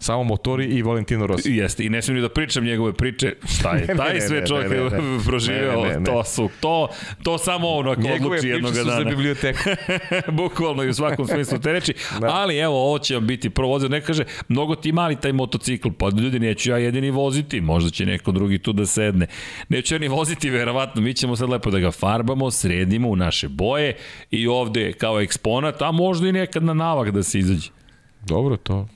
samo motori i Valentino Rossi. Jeste, i ne smijem ni da pričam njegove priče, šta je Ne, taj ne, sve ne, čovjek ne, ne, ne. proživeo, Ne, ne, ne, to su, to, to samo ono ako Njegove odluči priče jednog su za dana. biblioteku. Bukvalno i u svakom smislu te reči. Da. Ali evo, ovo će vam biti prvo vozio. Ne kaže, mnogo ti mali taj motocikl. Pa ljudi, neću ja jedini voziti. Možda će neko drugi tu da sedne. Neću ja ni voziti, verovatno. Mi ćemo sad lepo da ga farbamo, sredimo u naše boje i ovde kao eksponat, a možda i nekad na navak da se izađe. Dobro, to.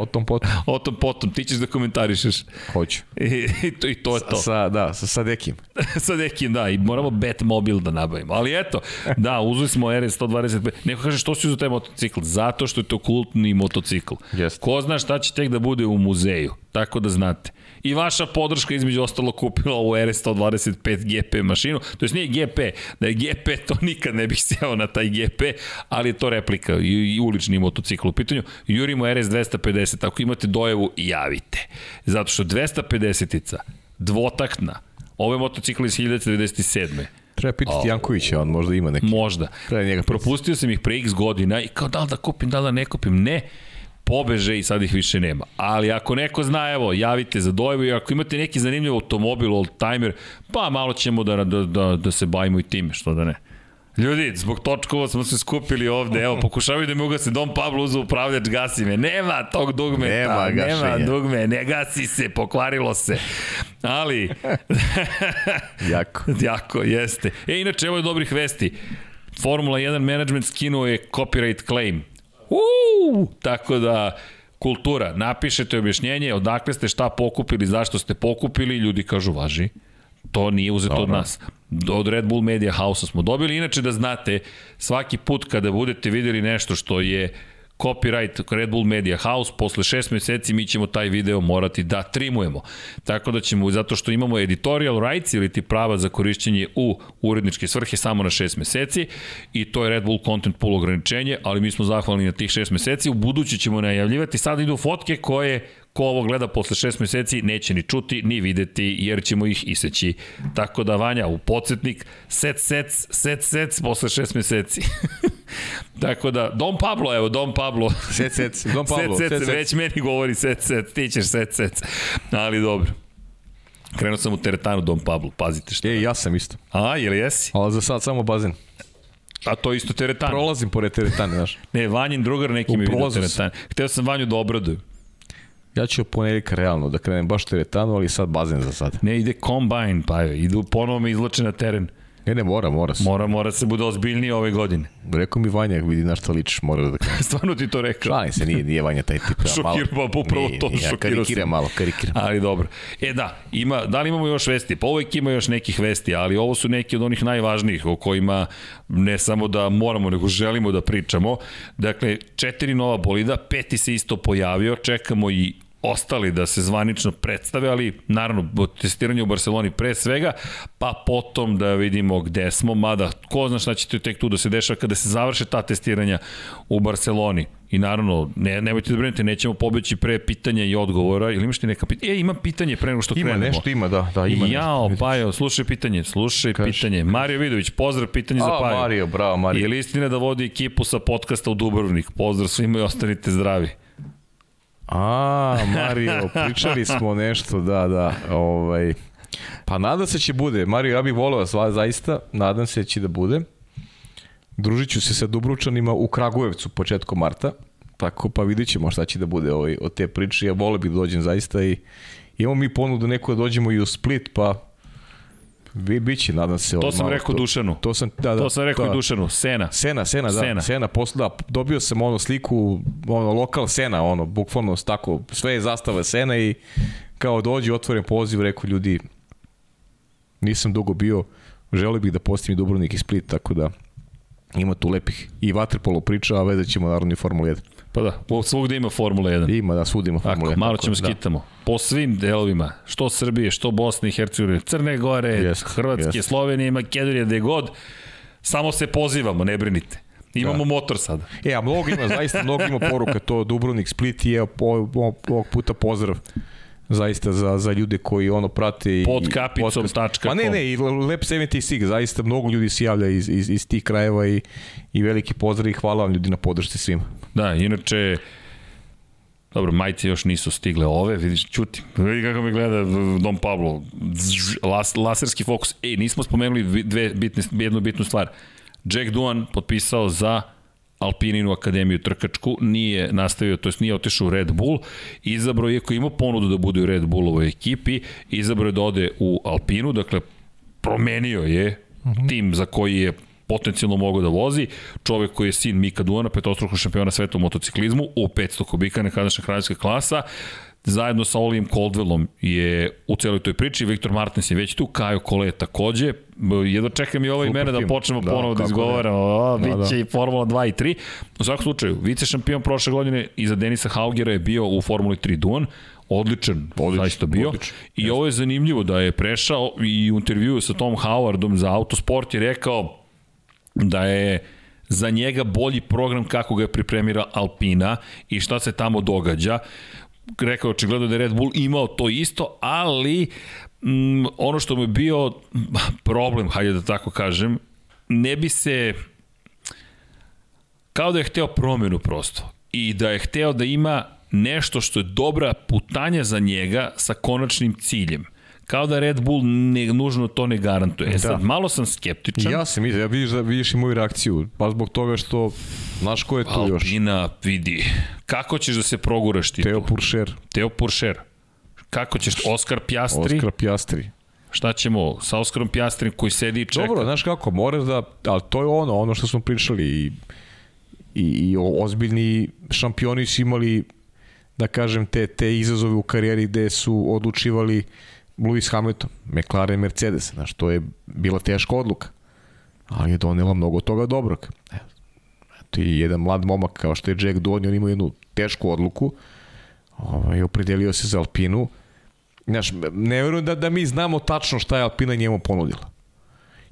O tom potom. O tom potom, ti ćeš da komentarišeš. Hoću. I, i, to, i to je to. Sa, da, sa, sa dekim. sa nekim, da, i moramo Batmobil da nabavimo. Ali eto, da, uzeli smo RS 125. Neko kaže što si uzeo taj motocikl? Zato što je to kultni motocikl. Jeste. Ko zna šta će tek da bude u muzeju, tako da znate. I vaša podrška između ostalo kupila ovu RS 125 GP mašinu, to jest nije GP, da je GP to nikad ne bih sjeo na taj GP, ali je to replika i, i ulični motocikl u pitanju. Jurimo RS 250, ako imate dojevu, javite. Zato što 250-ica, dvotaktna, Ovo je motocikl iz 1997. Treba pitati Jankovića, on možda ima neki. Možda. Treba njega. Propustio sam ih pre x godina i kao da li da kupim, da li da ne kupim. Ne, pobeže i sad ih više nema. Ali ako neko zna, evo, javite za dojevu i ako imate neki zanimljiv automobil, old timer, pa malo ćemo da, da, da, da se bavimo i time, što da ne. Ljudi, zbog točkova smo se skupili ovde, evo, pokušavaju da mi ugase Dom Pablo uzu upravljač, gasi me. Nema tog dugmeta, Nema nema, gašenja. nema dugme, ne gasi se, pokvarilo se. Ali, Jako. Jako, jeste. E, inače, evo je dobrih vesti. Formula 1 management skinuo je copyright claim. Uuu, tako da kultura, napišete objašnjenje, odakle ste šta pokupili, zašto ste pokupili, ljudi kažu važi. To nije uzeto Dobro. od nas. Od Red Bull Media House smo dobili. Inače da znate, svaki put kada budete videli nešto što je copyright Red Bull Media House, posle šest meseci mi ćemo taj video morati da trimujemo. Tako da ćemo, zato što imamo editorial rights ili ti prava za korišćenje u uredničke svrhe samo na šest meseci i to je Red Bull Content Pool ograničenje, ali mi smo zahvalni na tih šest meseci. U budući ćemo najavljivati, sad idu fotke koje ko ovo gleda posle šest meseci neće ni čuti, ni videti, jer ćemo ih iseći. Tako da, Vanja, u podsjetnik, set, set, set, set, posle šest meseci. Tako da, Dom Pablo, evo, Dom Pablo. Set, set, Dom Pablo. Set, set, set, set. već meni govori set, set, ti ćeš set, set. Ali dobro. Krenuo sam u teretanu Dom Pablo, pazite što. E, ja sam isto. A, ili jesi? Ali za sad samo bazen. A to isto teretana. Prolazim pored teretane, znaš. ne, Vanjin drugar neki mi vidio teretane. Hteo sam Vanju da obradujem. Ja ću ponedjeljka realno da krenem baš teretanu, ali sad bazen za sad. Ne, ide kombajn, pa je, idu ponovo me izlače na teren. Ne, ne, mora, mora se. Mora, mora se bude ozbiljniji ove godine. Rekao mi Vanja, vidi na šta ličiš, mora da krenem. Stvarno ti to rekao? Šalim se, nije, nije Vanja taj tip. Ja, Šokir, pa upravo to nije, ja karikiram malo, karikiram. Ali dobro. E da, ima, da li imamo još vesti? Pa uvek ima još nekih vesti, ali ovo su neki od onih najvažnijih o kojima ne samo da moramo, nego želimo da pričamo. Dakle, četiri nova bolida, peti se isto pojavio, čekamo i ostali da se zvanično predstave, ali naravno testiranje u Barceloni pre svega, pa potom da vidimo gde smo, mada ko zna šta će tek tu da se dešava kada se završe ta testiranja u Barceloni. I naravno, ne, nemojte da brinete, nećemo pobeći pre pitanja i odgovora. Ili imaš ti neka pitanja? E, ima pitanje pre nego što ima krenemo. Ima nešto, ima, da. da ima Jao, nešto, Pajo, slušaj pitanje, slušaj Kaži. pitanje. Mario Vidović, pozdrav, pitanje A, za Pajo. Mario, bravo, Mario. Je li istina da vodi ekipu sa podcasta u Dubrovnik? Pozdrav svima i ostanite zdravi. A, Mario, pričali smo nešto, da, da, ovaj, pa nadam se da će bude, Mario, ja bih volio vas zaista, nadam se da će da bude, družit ću se sa Dubručanima u Kragujevcu početkom marta, tako pa vidit ćemo šta će da bude ovaj, od te priče, ja vole bih da dođem zaista i imamo mi ponudu neko da dođemo i u Split, pa Vi biće, nadam se. To sam malo, rekao to, Dušanu. To sam, da, da, to sam rekao da. i Dušanu. Sena. Sena, Sena, da. Sena, Sena posle, da, dobio sam ono sliku, ono, lokal Sena, ono, bukvalno tako, sve je zastava Sena i kao dođi, otvoren poziv, rekao ljudi, nisam dugo bio, želio bih da postim i Dubrovnik i Split, tako da ima tu lepih i vaterpolo priča, a vezat ćemo naravno i Formula 1. Pa da, svugde ima Formula 1. Ima, da, svugde ima Formula 1. Malo ćemo da. skitamo. Po svim delovima, što Srbije, što Bosne i Hercegovine, Crne Gore, yes, Hrvatske, yes. Slovenije, Makedonije, gde god, samo se pozivamo, ne brinite. Imamo da. motor sada. E, a mnogo ima, zaista mnogo ima poruka, to Dubrovnik, Split je ovog puta pozdrav zaista za, za ljude koji ono prate pod kapicom tačka pa ne ne i Lep 76 zaista mnogo ljudi se javlja iz, iz, iz tih krajeva i, i veliki pozdrav i hvala vam ljudi na podršci svima da inače Dobro, majice još nisu stigle ove, vidiš, čuti, vidi kako mi gleda Dom Pablo, las, laserski fokus. Ej, nismo spomenuli dve bitne, jednu bitnu stvar. Jack Duan potpisao za Alpininu akademiju trkačku, nije nastavio, to jest nije otišao u Red Bull, izabrao, iako imao ponudu da bude u Red Bullovoj ekipi, izabrao je da ode u Alpinu, dakle, promenio je mhm. tim za koji je potencijalno mogao da vozi, čovek koji je sin Mika Duana, petostruko šampiona sveta u motociklizmu, u 500 kubika, nekadašnja kraljevska klasa, zajedno sa Olijem Coldwellom je u celoj toj priči, Viktor Martins je već tu, Kajo Kole takođe, jedno čekam i ova imena da počnemo da, ponovo da izgovaramo, o, da, bit će da. i Formula 2 i 3. U svakom slučaju, vice šampion prošle godine iza Denisa Haugera je bio u Formuli 3 Duan, odličan, odličan zaista bio. Odličan, I ovo je zanimljivo da je prešao i u intervju sa Tom Howardom za Autosport je rekao da je za njega bolji program kako ga je pripremira Alpina i šta se tamo događa. Rekao očigledno da je Red Bull imao to isto, ali mm, ono što mu je bio problem, hajde da tako kažem, ne bi se kao da je hteo promenu prosto i da je hteo da ima nešto što je dobra putanja za njega sa konačnim ciljem kao da Red Bull ne, nužno to ne garantuje. E da. sad, malo sam skeptičan. Ja sam, ja vidiš, da vidiš i moju reakciju, pa zbog toga što, znaš ko je tu Alpina, još? Alpina, vidi, kako ćeš da se proguraš ti Teo Puršer. Teo Puršer. Kako ćeš, Oskar Pjastri? Oskar Pjastri. Šta ćemo sa Oskarom Pjastrim koji sedi i čeka? Dobro, znaš kako, moraš da, ali to je ono, ono što smo pričali i, i, i ozbiljni šampioni su imali, da kažem, te, te izazove u karijeri gde su odlučivali Lewis Hamilton, McLaren, Mercedes, znaš, to je bila teška odluka, ali je donela mnogo toga dobrog. Eto i jedan mlad momak kao što je Jack Donny, on ima jednu tešku odluku, ovaj, opredelio se za Alpinu, Znaš, ne verujem da, da mi znamo tačno šta je Alpina njemu ponudila.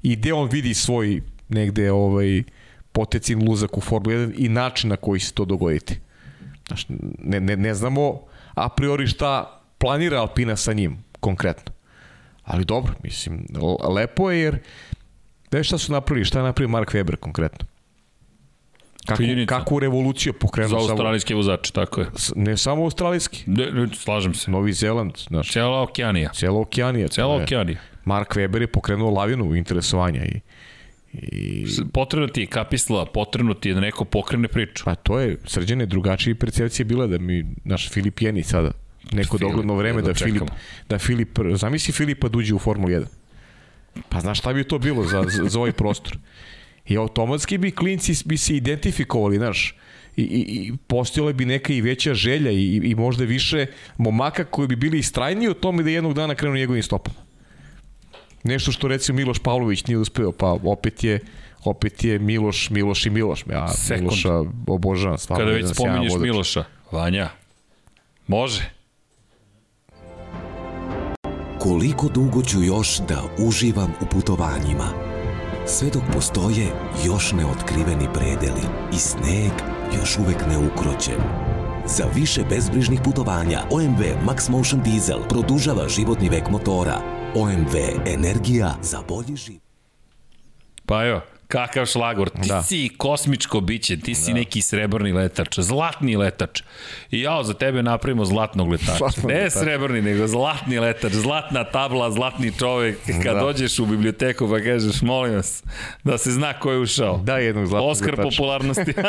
I gde on vidi svoj negde ovaj, potecin luzak u Formula 1 i način na koji se to dogoditi. Znaš, ne, ne, ne znamo a priori šta planira Alpina sa njim, konkretno. Ali dobro, mislim, lepo je jer Gde šta su napravili, šta je napravio Mark Weber konkretno? Kako, kakvu revoluciju pokrenuo Za australijski vozač, tako je. Ne samo australijski. Ne, ne, slažem se. Novi Zeland, znaš. Cela okeanija. Cela okeanija. Cela okeanija. Mark Weber je pokrenuo lavinu interesovanja i I... Potrebno ti je kapisla, potrebno ti je da neko pokrene priču. Pa to je, srđane, drugačije percepcije bila da mi, naš Filip Jeni sada, neko Filip, dogledno vreme da, da Filip, da Filip, zamisli Filipa da uđe u Formulu 1. Pa znaš šta bi to bilo za, za, za ovaj prostor? I automatski bi klinci bi se identifikovali, znaš, i, i, i postojala bi neka i veća želja i, i možda više momaka koji bi bili istrajniji u tome da jednog dana krenu njegovim stopama. Nešto što recimo Miloš Pavlović nije uspeo, pa opet je opet je Miloš, Miloš i Miloš. Ja Sekund. Miloša obožavam. Stvarno, Kada već spominješ Miloša, Vanja, može. Koliko dugo ću još da uživam u putovanjima? sve dok postoje još neotkriveni predeli i sneg još uvek neukroćen. Za više bezbrižnih putovanja OMV Max Motion Diesel produžava životni vek motora. OMV Energija za bolji život. Pa evo, Kakav šlagor, ti da. si kosmičko biće, ti si da. neki srebrni letač, zlatni letač. I jao, za tebe napravimo zlatnog letača. Zlatnog ne letač. srebrni, nego zlatni letač, zlatna tabla, zlatni čovek. Kad da. dođeš u biblioteku pa kažeš, molim vas, da se zna ko je ušao. Da, jednog zlatnog Oskar letača. popularnosti.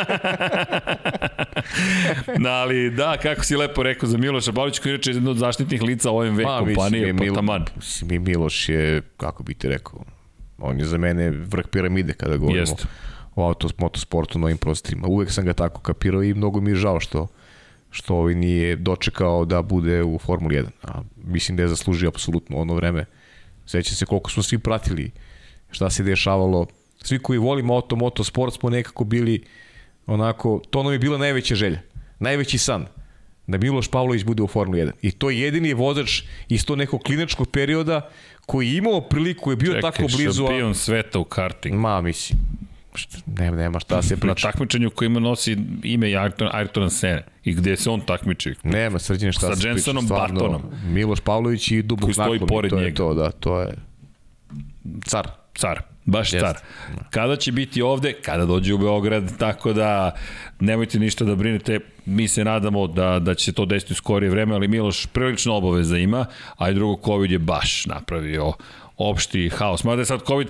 da, ali da, kako si lepo rekao za Miloša Pavlić, koji je reče jedno od zaštitnih lica OMV kompanije, Potaman. Mislim, Miloš je, kako bi ti rekao, On je za mene vrh piramide kada govorimo Jest. o auto, motosportu, novim prostorima. Uvek sam ga tako kapirao i mnogo mi je žao što što ovaj nije dočekao da bude u Formuli 1. A mislim da je zaslužio apsolutno ono vreme. Seća se koliko smo svi pratili šta se dešavalo. Svi koji volimo auto, motosport smo nekako bili onako, to nam je bila najveća želja. Najveći san da Miloš Pavlović bude u Formuli 1. I to je jedini vozač iz to nekog klinačkog perioda koji je imao priliku, je bio Čekaj, tako blizu... Čekaj, šampion sveta u karting. Ma, mislim, nema, nema šta se priča. Na takmičenju koji ima nosi ime Ayrton, Ayrton Sene i gde se on takmiči. Nema, srđene šta Sa se priča. Sa Jensonom Batonom. Miloš Pavlović i Dubok Koji stoji pored to njega. Je to, da, to je car. Car. Baš Jest. car. Kada će biti ovde? Kada dođe u Beograd, tako da nemojte ništa da brinete. Mi se nadamo da, da će se to desiti u skorije vreme, ali Miloš prilično obaveza ima, a i drugo COVID je baš napravio opšti haos. Mada je sad COVID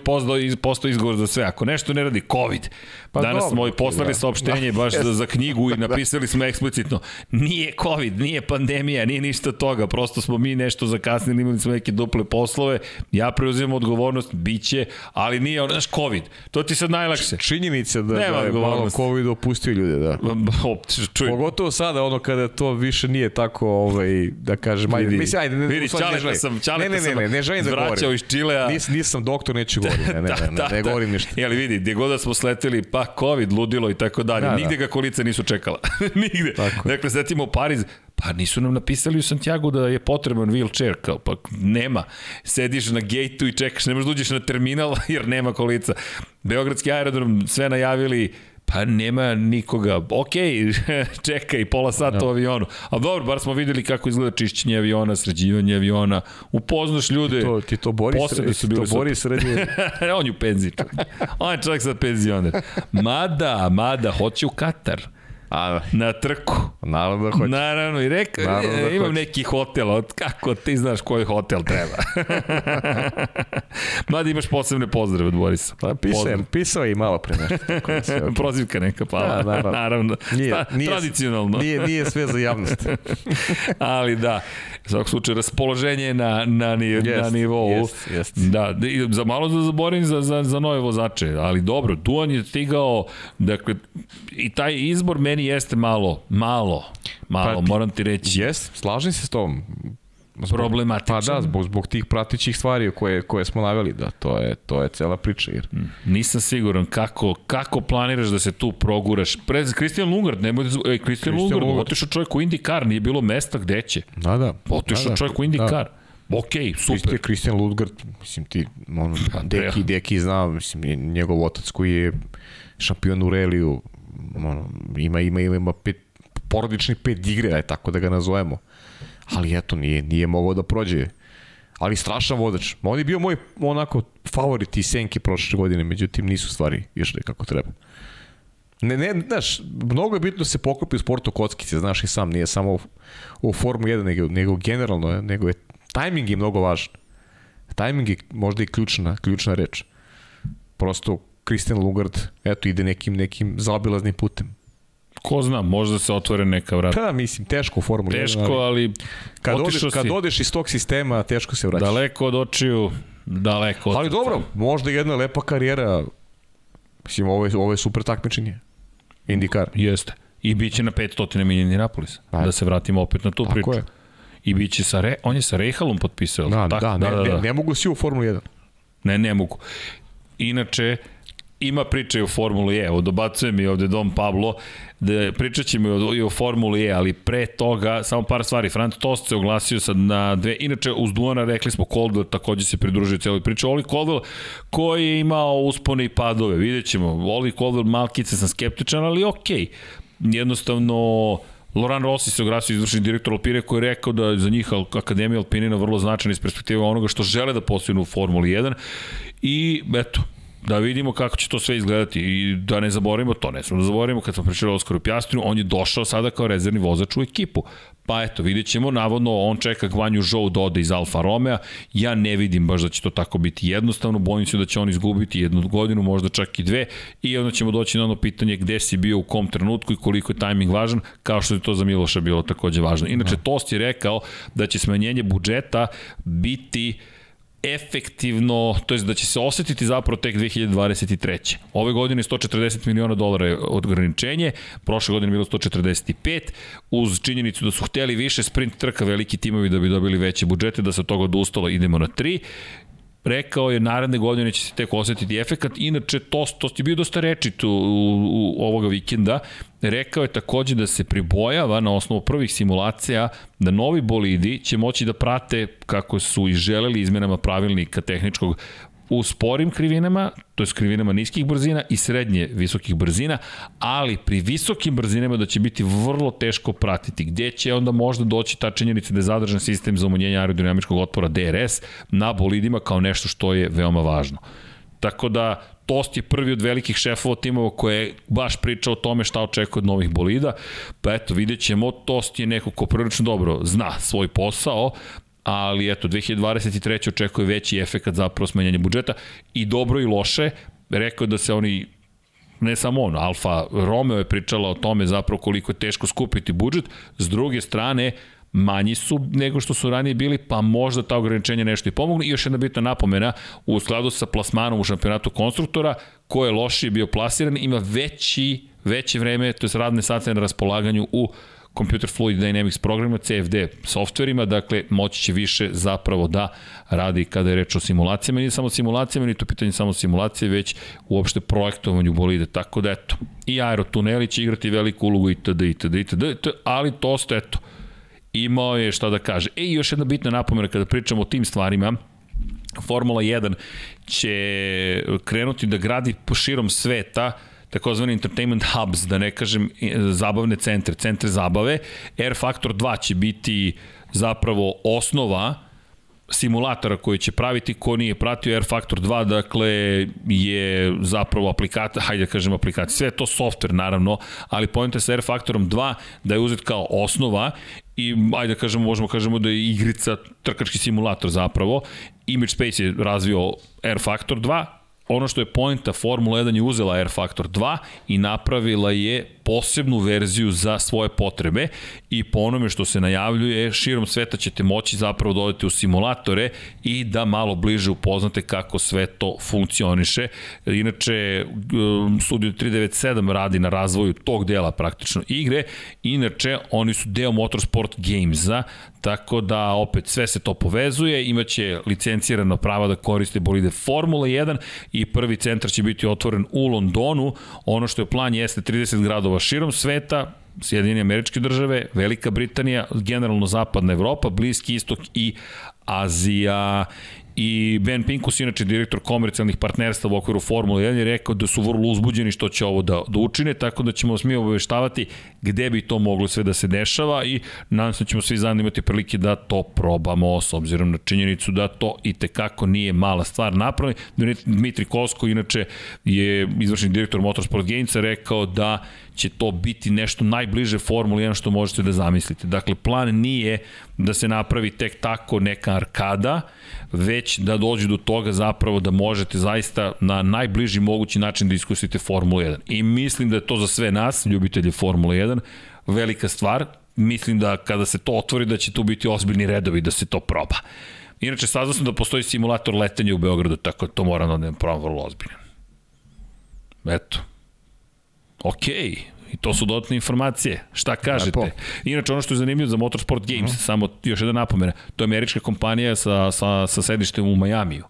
postao izgovor za sve. Ako nešto ne radi, COVID. Pa Danas dobro, smo poslali da. saopštenje baš za, za knjigu i napisali smo eksplicitno nije COVID, nije pandemija, nije ništa toga, prosto smo mi nešto zakasnili, imali smo neke duple poslove, ja preuzimam odgovornost, biće, ali nije, znaš, COVID, to ti sad najlakše. Činjenica da, Nema da je malo COVID opustio ljude, da. Čuj. Pogotovo sada, ono kada to više nije tako, ovaj, da kažem, ajde, mislim, ajde, ne, vidi, čaleta sam, ne, ne, ne, ne, ne, želim da govorim. iz Čilea. Nis, nisam doktor, neću govoriti, ne, ne, ne, ne, ne, ne govorim ništa. Jeli vidi, gdje god da smo sleteli, pa pa COVID, ludilo i tako dalje. Da, Nigde da. ga kolica nisu čekala. Nigde. Tako. Dakle, setimo Pariz, Pa nisu nam napisali u Santiago da je potreban wheelchair, kao pa nema. Sediš na gejtu i čekaš, ne možeš da uđeš na terminal jer nema kolica. Beogradski aerodrom sve najavili Pa nema nikoga. Ok, čekaj, pola sata no. u avionu. A dobro, bar smo videli kako izgleda čišćenje aviona, sređivanje aviona. Upoznaš ljude. Ti to, ti to bori, sre, su bili to bori srednje. On je u penziji. On je čovjek sa penzioner. Mada, mada, hoće u Katar. A, na trku. naravno da hoće. Naravno, i rekao, Naravno da e, imam hoće. neki hotel, od kako ti znaš koji hotel treba. Mada imaš posebne pozdrave od Borisa. Pa Pozdrav. pisao je i malo pre nešto. da. Prozivka neka pala. Da, naravno. naravno. Nije, nije, tradicionalno. Nije, nije sve za javnost. Ali da, u svakom slučaju raspoloženje je na, na, ni, Jest, na nivou. jest, jest. Da, da, za malo da zaboravim za, za, za nove vozače, ali dobro, Duan je stigao, dakle, i taj izbor meni jeste malo, malo, malo, Pa moram ti reći. Jes, slažem se s tom. Zbog, Problematičan. Pa da, zbog, zbog tih pratećih stvari koje, koje smo naveli, da, to je, to je cela priča. Jer, Nisam siguran kako, kako planiraš da se tu proguraš. Pre, Christian Lungard, nemoj da... Ej, Christian, Christian Lungard, Lungard. otišao čovjek u IndyCar, nije bilo mesta gde će. da, da. Otišao da, da, čovjek u IndyCar. Ok, super. Isto je Christian Ludgard, mislim ti, ono, Deki, Deki zna, mislim, nje- njegov otac koji je šampion u reliju, ono, ima, ima, ima, ima pet, porodični pet igre, aj tako da ga nazovemo. Ali eto, nije, nije mogao da prođe. Ali strašan vozač. Ma on je bio moj onako favorit i senke prošle godine, međutim nisu stvari išle kako treba. Ne, ne, znaš, mnogo je bitno da se poklopi u sportu kockice, znaš i sam, nije samo u, u Formu 1, nego, nego generalno, nego je, tajming je mnogo važan. Tajming je možda i ključna, ključna reč. Prosto, Christian Lugard, eto, ide nekim, nekim zaobilaznim putem. Ko zna, možda se otvore neka vrata. Pa da, mislim, teško u Formuli 1, Teško, ali ali kad, odeš, otišao kad si odeš iz tog sistema, teško se vraćaš. daleko od očiju, daleko od Ali dobro, možda jedna lepa karijera. Mislim, ovo je, ovo je super takmičenje. Indikar. Jeste. I bit će na 500 milija Indianapolis. Pa. Da se vratimo opet na tu Tako priču. je. I bit će sa Re, on je sa Rehalom potpisao. Da, tako? da, ne, ne, ne mogu svi u Formuli 1. Ne, ne mogu. Inače, ima priče o Formuli E, evo dobacuje mi ovde Dom Pablo, da pričat ćemo i o, i o Formuli E, ali pre toga, samo par stvari, Franz Tost se oglasio sad na dve, inače uz Duana rekli smo Coldwell takođe se pridružio cijeloj priči, Oli Coldwell koji je imao uspone i padove, vidjet ćemo, Oli Coldwell malkice sam skeptičan, ali okej, jednostavno Loran Rossi se oglasio izvršni direktor Alpine koji je rekao da za njih Akademija Alpinina vrlo značajna iz perspektive onoga što žele da postignu u Formuli 1 i eto, da vidimo kako će to sve izgledati. I da ne zaboravimo to, ne smemo da zaboravimo kad smo pričali o Oskaru Pjastrinu, on je došao sada kao rezervni vozač u ekipu. Pa eto, vidjet ćemo, navodno on čeka Gvanju Zhou da ode iz Alfa Romeo, ja ne vidim baš da će to tako biti jednostavno, bojim se da će on izgubiti jednu godinu, možda čak i dve. I onda ćemo doći na ono pitanje gde si bio u kom trenutku i koliko je tajming važan, kao što je to za Miloša bilo takođe važno. Inače, Tost je rekao da će smanjenje budžeta biti efektivno, to jest da će se osetiti zapravo tek 2023. Ove godine je 140 miliona dolara je ograničenje, prošle godine je bilo 145, uz činjenicu da su hteli više sprint trka veliki timovi da bi dobili veće budžete, da se od toga odustalo, idemo na 3 rekao je naredne godine će se tek osetiti efekat. Inače, to, to je bio dosta rečit u, u, u ovoga vikenda. Rekao je takođe da se pribojava na osnovu prvih simulacija da novi bolidi će moći da prate kako su i želeli izmenama pravilnika tehničkog u sporim krivinama, to je krivinama niskih brzina i srednje visokih brzina, ali pri visokim brzinama da će biti vrlo teško pratiti. Gde će onda možda doći ta činjenica da je zadržan sistem za umanjenje aerodinamičkog otpora DRS na bolidima kao nešto što je veoma važno. Tako da Tost je prvi od velikih šefova timova koje je baš pričao o tome šta očekuje od novih bolida. Pa eto, vidjet ćemo, Tost je neko ko prilično dobro zna svoj posao, ali eto, 2023. očekuje veći efekt zapravo smenjanja budžeta i dobro i loše, rekao da se oni ne samo on, Alfa Romeo je pričala o tome zapravo koliko je teško skupiti budžet, s druge strane, manji su nego što su ranije bili, pa možda ta ograničenja nešto i pomognu. I još jedna bitna napomena, u skladu sa plasmanom u šampionatu konstruktora, ko je lošije bio plasiran, ima veći, veće vreme, to je radne sate na raspolaganju u Computer Fluid Dynamics programima, CFD softverima, dakle moći će više zapravo da radi kada je reč o simulacijama, nije samo simulacijama, nije to pitanje samo simulacije, već uopšte projektovanju bolide, tako da eto, i aerotuneli će igrati veliku ulogu itd. itd. itd. ali to ste eto, imao je šta da kaže. E, i još jedna bitna napomena kada pričamo o tim stvarima, Formula 1 će krenuti da gradi po širom sveta takozvani entertainment hubs, da ne kažem zabavne centre, centre zabave. Air Factor 2 će biti zapravo osnova simulatora koji će praviti, ko nije pratio Air Factor 2, dakle je zapravo aplikacija, hajde da kažem aplikacija, sve to software naravno, ali pojenta sa Air Factorom 2 da je uzet kao osnova i ajde da kažemo, možemo kažemo da je igrica, trkački simulator zapravo. Image Space je razvio Air Factor 2, ono što je poenta Formula 1 je uzela Air Factor 2 i napravila je posebnu verziju za svoje potrebe i po onome što se najavljuje, širom sveta ćete moći zapravo dodati u simulatore i da malo bliže upoznate kako sve to funkcioniše. Inače, um, Studio 397 radi na razvoju tog dela praktično igre, inače oni su deo Motorsport Gamesa, tako da opet sve se to povezuje, imaće licencirano prava da koriste bolide Formula 1 i prvi centar će biti otvoren u Londonu. Ono što je plan jeste 30 gradova širom sveta, Sjedinjene američke države, Velika Britanija, generalno zapadna Evropa, Bliski istok i Azija I Ben Pinkus, inače direktor komercijalnih partnerstva u okviru Formule 1, je rekao da su vrlo uzbuđeni što će ovo da, da učine, tako da ćemo mi obaveštavati gde bi to moglo sve da se dešava i nadam se da ćemo svi zajedno imati prilike da to probamo s obzirom na činjenicu da to i tekako nije mala stvar napravljena. Dmitri Kosko, inače, je izvršni direktor Motorsport Gamesa, rekao da će to biti nešto najbliže Formuli 1 što možete da zamislite. Dakle, plan nije da se napravi tek tako neka arkada, već da dođe do toga zapravo da možete zaista na najbliži mogući način da iskusite Formulu 1. I mislim da je to za sve nas, ljubitelje Formule 1, velika stvar. Mislim da kada se to otvori da će tu biti ozbiljni redovi da se to proba. Inače, saznao sam da postoji simulator letenja u Beogradu, tako da to moram da ne probam vrlo ozbiljno. Eto. Okej, okay. I to su dodatne informacije. Šta kažete? Lepo. Inače, ono što je zanimljivo za Motorsport Games, uh mhm. -huh. samo još jedna napomena, to je američka kompanija sa, sa, sa sedištem u Majamiju.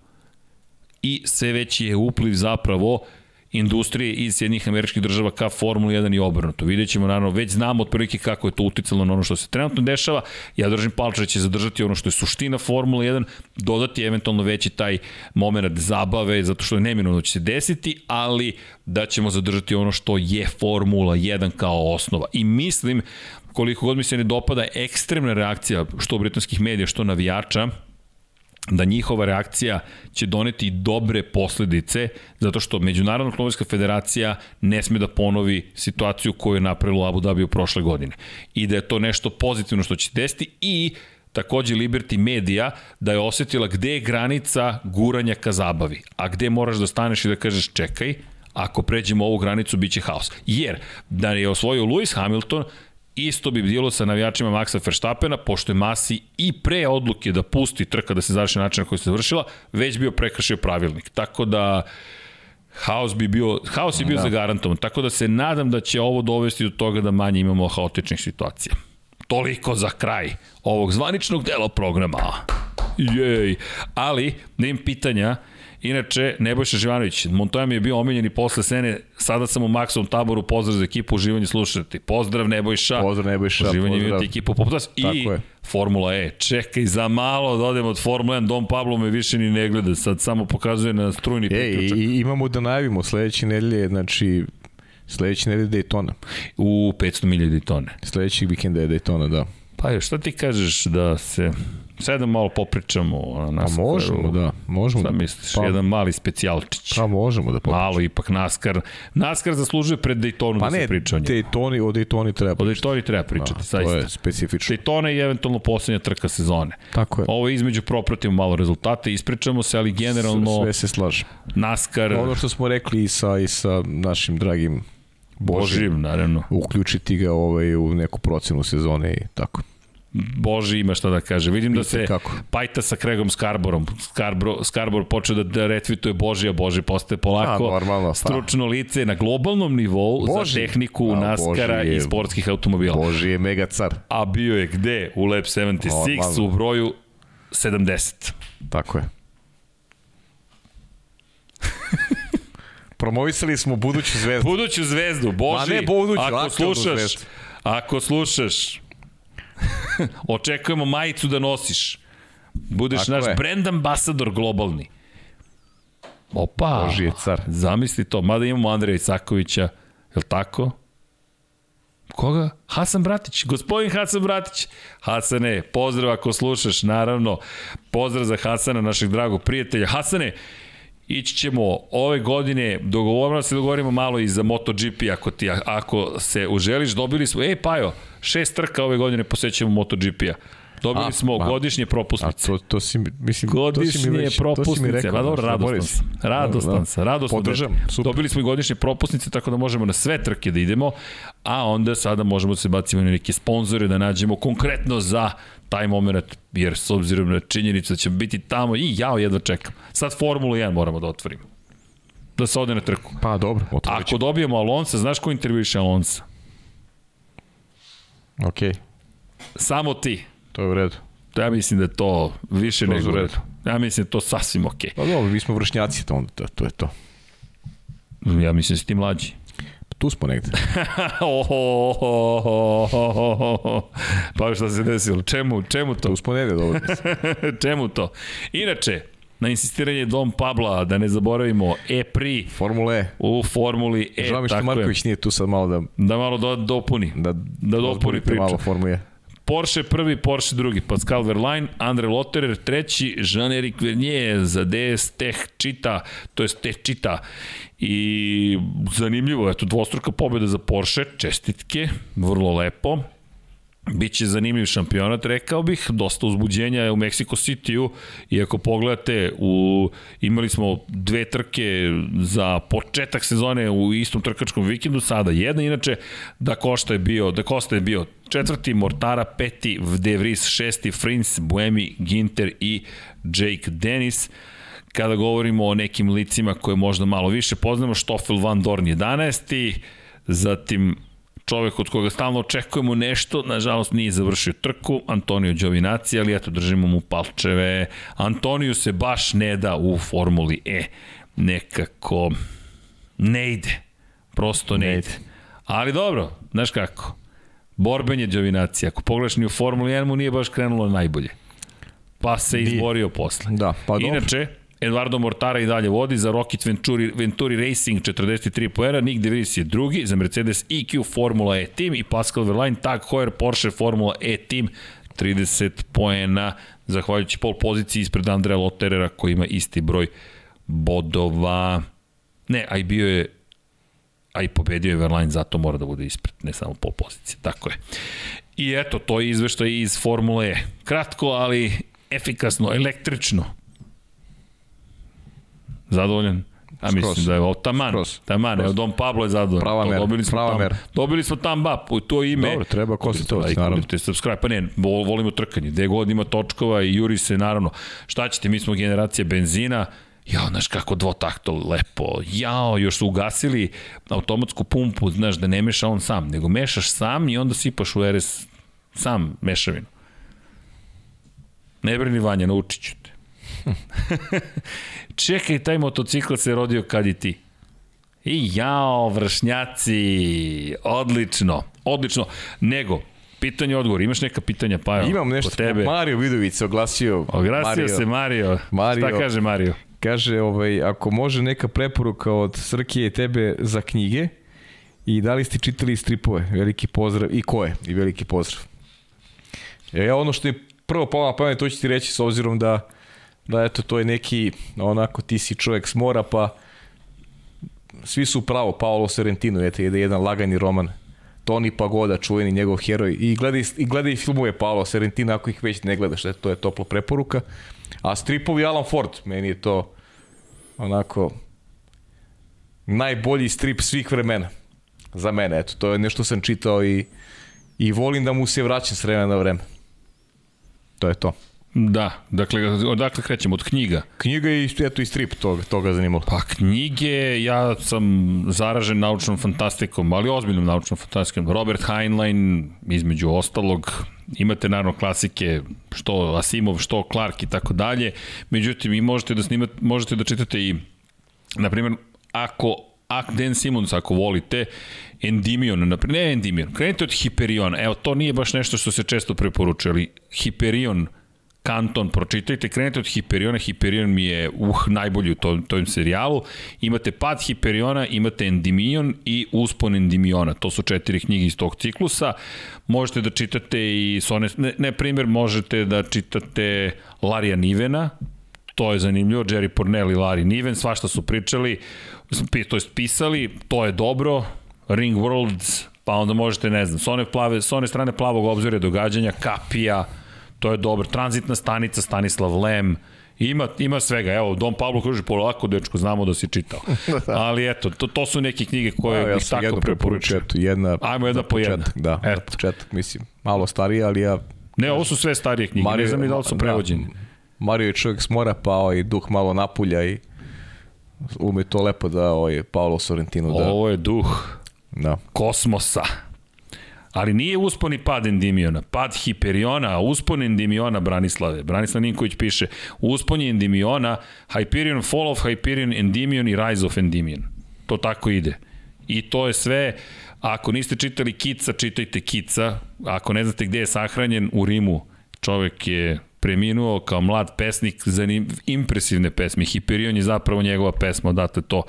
I sve već je upliv zapravo industrije iz Sjednih američkih država ka Formuli 1 i obrnuto. Vidjet ćemo, naravno, već znamo otprilike kako je to uticalo na ono što se trenutno dešava. Ja držim palče da će zadržati ono što je suština Formula 1, dodati eventualno veći taj moment zabave, zato što je neminovno će se desiti, ali da ćemo zadržati ono što je Formula 1 kao osnova. I mislim, koliko god mi se ne dopada ekstremna reakcija što britanskih medija, što navijača, da njihova reakcija će doneti dobre posledice, zato što Međunarodna automobilska federacija ne sme da ponovi situaciju koju je napravila Abu Dhabi u prošle godine. I da je to nešto pozitivno što će desiti i takođe Liberty Media da je osetila gde je granica guranja ka zabavi, a gde moraš da staneš i da kažeš čekaj, ako pređemo ovu granicu biće haos. Jer da je osvojio Lewis Hamilton, Isto bi bilo sa navijačima Maxa Verstappena, pošto je Masi i pre odluke da pusti trka da se završi način na koji se završila, već bio prekršio pravilnik. Tako da haos bi bio, haos je bio da. zagarantovan. Tako da se nadam da će ovo dovesti do toga da manje imamo haotičnih situacija. Toliko za kraj ovog zvaničnog dela programa. Jej. Ali, da im pitanja, Inače, Nebojša Živanović, Montoya mi je bio omiljen i posle sene, sada sam u Maxovom taboru, pozdrav za ekipu, uživanje slušati. Pozdrav Nebojša. Pozdrav Nebojša. Uživanje pozdrav. ekipu Poptas i je. Formula E. Čekaj za malo da odem od Formula 1, Dom Pablo me više ni ne gleda, sad samo pokazuje na strujni priključak. E, i, imamo da najavimo sledeće nedelje, znači sledeće nedelje Daytona. U 500 milija Daytona. Sledećeg vikenda je Daytona, da. Pa je, šta ti kažeš da se Sad da malo popričamo o NASCAR. Pa možemo, da. Možemo. Šta misliš? Pa, jedan mali specijalčić. Pa možemo da popričamo. Malo ipak NASCAR. NASCAR zaslužuje pred Daytonu pa da ne, se priča o njemu. Daytoni, o Daytoni treba pričati. O Daytoni treba pričati, da, zaista. To je specifično. Daytona je eventualno poslednja trka sezone. Tako je. Ovo je između propratimo malo rezultate, ispričamo se, ali generalno... Sve, se slaže. NASCAR... Ono što smo rekli i sa, i sa našim dragim Božim, naravno. Uključiti ga ovaj, u neku procenu sezone i tako. Boži ima šta da kaže. Vidim da se kako. pajta sa Craigom Scarborom. Scarborough, Scarborough počeo da, da retvituje Boži, a Boži postaje polako a, normalno, pa. stručno lice na globalnom nivou Boži. za tehniku a, Naskara je, i sportskih automobila. Boži je mega car. A bio je gde? U Lab 76 normalno. u broju 70. Tako je. Promovisali smo buduću zvezdu. Buduću zvezdu, Boži. Ma ne buduću, ako slušaš, zvezdu. ako slušaš, Očekujemo majicu da nosiš. Budeš Tako naš je. brand ambasador globalni. Opa, Boži je car. Zamisli to, mada imamo Andreja Isakovića, je li tako? Koga? Hasan Bratić, gospodin Hasan Bratić. Hasane, pozdrav ako slušaš, naravno. Pozdrav za Hasana, našeg dragog prijatelja. Hasane, ići ćemo ove godine, dogovorimo da se dogovorimo malo i za MotoGP ako, ti, ako se uželiš, dobili smo, ej Pajo, šest trka ove godine posećamo MotoGP-a. Dobili a, smo a, godišnje propusnice. A to, to si, mislim, godišnje to si mi već, propusnice. To si mi rekao, pa dobro, radostan sam. Radostan da, sam. Radostan Podržam, super. Dobili smo i godišnje propusnice, tako da možemo na sve trke da idemo, a onda sada možemo da se bacimo na neke sponzore, da nađemo konkretno za taj moment, jer s obzirom na činjenicu da ćemo biti tamo i ja jedva čekam. Sad Formulu 1 moramo da otvorimo. Da se ode na trku. Pa dobro, otvorit Ako dobijemo Alonsa, znaš ko intervjuiše Alonsa? Okay. Samo ti. To je u redu. Ja mislim da je to više to nego u redu. Ja mislim da je to sasvim. Okay. Pa dobro, mi smo vršnjaci, to, onda, to je to. Ja mislim da si ti mlađi. Tu smo negde. pa šta se desilo? Čemu, čemu to? Tu smo negde, dobro. čemu to? Inače, na insistiranje Dom Pabla, da ne zaboravimo, E-Pri. Formula E. U Formuli E. Žao mi što Marković je. nije tu sad malo da... Da malo do, dopuni. Da, da dopuni priču. malo Formula E. Porsche prvi, Porsche drugi, Pascal Verlaine, Andre Lotterer treći, Jean-Éric Vernier za DS Tech Čita, to je Tech Čita. I zanimljivo, eto, dvostruka pobjeda za Porsche, čestitke, vrlo lepo. Biće zanimljiv šampionat, rekao bih, dosta uzbuđenja u Mexico City-u i ako pogledate, u, imali smo dve trke za početak sezone u istom trkačkom vikendu, sada jedna, inače da Košta je bio, da Kosta je bio četvrti, Mortara peti, De Vries šesti, Frins, Buemi, Ginter i Jake Dennis kada govorimo o nekim licima koje možda malo više poznamo, Stoffel Van Dorn 11. Zatim čovek od koga stalno očekujemo nešto, nažalost nije završio trku, Antonio Đovinaci, ali eto držimo mu palčeve. Antoniju se baš ne da u Formuli E. Nekako ne ide. Prosto ne, ne ide. Ali dobro, znaš kako, borben je Đovinaci. Ako pogledaš ni u Formuli 1 mu nije baš krenulo najbolje. Pa se izborio posle. Da, pa dobro. Eduardo Mortara i dalje vodi, za Rocket Venturi, Venturi Racing 43 poena, Nick DeVries je drugi, za Mercedes EQ Formula E Team i Pascal Verlaine, Tag Heuer Porsche Formula E Team 30 poena, zahvaljujući pol poziciji ispred Andreja Lotterera koji ima isti broj bodova. Ne, a i bio je a i pobedio je Verlaine, zato mora da bude ispred, ne samo pol pozicije. Tako je. I eto, to je izveštaj iz Formule E. Kratko, ali efikasno, električno. Zadovoljan? A mislim da je ovo taman, Skroz. taman, evo Dom Pablo je zadovoljan. Prava mera, dobili smo prava tam, mera. Dobili smo tam bap, to ime. Dobro, treba konstatovati, naravno. Te subscribe, pa ne, volimo trkanje, gde god ima točkova i juri se, naravno. Šta ćete, mi smo generacija benzina, Jao, znaš kako dvotakto lepo. Jao, još su ugasili automatsku pumpu, znaš, da ne meša on sam, nego mešaš sam i onda sipaš u RS sam mešavinu. Ne brini Vanja, naučit ću te. Čekaj, taj motocikl se rodio kad i ti. I jao, vršnjaci, odlično, odlično. Nego, pitanje odgovor, imaš neka pitanja pa Imam nešto, tebe. Mario Vidović se oglasio. Oglasio Mario. se Mario. Mario. Šta kaže Mario? Kaže, ovaj, ako može neka preporuka od Srkije i tebe za knjige i da li ste čitali stripove, veliki pozdrav, i ko je, i veliki pozdrav. Ja, ja ono što je prvo palo na pamet, to ću ti reći s obzirom da da eto to je neki onako ti si čovjek s mora pa svi su pravo Paolo Sorrentino je jedan lagani roman Toni Pagoda, čuveni njegov heroj i gledaj, i gledaj filmove Paolo Sorrentino ako ih već ne gledaš, eto, to je topla preporuka a stripovi Alan Ford meni je to onako najbolji strip svih vremena za mene, eto, to je nešto sam čitao i, i volim da mu se vraćam s vremena na vreme. To je to. Da, dakle, odakle krećemo? Od knjiga? Knjiga i eto i strip toga, toga zanimalo. Pa knjige, ja sam zaražen naučnom fantastikom, ali ozbiljnom naučnom fantastikom. Robert Heinlein, između ostalog, imate naravno klasike, što Asimov, što Clark i tako dalje, međutim, i možete da snimate, možete da čitate i, na primjer, ako Ak Dan Simmons, ako volite, Endymion, ne Endymion, krenite od Hyperion, evo, to nije baš nešto što se često preporučuje, ali Hyperion, Kanton, pročitajte, krenete od Hiperiona, Hiperion mi je uh, najbolji u tom, tom serijalu. Imate Pad Hiperiona, imate Endymion i Uspon Endimiona. To su četiri knjige iz tog ciklusa. Možete da čitate i ne, ne primjer, možete da čitate Larija Nivena, to je zanimljivo, Jerry Pornell i Larry Niven, svašta su pričali, to je pisali, to je dobro, Ring Worlds, pa onda možete, ne znam, s one, plave, s one strane plavog obzora događanja, Kapija, to je dobro, tranzitna stanica, Stanislav Lem, Ima, ima svega, evo, Dom Pablo kaže, polako, dečko, znamo da si čitao. Da. Ali eto, to, to su neke knjige koje ja, bih tako preporučio. Jedna, Ajmo jedna po jedna. Da, eto. početak, mislim, malo starije, ali ja... Ne, ovo su sve starije knjige, Mario, ne znam ni da li su prevođeni. Da, Mario je čovjek s mora, pa ovaj duh malo napulja i ume to lepo da ovaj Paolo Sorrentino da... Ovo je duh da. kosmosa. Ali nije usponi pad Endimiona, pad Hiperiona, a uspon Endimiona Branislave. Branislav Ninković piše, uspon je Endimiona, Hyperion, Fall of Hyperion, Endymion i Rise of Endymion. To tako ide. I to je sve, ako niste čitali Kica, čitajte Kica. Ako ne znate gde je sahranjen, u Rimu čovek je preminuo kao mlad pesnik, zanim, impresivne pesme. Hiperion je zapravo njegova pesma, odatle to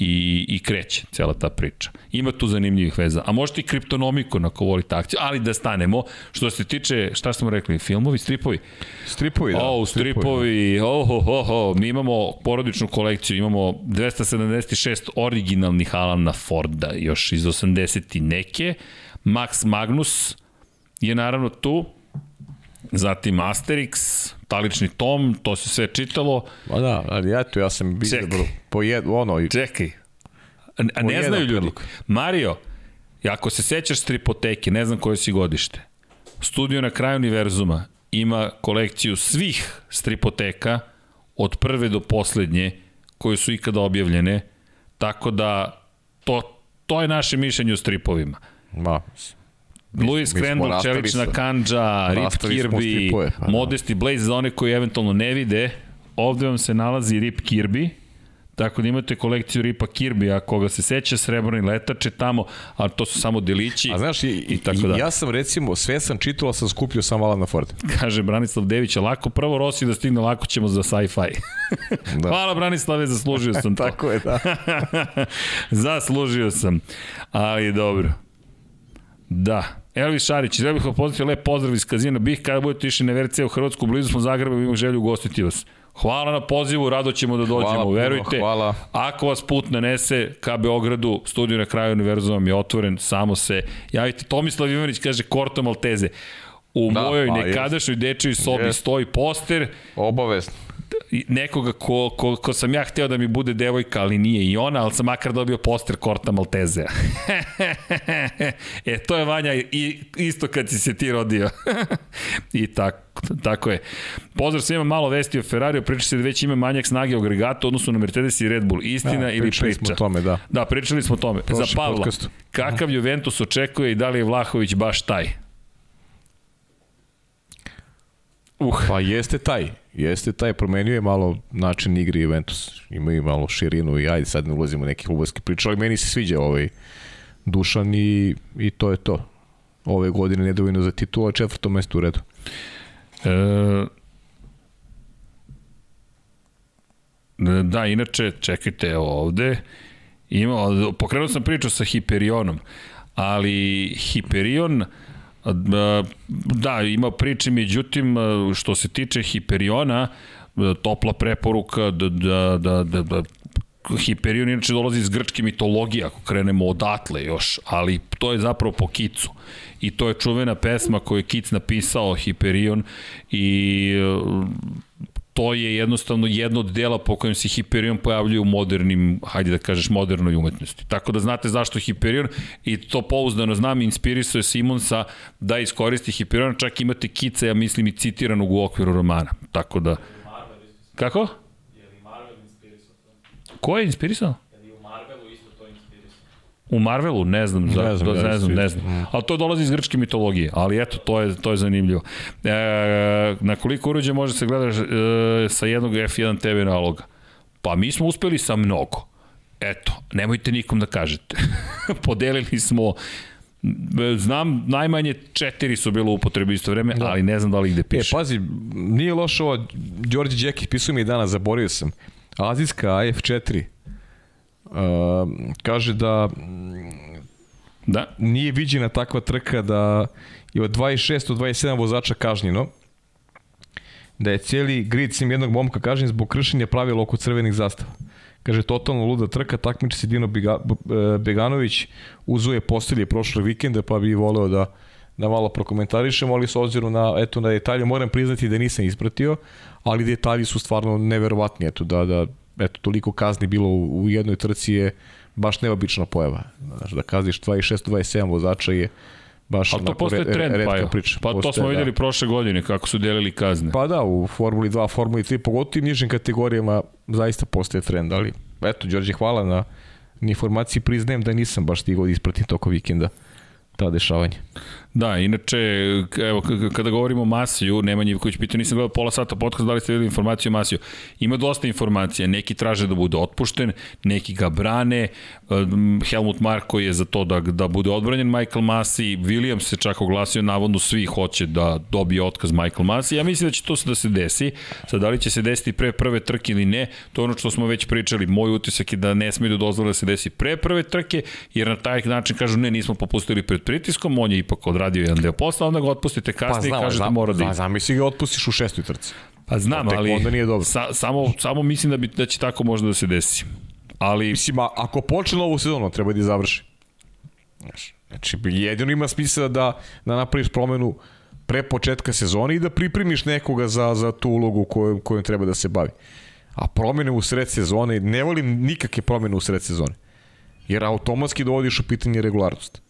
i, i kreće cela ta priča. Ima tu zanimljivih veza. A možete i kriptonomiko ako volite akciju, ali da stanemo. Što se tiče, šta smo rekli, filmovi, stripovi? Stripovi, da. O, stripovi, oh, oh, oh, oh. mi imamo porodičnu kolekciju, imamo 276 originalnih Alana Forda, još iz 80 i neke. Max Magnus je naravno tu, zatim Asterix, talični tom, to se sve čitalo. Ma da, ali eto, ja sam izabrao po jed, ono... Čekaj, a, a ne znaju ljudi. Predlog. Mario, ako se sećaš stripoteke, ne znam koje si godište, studio na kraju univerzuma ima kolekciju svih stripoteka od prve do poslednje koje su ikada objavljene, tako da to, to je naše mišljenje o stripovima. Ma, Louis Crandall, Čelična Kanđa, Rip Kirby, pa, da. Modesty Blaze, za one koji eventualno ne vide, ovde vam se nalazi Rip Kirby, Tako da imate kolekciju Ripa Kirby, a koga se seća, srebrni letače tamo, a to su samo delići. A znaš, i, i, tako da. ja sam recimo, sve sam čitao, sam skupljio sam Alana Ford. Kaže Branislav Dević, lako prvo Rossi da stigne, lako ćemo za sci-fi. da. Hvala Branislave, zaslužio sam to. tako je, da. zaslužio sam, ali dobro. Da, Elvis Šarić, treba bih vam pozdraviti lep pozdrav iz Kazina Bih, kada budete išli na VRC u Hrvatsku, blizu smo Zagreba, imamo želju ugostiti vas. Hvala na pozivu, rado ćemo da dođemo, hvala, verujte. Hvala. Ako vas put nanese ka Beogradu, studiju na kraju univerzuma je otvoren, samo se javite. Tomislav Ivanić kaže Korto Malteze. U da, mojoj pa, nekadašnjoj dečoj sobi jest. stoji poster. Obavezno nekoga ko, ko, ko sam ja hteo da mi bude devojka, ali nije i ona, ali sam makar dobio poster Korta Maltezea. e, to je Vanja i isto kad si se ti rodio. I tako, tako je. Pozdrav svima malo vesti o Ferrariju, priča se da već ima manjak snage u agregatu odnosno na Mercedes i Red Bull. Istina da, ili priča? Smo o tome, da. Da, pričali smo o tome. Prošli Za Pavla, podcastu. kakav Juventus očekuje i da li je Vlahović baš taj? Uh. Pa jeste taj. Jeste taj, promenio je malo način igre Juventus. Imaju malo širinu i ajde sad ne ulazimo u neke klubovske priče, ali meni se sviđa ovaj Dušan i, i to je to. Ove godine nedovoljno za titula, četvrto mesto u redu. E, da, inače, čekajte ovde. Ima, pokrenuo sam priču sa Hiperionom, ali Hiperion Da, ima priče, međutim, što se tiče Hiperiona, topla preporuka da, da, da, da, da Hiperion inače dolazi iz grčke mitologije, ako krenemo odatle još, ali to je zapravo po Kicu. I to je čuvena pesma koju je Kic napisao, Hiperion, i to je jednostavno jedno od dela po kojem se Hyperion pojavljuje u modernim, hajde da kažeš, modernoj umetnosti. Tako da znate zašto Hyperion i to pouzdano znam, inspirisao je Simonsa da iskoristi Hyperion, čak imate Kica, ja mislim, i citiranog u okviru romana. Tako da... Kako? Ko je inspirisao? U Marvelu, ne znam, za, ne znam, ne znam, ne znam. Ali to dolazi iz grčke mitologije, ali eto, to je, to je zanimljivo. E, na koliko uređaja može se gledati e, sa jednog F1 TV naloga? Pa mi smo uspeli sa mnogo. Eto, nemojte nikom da kažete. Podelili smo Znam, najmanje četiri su bilo u upotrebi isto vreme, da. ali ne znam da li gde piše. E, pazi, nije loše ovo, Đorđe Đekić pisao mi danas, zaborio sam. Azijska AF4 uh, kaže da da nije viđena takva trka da je od 26 od 27 vozača kažnjeno da je cijeli grid sim jednog momka kažnjen zbog kršenja pravila oko crvenih zastava. Kaže, totalno luda trka, takmiči se Dino Beganović, uzuje postelje prošle vikende, pa bi voleo da, da malo prokomentarišemo, ali s obzirom na, eto, na detalje, moram priznati da nisam ispratio, ali detalji su stvarno neverovatni, eto, da, da eto, toliko kazni bilo u, u jednoj trci je baš neobična pojava. Znaš, da kazniš 26-27 vozača je baš Ali to postoje re, trend, pa, priča. pa to smo videli da. prošle godine kako su delili kazne. Pa da, u Formuli 2, Formuli 3, pogotovo u nižim kategorijama zaista postoje trend, ali eto, Đorđe, hvala na informaciji, priznajem da nisam baš stigao da ispratim toko vikenda ta dešavanja. Da, inače, evo, kada govorimo o Masiju, Nemanja Ivković pitao, nisam gledao pola sata podcast, da li ste videli informaciju o Masiju. Ima dosta informacija, neki traže da bude otpušten, neki ga brane, Helmut Marko je za to da, da bude odbranjen Michael Masi, Williams se čak oglasio, navodno svi hoće da dobije otkaz Michael Masi, ja mislim da će to da se desi, sad da li će se desiti pre prve trke ili ne, to je ono što smo već pričali, moj utisak je da ne smije da dozvole da se desi pre prve trke, jer na taj način kažu ne, nismo popustili pred pritiskom, on je ipak od odradio jedan deo posla, onda ga otpustite kasnije pa, znam, i kažete znam, mora da ide. Zamisli ga otpustiš u šestoj trci. Pa znam, ali onda nije dobro. Sa, samo, samo mislim da, bi, da će tako možda da se desi. Ali... Mislim, a, ako počne novu sezonu, treba da je završi. Znaš, znači, jedino ima smisla da, da napraviš promenu pre početka sezone i da pripremiš nekoga za, za tu ulogu kojom, kojom treba da se bavi. A promene u sred sezone, ne volim nikakve promene u sred sezone. Jer automatski dovodiš u pitanje regularnost.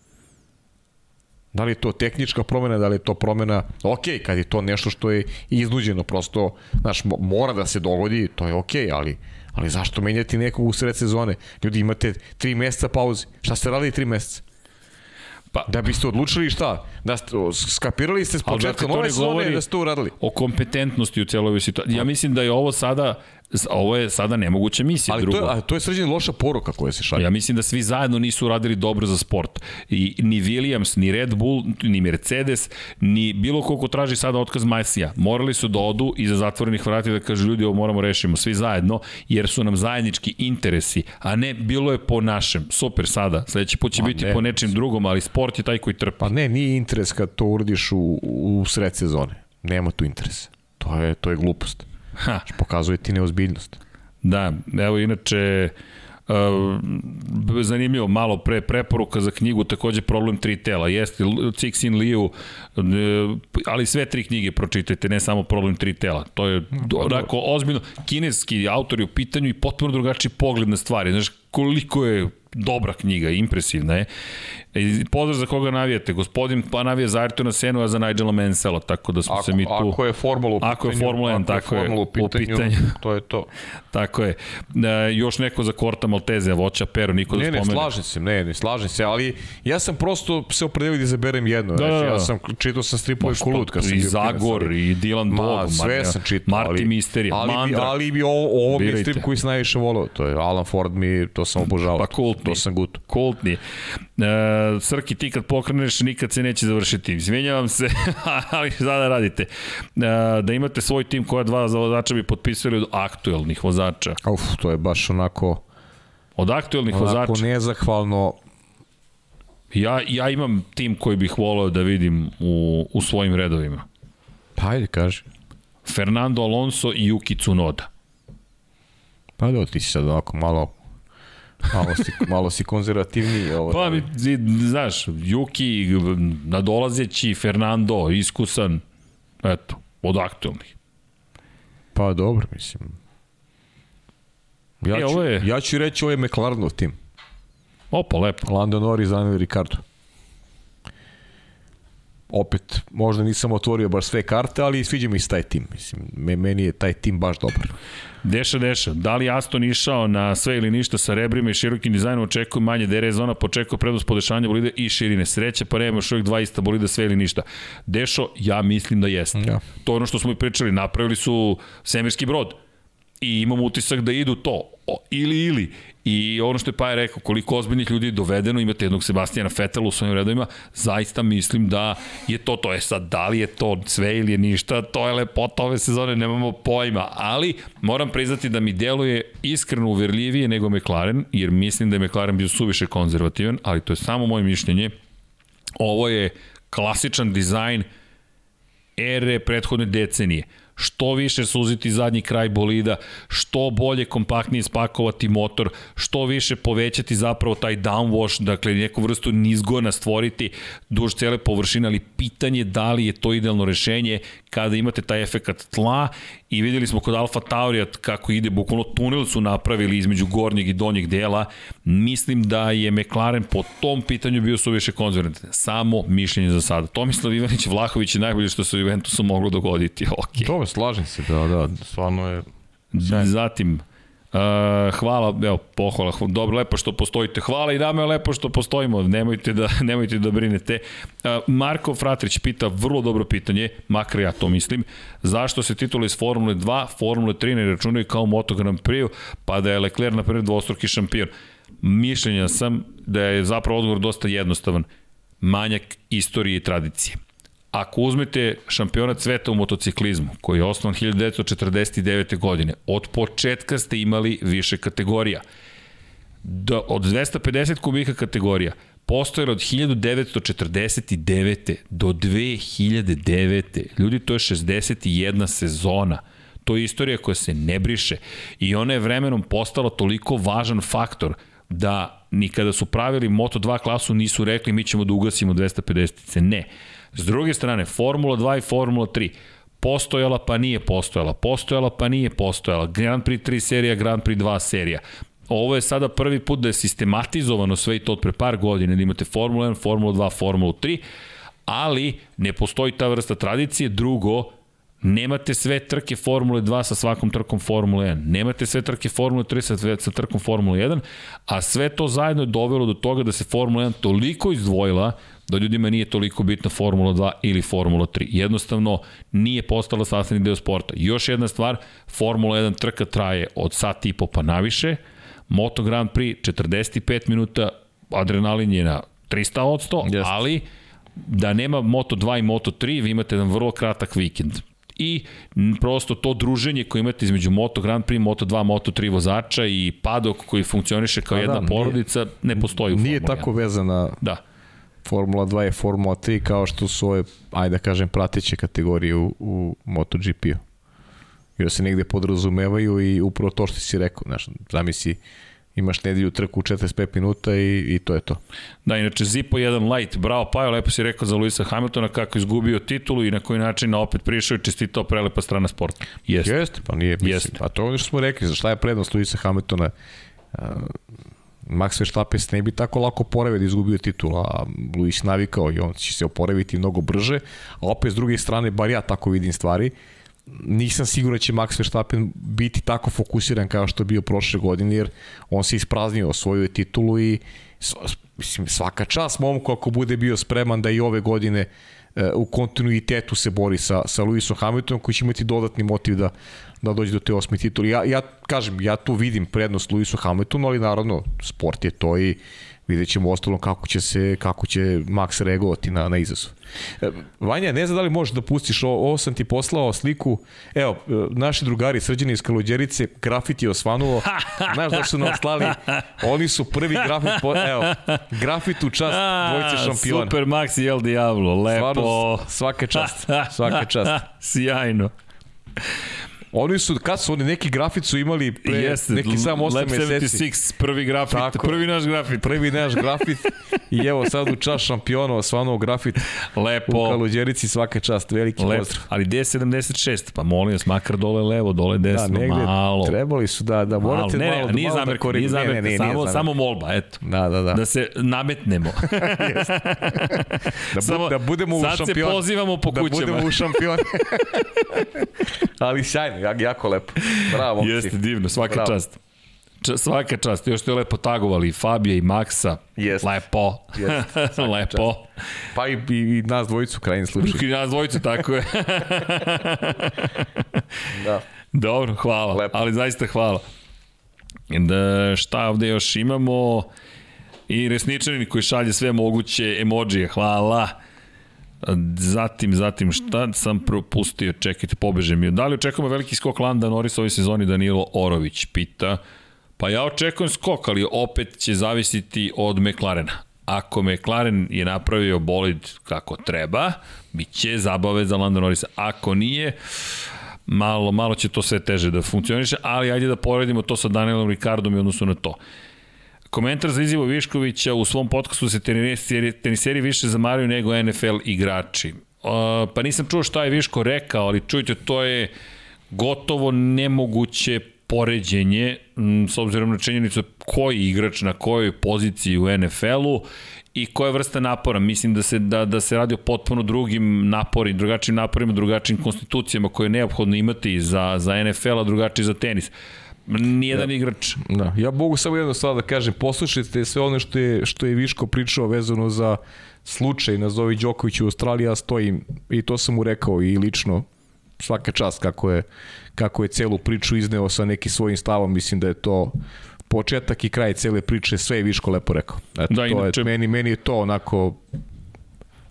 Da li je to tehnička promena, da li je to promena, ok, kad je to nešto što je iznuđeno, prosto, znaš, mora da se dogodi, to je ok, ali, ali zašto menjati nekog u sred sezone? Ljudi, imate tri meseca pauze. Šta ste radili tri meseca? Pa, da biste odlučili šta? Da ste, skapirali ste s početka nove sezone da ste to uradili. O kompetentnosti u celoj situaciji. Ja mislim da je ovo sada Ovo je sada nemoguća misija. Ali drugo. to je, a to je sređena loša poruka koja se šalje. Ja mislim da svi zajedno nisu uradili dobro za sport. I ni Williams, ni Red Bull, ni Mercedes, ni bilo ko ko traži sada otkaz Majsija. Morali su da odu iza zatvorenih vrata da kažu ljudi ovo moramo rešimo svi zajedno, jer su nam zajednički interesi, a ne bilo je po našem. Super sada, sledeći put će pa biti ne. po nečim drugom, ali sport je taj koji trpi. Pa ne, nije interes kad to uradiš u, u sred sezone. Nema tu interesa. To je, to je glupost. Ha. Pokazuje ti neozbiljnost. Da, evo inače, Uh, zanimljivo, malo pre preporuka za knjigu, takođe problem tri tela. Jeste, Cixin Liu, uh, ali sve tri knjige pročitajte, ne samo problem tri tela. To je pa onako ozbiljno. Kineski autor je u pitanju i potpuno drugačiji pogled na stvari. Znaš, koliko je dobra knjiga, impresivna je. E, pozdrav za koga navijate. Gospodin pa navija za Ayrtona Senu, a za Nigela Mansella, tako da smo ako, se mi tu... Ako je formula u pitanju, ako je Formula 1, tako je, u pitanju, u pitanju, to je to. tako je. E, još neko za Korta Malteze, Voća, Pero, niko ne, da spomene. Ne, ne, slažem se, ne, ne, slažem se, ali ja sam prosto se opredelio da izaberem jedno. Da, znači, ja sam, čitao sam stripove Kulut. Kad sam I Zagor, i Dylan Dog, sve sam čitao. Marti ali, Misterija, ali, Mandra. Ali bi ovo, ovo mi je strip koji sam najviše volao. To je Alan Ford mi, to sam obožavao. Pa kultni. To sam gut. Kultni. E, Srki, ti kad pokreneš, nikad se neće završiti. Izvinjavam se, ali šta da radite? E, da imate svoj tim koja dva vozača bi potpisali od aktuelnih vozača. Uf, to je baš onako... Od aktuelnih onako vozača? Onako nezahvalno. Ja, ja imam tim koji bih volao da vidim u, u svojim redovima. Pa ajde, kaži. Fernando Alonso i Yuki Tsunoda. Pa da, ti si sad ovako malo malo si, malo si konzervativniji. Ovo, pa, mi, znaš, Juki, nadolazeći, Fernando, iskusan, eto, od aktualnih. Pa dobro, mislim. Ja, e, ću, je... ja ću reći ovo je McLarenov tim. Opa, lepo. Lando Norris, Daniel Ricardo. Opet, možda nisam otvorio baš sve karte, ali sviđa mi se taj tim. Mislim, meni je taj tim baš dobar. Deša, deša. Da li Aston išao na sve ili ništa sa rebrima i širokim dizajnom očekuje manje DRS zona, počekuje prednost podešanja bolide i širine. Sreće, pa nema još uvijek dva ista bolida sve ili ništa. Dešo, ja mislim da jeste. Ja. To je ono što smo i pričali. Napravili su semirski brod I imam utisak da idu to, o, ili ili. I ono što je Paja rekao, koliko ozbiljnih ljudi je dovedeno, imate jednog Sebastijana Fetela u svojim redovima, zaista mislim da je to, to je sad, da li je to sve ili je ništa, to je lepota ove sezone, nemamo pojma, ali moram priznati da mi deluje iskreno uverljivije nego McLaren, jer mislim da je McLaren bio suviše konzervativan, ali to je samo moje mišljenje. Ovo je klasičan dizajn ere prethodne decenije što više suziti zadnji kraj bolida, što bolje kompaktnije spakovati motor, što više povećati zapravo taj downwash, dakle neku vrstu nizgona stvoriti duž cele površine, ali pitanje da li je to idealno rešenje kada imate taj efekat tla i videli smo kod Alfa Taurija kako ide, bukvalno tunel su napravili između gornjeg i donjeg dela. Mislim da je McLaren po tom pitanju bio suviše konzervativan. Samo mišljenje za sada. Tomislav Ivanić Vlahović je najbolje što se u Juventusu moglo dogoditi. Okay. To slažem se, da, da, stvarno je... Sjajno. Zatim, Uh, hvala, evo, pohvala, dobro, lepo što postojite. Hvala i nama je lepo što postojimo, nemojte da, nemojte da brinete. Uh, Marko Fratrić pita vrlo dobro pitanje, makar ja to mislim, zašto se titule iz Formule 2, Formule 3 ne računaju kao Moto Grand Prix, pa da je Leclerc na prvi dvostruki šampion. Mišljenja sam da je zapravo odgovor dosta jednostavan. Manjak istorije i tradicije. Ako uzmete šampionat sveta u motociklizmu, koji je osnovan 1949. godine, od početka ste imali više kategorija. Do, od 250 kubika kategorija postojala od 1949. do 2009. Ljudi, to je 61 sezona. To je istorija koja se ne briše i ona je vremenom postala toliko važan faktor da ni kada su pravili Moto2 klasu nisu rekli mi ćemo da ugasimo 250. Ne S druge strane, Formula 2 i Formula 3 postojala pa nije postojala, postojala pa nije postojala, Grand Prix 3 serija, Grand Prix 2 serija. Ovo je sada prvi put da je sistematizovano sve i to od pre par godina, da imate Formula 1, Formula 2, Formula 3, ali ne postoji ta vrsta tradicije. Drugo, Nemate sve trke Formule 2 sa svakom trkom Formule 1. Nemate sve trke Formule 3 sa, sa trkom Formule 1, a sve to zajedno je dovelo do toga da se Formula 1 toliko izdvojila da ljudima nije toliko bitna Formula 2 ili Formula 3. Jednostavno nije postala sastavni deo sporta. Još jedna stvar, Formula 1 trka traje od sat i po pa naviše, Moto Grand Prix 45 minuta, adrenalin je na 300 od 100, Just. ali da nema Moto 2 i Moto 3, vi imate jedan vrlo kratak vikend i prosto to druženje koje imate između Moto Grand Prix, Moto 2, Moto 3 vozača i padok koji funkcioniše kao A jedna da, porodica nije, ne postoji u Formula Nije tako vezana da. Formula 2 i Formula 3 kao što su ove, ajde da kažem, prateće kategorije u, u MotoGP-u. Jer se negde podrazumevaju i upravo to što si rekao, znaš, zamisli imaš nedelju trku u 45 minuta i, i to je to. Da, inače Zipo jedan light, bravo Pajo, lepo si rekao za Luisa Hamiltona kako izgubio titulu i na koji način opet prišao i čestitao prelepa strana sporta. Jeste. Jeste, pa nije, mislim, Jeste. pa to ono što smo rekli, za šta je prednost Luisa Hamiltona? Uh, Max Verstappen ne bi tako lako oporavio da izgubio titul, a Luis navikao i on će se oporaviti mnogo brže, a opet s druge strane, bar ja tako vidim stvari, nisam siguran da će Max Verstappen biti tako fokusiran kao što je bio prošle godine, jer on se ispraznio svoju titulu i mislim, svaka čast momku ako bude bio spreman da i ove godine e, u kontinuitetu se bori sa, sa Lewisom Hamiltonom koji će imati dodatni motiv da, da dođe do te osme titule. Ja, ja kažem, ja tu vidim prednost Lewisu Hamiltonu, ali naravno sport je to i vidjet ćemo ostalo kako će se kako će Max reagovati na, na izazov. E, Vanja, ne znam da li možeš da pustiš, ovo, ovo sam ti poslao sliku, evo, e, naši drugari srđani iz Kaluđerice, grafiti je osvanuo, znaš da su nam slali, oni su prvi grafit, po, evo, grafit u čast dvojice šampiona. Super Max i El Diablo, lepo. Stvarno, svaka čast, svaka čast. Sjajno. Oni su, kad su oni, neki grafit su imali pre Jeste, neki samo 8 meseci. Lab 76, prvi grafit, Tako, prvi naš grafit. Prvi naš grafit i evo sad u čas šampiona osvanuo grafit Lepo. u Kaluđerici svaka čast, veliki Lepo. pozdrav. Ali gde je 76? Pa molim vas, makar dole levo, dole desno, da, negde, malo. Trebali su da, da morate malo, ne, malo, ne, nije malo zamerka, da nije zamerka, ne, ne, ne, samo, zamerka. samo molba, eto. Da, da, da. Da se nametnemo. da, bu, da budemo u šampion. Sad se pozivamo po da kućama. Da budemo u šampion. Ali sjajno, jako lepo. Bravo, Jeste, divno, svaka Bravo. čast. Č, svaka čast, još ste lepo tagovali i Fabija i Maksa. Jest. Lepo. Jest. lepo. Čast. Pa i, i, i nas dvojicu krajnji slučaj. I nas dvojicu, tako je. da. Dobro, hvala, Lepo. ali zaista hvala. Da, šta ovde još imamo? I resničanin koji šalje sve moguće emojije, hvala. Zatim, zatim, šta sam propustio, čekajte, pobeže mi. Da li očekujemo veliki skok Landa Norris ove sezoni Danilo Orović, pita. Pa ja očekujem skok, ali opet će zavisiti od McLarena. Ako McLaren je napravio bolid kako treba, bit će zabave za Landa Norrisa. Ako nije, malo, malo će to sve teže da funkcioniše, ali ajde da poredimo to sa Danielom Ricardom i odnosu na to. Komentar za Izivo Viškovića u svom podcastu se teniseri, teniseri više zamaraju nego NFL igrači. Pa nisam čuo šta je Viško rekao, ali čujte, to je gotovo nemoguće poređenje s obzirom na činjenicu koji igrač na kojoj poziciji u NFL-u i koja vrsta napora. Mislim da se, da, da se radi o potpuno drugim napori, drugačijim naporima, drugačijim konstitucijama koje je neophodno imati za, za NFL, a drugačiji za tenis. Nijedan da. igrač. Da, ja mogu samo jedno stvar da kažem, poslušajte sve ono što je, što je Viško pričao vezano za slučaj nazovi Đoković u Australiji, ja stojim i to sam mu rekao i lično svaka čast kako je, kako je celu priču izneo sa nekim svojim stavom, mislim da je to početak i kraj cele priče, sve je Viško lepo rekao. Eto, da, to inače... je, meni, meni je to onako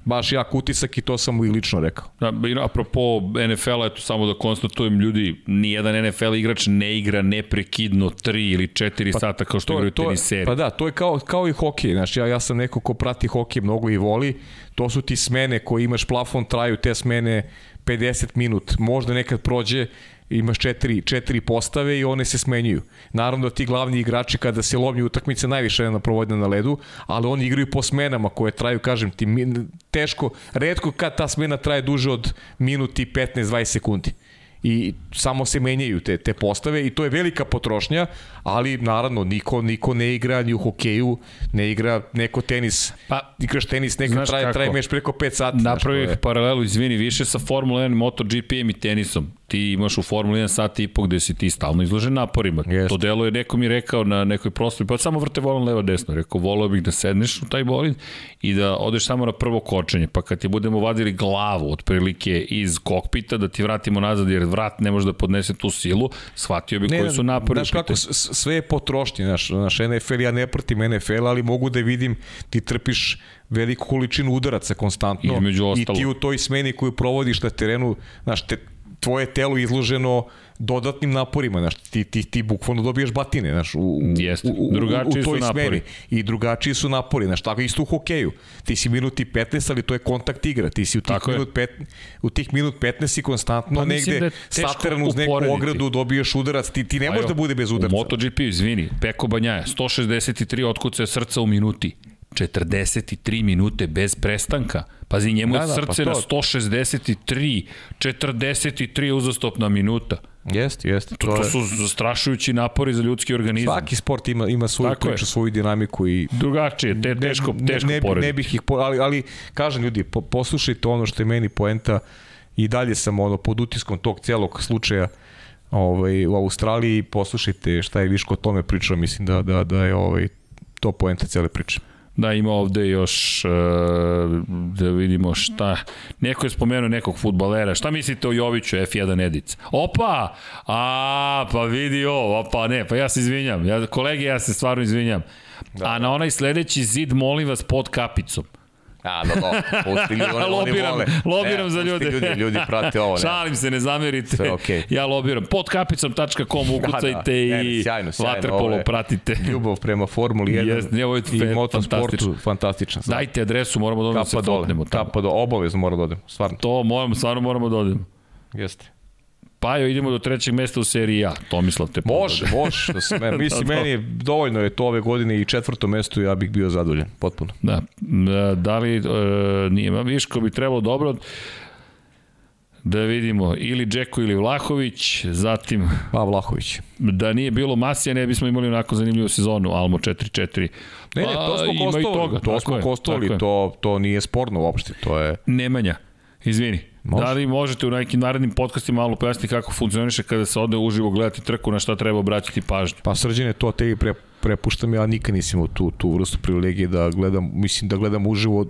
baš jak utisak i to sam mu i lično rekao. Da, apropo NFL-a, eto samo da konstatujem, ljudi, nijedan NFL igrač ne igra neprekidno 3 ili 4 pa, sata kao što igraju teniseri. Pa da, to je kao, kao i hokej, znači ja, ja sam neko ko prati hokej mnogo i voli, to su ti smene koje imaš plafon, traju te smene 50 minut, možda nekad prođe imaš četiri, četiri postave i one se smenjuju. Naravno da ti glavni igrači kada se lomnju utakmice najviše jedna provodna na ledu, ali oni igraju po smenama koje traju, kažem ti, teško, redko kad ta smena traje duže od minuti 15-20 sekundi i samo se menjaju te, te postave i to je velika potrošnja, ali naravno niko, niko ne igra ni u hokeju, ne igra neko tenis, pa, igraš tenis, neka traje, traje meš preko 5 sati. Napravio paralelu, izvini, više sa Formula 1, MotoGP-em i tenisom ti imaš u Formuli 1 sat i po gde si ti stalno izložen naporima. Jest. To delo je neko mi rekao na nekoj proslavi, pa samo vrte volan levo desno. Rekao, volao bih da sedneš u taj bolid i da odeš samo na prvo kočenje, pa kad ti budemo vadili glavu otprilike iz kokpita, da ti vratimo nazad jer vrat ne može da podnese tu silu, shvatio bi ne, koji su napori. Znaš kako, sve je potrošnje, znaš, naš NFL, ja ne pratim NFL, ali mogu da vidim, ti trpiš veliku količinu udaraca konstantno i ti u toj smeni koju provodiš na terenu, znaš, te, tvoje telo izloženo dodatnim naporima, znaš, ti, ti, ti bukvalno dobijaš batine, znaš, u, Jest. u, u, drugačiji u, toj su smeri. I drugačiji su napori, znaš, tako isto u hokeju. Ti si minuti 15, ali to je kontakt igra. Ti si u tih, tako minut, pet, u tih minut 15 si konstantno pa, negde da stateran uz neku ogradu, dobiješ udarac, ti, ti ne možeš da bude bez udarca. U MotoGP, izvini, Peko Banjaja, 163 otkuce srca u minuti. 43 minute bez prestanka. Pazi, njemu da, da, srce pa to... na 163, 43 uzastopna minuta. Jeste, jeste. To, to, to su zastrašujući napori za ljudski organizam. Svaki sport ima ima svoju Tako priču, je. svoju dinamiku i drugačije, te teško teško ne, ne, ne bih ih ali ali kažem ljudi, po, poslušajte ono što je meni poenta i dalje sam ono pod utiskom tog celog slučaja ovaj u Australiji poslušajte šta je Viško o tome pričao, mislim da da da je ovaj to poenta cele priče. Da, ima ovde još uh, da vidimo šta. Neko je spomenuo nekog futbalera. Šta mislite o Joviću F1 Edic? Opa! A, pa vidi ovo. Opa, ne, pa ja se izvinjam. Ja, kolege, ja se stvarno izvinjam. Da. A na onaj sledeći zid molim vas pod kapicom. A, da, da, pusti ljudi, oni, lobiram, oni vole. Lobiram ne, za ljude. Ljudi, ljudi prate ovo. Ne. Šalim se, ne zamerite. Sve okay. Ja lobiram. Pod kapicom.com ukucajte da, da. i sjajno, sjajno, Waterpolo pratite. Ljubav prema Formuli 1 yes, ne, ovo je i motosportu. Fantastično. Dajte adresu, moramo da odemo se fotnemo. Kapa do, obavezno moramo da odemo. Stvarno. To moramo, stvarno moramo da odemo. Jeste. Pajo, idemo do trećeg mesta u seriji A. Tomislav te Može, može. Da se, me, mislim, da, meni je dovoljno je to ove godine i četvrto mesto ja bih bio zadovoljan, potpuno. Da. Da li e, nije, Viško bi trebalo dobro da vidimo ili Džeko ili Vlahović, zatim... Pa Vlahović. Da nije bilo Masija, ne bismo imali onako zanimljivu sezonu, Almo 4-4. Ne, ne, to smo kostovali, toga, to smo kostovali, to, to nije sporno uopšte, to je... Nemanja, izvini. Može. Da li možete u nekim narednim podcastima malo pojasniti kako funkcioniše kada se ode uživo gledati trku, na šta treba obraćati pažnju? Pa srđene, to te pre, prepuštam, ja nikad nisam tu, tu vrstu privilegije da gledam, mislim da gledam uživo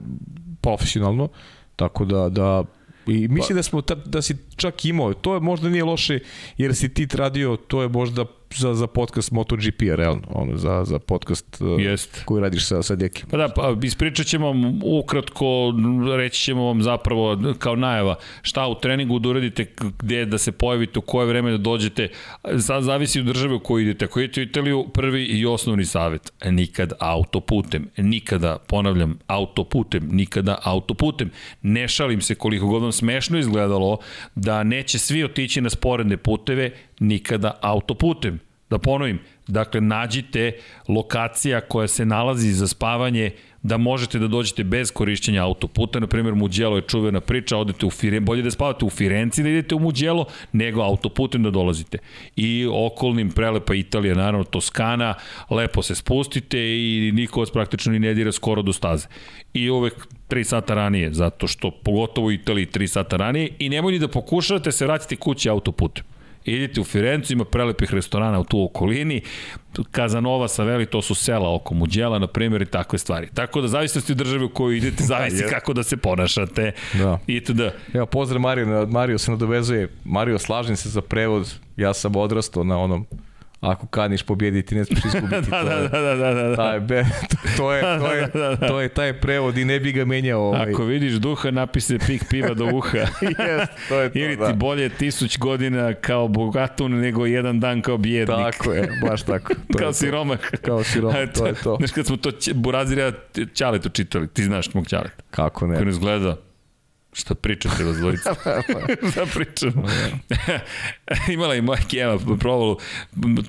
profesionalno, tako da, da I mislim pa. da smo ta, da si čak imao, to je možda nije loše jer si ti tradio, to je možda za, za podcast MotoGP, realno, ono, za, za podcast uh, Jest. koji radiš sa, sa Dekim. Pa da, pa ispričat ćemo vam ukratko, reći ćemo vam zapravo kao najava šta u treningu da uradite, gde da se pojavite, u koje vreme da dođete, sad zavisi od države u kojoj idete. Ako idete u Italiju, prvi i osnovni savet, nikad autoputem, nikada, ponavljam, autoputem, nikada autoputem. Ne šalim se koliko god vam smešno izgledalo da neće svi otići na sporedne puteve, nikada autoputem. Da ponovim, dakle nađite lokacija koja se nalazi za spavanje da možete da dođete bez korišćenja autoputa, na primjer Muđelo je čuvena priča, odete u Firenci, bolje da spavate u Firenci da idete u Muđelo, nego autoputem da dolazite. I okolnim prelepa Italija, naravno Toskana, lepo se spustite i niko vas praktično ni ne dira skoro do staze. I uvek 3 sata ranije, zato što pogotovo u Italiji 3 sata ranije i nemoj ni da pokušate se vratiti kući autoputem idite u Firencu, ima prelepih restorana u tu okolini, Kazanova, Saveli, to su sela oko Muđela, na primjer, i takve stvari. Tako da, zavisnosti od države u koju idete, zavisi kako da se ponašate. Da. I da. Evo, pozdrav Mario, Mario se nadovezuje. Mario, slažem se za prevod, ja sam odrastao na onom ako kaniš pobjediti, ne smiješ izgubiti. da, da, da, da, da, da. Taj, be, to, je, to, je, to je taj prevod i ne bi ga menjao. Ovaj. Ako vidiš duha, napise pik piva do uha. yes, to je to, Ili ti da. bolje tisuć godina kao bogatun nego jedan dan kao bjednik. Tako je, baš tako. To kao siromah. Kao siromah, to je to. Znaš kad smo to Burazirja Ćaletu čitali, ti znaš mog Ćaleta. Kako ne? Kako ne izgleda Šta pričate vas dvojica? Šta pričamo? Imala i moja kjeva provalu,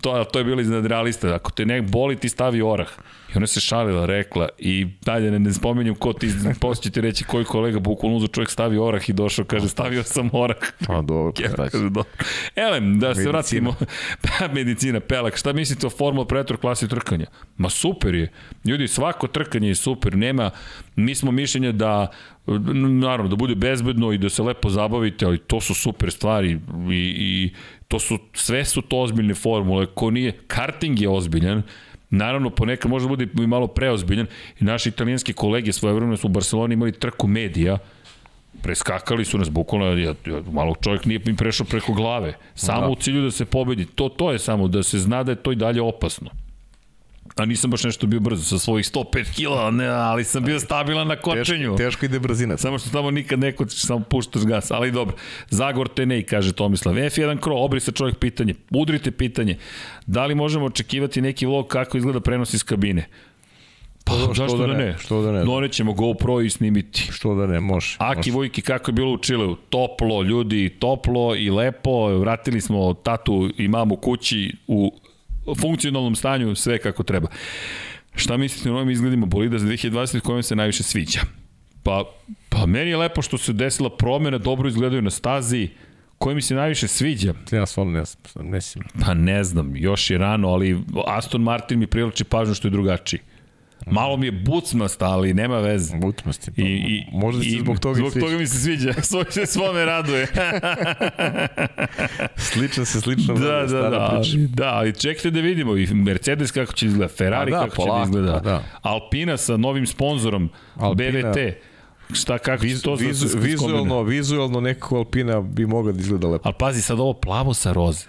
to, to je bilo iznad realista. Ako te nek boli, ti stavi orah. I ona se šalila, rekla, i dalje ne, ne spomenjam ko ti, posle će ti reći koji kolega bukvalno uzu čovjek stavi orah i došao, kaže stavio sam orah. Pa dobro, Kjeva, kaže, dobro. Elem, da se vratimo, pa medicina, pelak, šta mislite o Formula Pretor klasi trkanja? Ma super je. Ljudi, svako trkanje je super, nema, mi smo mišljenja da naravno da bude bezbedno i da se lepo zabavite, ali to su super stvari i, i to su, sve su to ozbiljne formule, ko nije, karting je ozbiljan, Naravno, ponekad može da bude i malo preozbiljan. I naši italijanski kolege svoje vremena su u Barceloni imali trku medija, preskakali su nas bukvalno, ja, ja, malo čovjek nije im prešao preko glave. Samo da. u cilju da se pobedi. To, to je samo, da se zna da je to i dalje opasno. A nisam baš nešto bio brzo sa svojih 105 kila, ne, ali sam bio stabilan na kočenju. Teško, teško ide brzina. Samo što tamo nikad neko samo puštaš gas, ali dobro. Zagor Tenej, kaže Tomislav. F1 Kro, obri se čovjek pitanje. Udrite pitanje. Da li možemo očekivati neki vlog kako izgleda prenos iz kabine? Pa, što, zašto da, da ne? Što da ne? Donećemo GoPro i snimiti. Što da ne, može. Aki može. Vujki, kako je bilo u Čileu? Toplo, ljudi, toplo i lepo. Vratili smo tatu i mamu kući u funkcionalnom stanju sve kako treba. Šta mislite o novim izgledima bolida za 2020 kojom se najviše sviđa? Pa, pa meni je lepo što se desila promjena, dobro izgledaju na stazi, koji mi se najviše sviđa? Ja stvarno ne znam, ne znam. Pa ne znam, još je rano, ali Aston Martin mi priliči pažnju što je drugačiji. Malo mi je bucmast, ali nema veze. Bucmast je. Pa, I, i, možda se zbog toga Zbog toga mi se sviđa. Svoj se svome raduje. slično se, slično da, da, da, da, da, ali čekajte da vidimo i Mercedes kako će izgleda, Ferrari da, kako polako, će da izgleda, da. Alpina sa novim sponzorom, Alpina. BVT. Šta kako Viz, to vizu, vizualno, vizualno neko Alpina bi mogla da izgleda lepo. Ali pazi sad ovo plavo sa roze.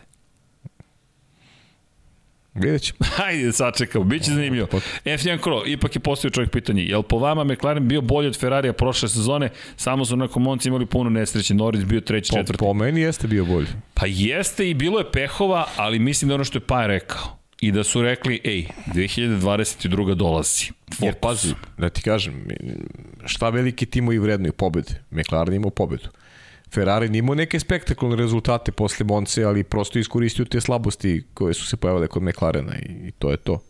Vidjet ćemo. Hajde, sačekamo, bit će zanimljivo. F1 Kro, ipak je postavio čovjek pitanje, je li po vama McLaren bio bolji od Ferrarija prošle sezone, samo su onako Monci imali puno nesreće, Norris bio treći, po, četvrti. Po meni jeste bio bolji. Pa jeste i bilo je pehova, ali mislim da ono što je Paj rekao, i da su rekli, ej, 2022. dolazi. Fokus. Jer pazi, da ti kažem, šta veliki timovi vrednuju pobede? McLaren imao pobedu. Ferrari nimao neke spektakularne rezultate posle Monce, ali prosto iskoristio te slabosti koje su se pojavile kod McLarena i, to je to.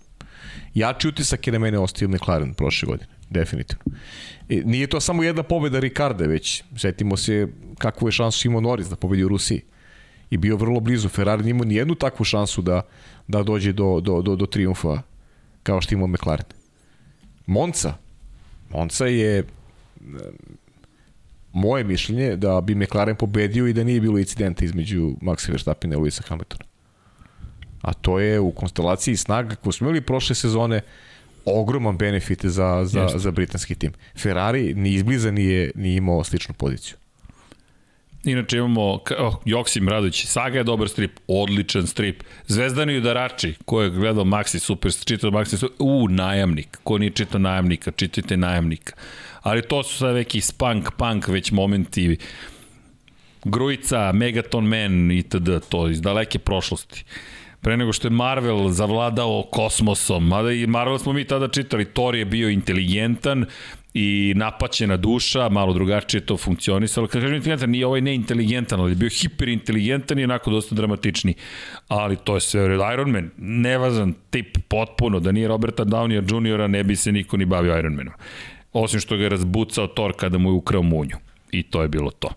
Jači utisak je na mene ostavio McLaren prošle godine, definitivno. I, nije to samo jedna pobeda Ricarda, već setimo se kakvu je šansu imao Norris da pobedi u Rusiji. I bio vrlo blizu. Ferrari nimao ni jednu takvu šansu da, da dođe do, do, do, do triumfa kao što imao McLaren. Monca. Monca je moje mišljenje da bi McLaren pobedio i da nije bilo incidenta između Maxa Verstappena i Luisa Hamiltona. A to je u konstelaciji snaga koju smo imali prošle sezone ogroman benefit za, za, za britanski tim. Ferrari ni izbliza nije, nije imao sličnu poziciju. Inače imamo oh, Joksim Radović, Saga je dobar strip, odličan strip. Zvezdani Udarači, ko je gledao Maxi Super, čitao Maxi Super, u, najamnik. Ko nije čitao najamnika, čitajte najamnika. Ali to su sad neki spunk, punk već momenti. Grujica, Megaton Man itd. To iz daleke prošlosti pre nego što je Marvel zavladao kosmosom, mada i Marvel smo mi tada čitali, Thor je bio inteligentan, i napaćena duša, malo drugačije to funkcionisalo. Kad kažem inteligentan, nije ovaj neinteligentan, ali je bio hiperinteligentan i onako dosta dramatični. Ali to je sve Iron Man, nevazan tip potpuno, da nije Roberta Downey Jr. ne bi se niko ni bavio Iron Manom. Osim što ga je razbucao Thor kada mu je ukrao munju. I to je bilo to.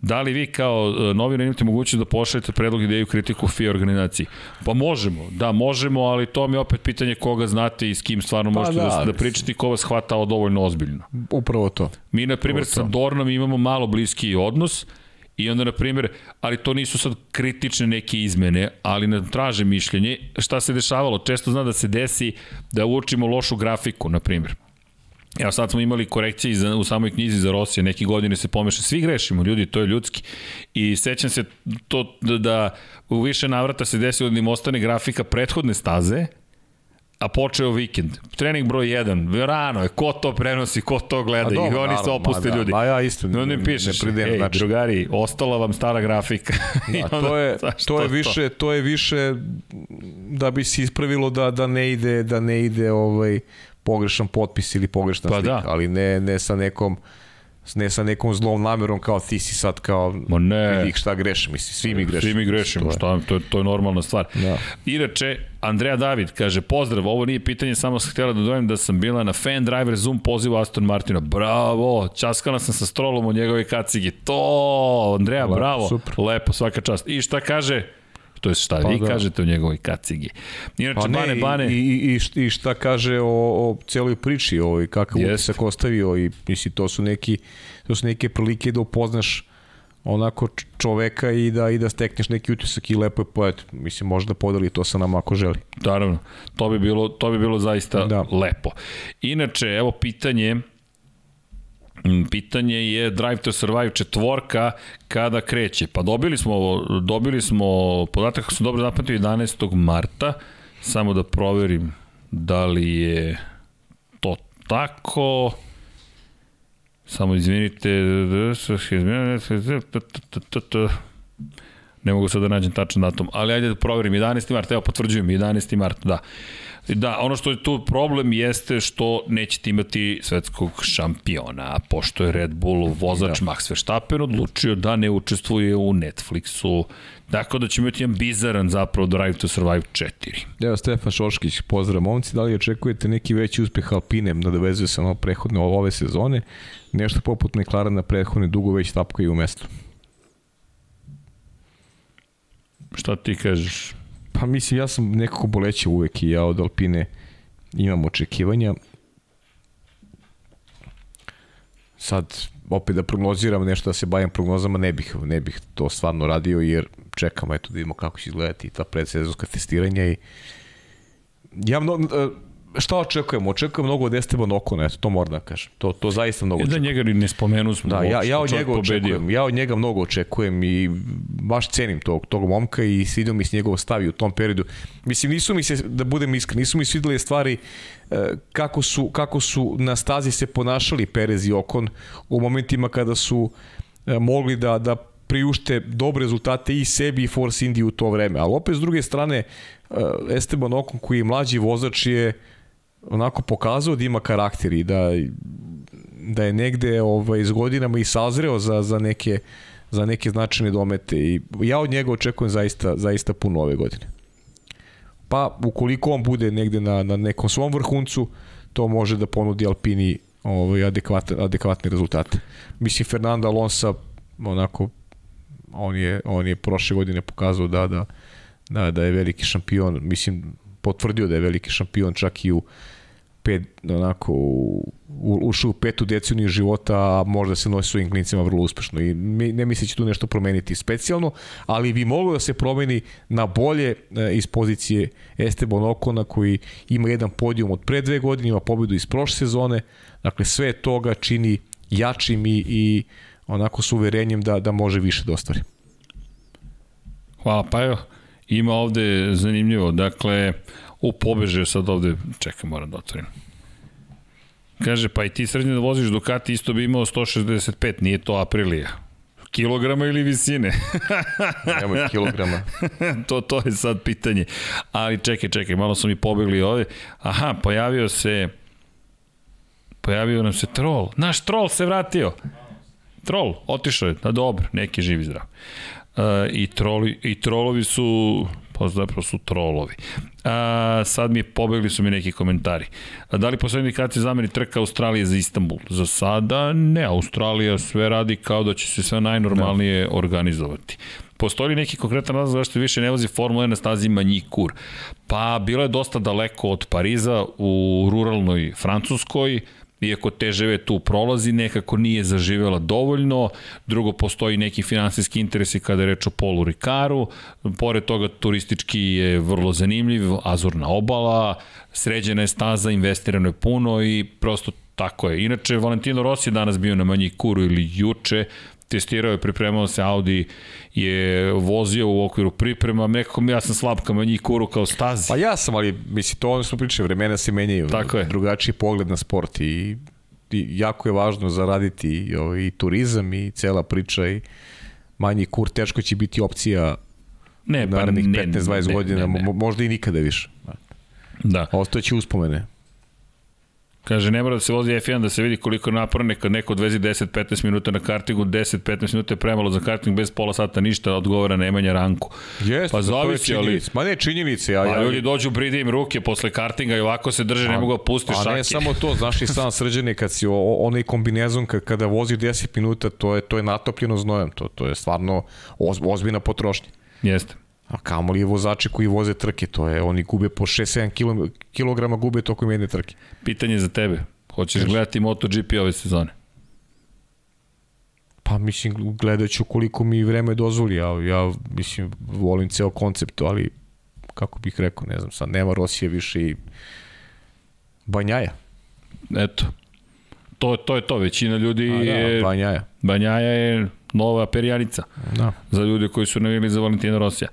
Da li vi kao e, novinar imate mogućnost da pošaljete predlog ideju kritiku FIA organizaciji? Pa možemo, da možemo, ali to mi je opet pitanje koga znate i s kim stvarno pa možete da, da, da pričate i ko vas hvata dovoljno ozbiljno. Upravo to. Mi, na primjer, sa Dornom imamo malo bliski odnos, I onda, na primjer, ali to nisu sad kritične neke izmene, ali nam traže mišljenje. Šta se dešavalo? Često zna da se desi da učimo lošu grafiku, na primjer. Evo sad smo imali korekcije za, u samoj knjizi za Rosije, neki godine se pomeša, svi grešimo, ljudi, to je ljudski. I sećam se to da, da u više navrata se desilo da im ostane grafika prethodne staze, a počeo vikend. Trening broj 1, rano je, ko to prenosi, ko to gleda dobro, i oni se opuste ma, ljudi. Ma ja isto no, ne, pišeš, ne pridem, ej, znači. drugari, ostala vam stara grafika. Da, onda, to je, to je više, to je više da bi se ispravilo da, da ne ide, da ne ide ovaj, pogrešan potpis ili pogrešna pa slika, da. ali ne, ne sa nekom ne sa nekom zlom namerom kao ti si sad kao Ma ne. vidi šta greš, misli, svi mi grešimo. Svi mi grešimo, šta, to, je, to je normalna stvar. Da. Inače, Andreja David kaže, pozdrav, ovo nije pitanje, samo sam htjela da dojem da sam bila na fan driver Zoom pozivu Aston Martina. Bravo, časkala sam sa strolom od njegove kacigi. To, Andreja, bravo. Super. Lepo, svaka čast. I šta kaže? To je šta pa vi da. kažete o njegovoj kacigi. Inače, pa ne, Bane, Bane... I, i, i šta kaže o, o celoj priči, o, kakav yes. utisak ostavio i misli, to su neki to su neke prilike da upoznaš onako čoveka i da i da stekneš neki utisak i lepo je poet. Mislim može da podeli to sa nama ako želi. Naravno. To bi bilo to bi bilo zaista da. lepo. Inače, evo pitanje pitanje je Drive to Survive četvorka kada kreće. Pa dobili smo, dobili smo podatak kako sam dobro zapamtio 11. marta. Samo da proverim da li je to tako. Samo izvinite. Ne mogu sad da nađem tačan datum, ali ajde da proverim. 11. mart, evo potvrđujem, 11. mart, da. Da, ono što je tu problem jeste što nećete imati svetskog šampiona, pošto je Red Bull vozač da. Max Verstappen odlučio da ne učestvuje u Netflixu. Tako da ćemo imati jedan bizaran zapravo Drive to Survive 4. Evo Stefan Šoškić, pozdrav momci, da li očekujete neki veći uspeh Alpine, nadovezuje se na prehodne ove sezone, nešto poput McLaren na prethodne dugo već tapkaju u mestu? Šta ti kažeš? Pa mislim, ja sam nekako boleće uvek i ja od Alpine imam očekivanja. Sad, opet da prognoziram nešto, da se bavim prognozama, ne bih, ne bih to stvarno radio, jer čekamo, eto, da vidimo kako će izgledati ta predsezonska testiranja i ja mnogo, šta očekujemo? Očekujem mnogo od Esteban Okona, eto, to moram da kažem. To, to zaista mnogo očekujem. Da njega ni ne spomenu smo. Da, ja, ja od njega očekujem, ja od njega mnogo očekujem i baš cenim tog, tog momka i svidio mi se njegov stavi u tom periodu. Mislim, nisu mi se, da budem iskren, nisu mi svidele stvari e, kako su, kako su na stazi se ponašali Perez i Okon u momentima kada su e, mogli da, da priušte dobre rezultate i sebi i Force Indy u to vreme. Ali opet s druge strane, e, Esteban Okon koji je mlađi vozač je onako pokazao da ima karakter i da, da je negde ovaj, s godinama i sazreo za, za neke za neke značajne domete i ja od njega očekujem zaista, zaista puno ove godine. Pa ukoliko on bude negde na, na nekom svom vrhuncu, to može da ponudi Alpini ovaj, adekvatne, adekvatne rezultate. Mislim, Fernando Alonso onako on je, on je prošle godine pokazao da, da, da, da je veliki šampion, mislim, potvrdio da je veliki šampion čak i u pet, onako, u, ušao u petu deceniju života, a možda se nosi svojim klinicima vrlo uspešno. I ne misli će tu nešto promeniti specijalno, ali bi moglo da se promeni na bolje e, iz pozicije Esteban Okona koji ima jedan podijum od pre dve godine, ima pobedu iz prošle sezone. Dakle, sve toga čini jačim i, i onako s uverenjem da, da može više da ostvari. Hvala, pa ima ovde zanimljivo, dakle, u pobeže sad ovde, čekaj, moram da otvorim. Kaže, pa i ti srednje da voziš Ducati isto bi imao 165, nije to Aprilija. Kilograma ili visine? Nemoj kilograma. to, to je sad pitanje. Ali čekaj, čekaj, malo su mi pobegli ovde. Aha, pojavio se pojavio nam se trol. Naš trol se vratio. Trol, otišao je. Da, dobro, neki živi zdrav. Uh, i, troli, I trolovi su pa zapravo su trolovi. A, sad mi je pobegli su mi neki komentari. A, da li postoje indikacije zameni trka Australije za Istanbul? Za sada ne, Australija sve radi kao da će se sve najnormalnije no. organizovati. Postoji li neki konkretan razlog zašto više ne vozi Formula 1 na stazi Manjikur? Pa bilo je dosta daleko od Pariza u ruralnoj Francuskoj, iako TŽV tu prolazi, nekako nije zaživela dovoljno, drugo postoji neki finansijski interesi kada je reč o Polu Rikaru, pored toga turistički je vrlo zanimljiv, Azurna obala, sređena je staza, investirano je puno i prosto tako je. Inače, Valentino Rossi je danas bio na manji kuru ili juče, testirao je, pripremao se Audi je vozio u okviru priprema, nekako ja sam slab ka manji kuru kao stazi. Pa ja sam, ali misli, to ono smo pričali, vremena se menjaju. Tako je. Drugačiji pogled na sport i, i jako je važno zaraditi i, ovaj, i turizam i cela priča i manji kur teško će biti opcija ne, pa narednih 15-20 godina, ne, ne. možda i nikada više. Da. Ostaće uspomene. Kaže, ne mora da se vozi F1 da se vidi koliko naporne kad neko odvezi 10-15 minuta na kartingu, 10-15 minuta je premalo za karting bez pola sata ništa, odgovara Nemanja Ranku. Jeste, pa zavisi, ali... Ma ne, činjenice. Ja, ja, pa ljudi dođu, bride im ruke posle kartinga i ovako se drže, a, ne mogu da pusti šake. A ne samo to, znaš i sam srđane, kad si o, onaj kombinezon, kad, kada vozi 10 minuta, to je, to je natopljeno znojem, to, to je stvarno oz, ozbiljna potrošnja. Jeste. A kamoli je vozači koji voze trke, to je, oni gube po 6-7 kg gube tokom jedne trke. Pitanje za tebe, hoćeš Kaži. gledati MotoGP ove sezone? Pa mislim, gledat ću koliko mi vreme dozvoli, ja, ja mislim, volim ceo koncept, ali kako bih rekao, ne znam, sad nema Rosije više i Banjaja. Eto, to, to je to, većina ljudi A, da, je... Banjaja. Banjaja je nova perjanica da. za ljude koji su navili za Valentina Rosija.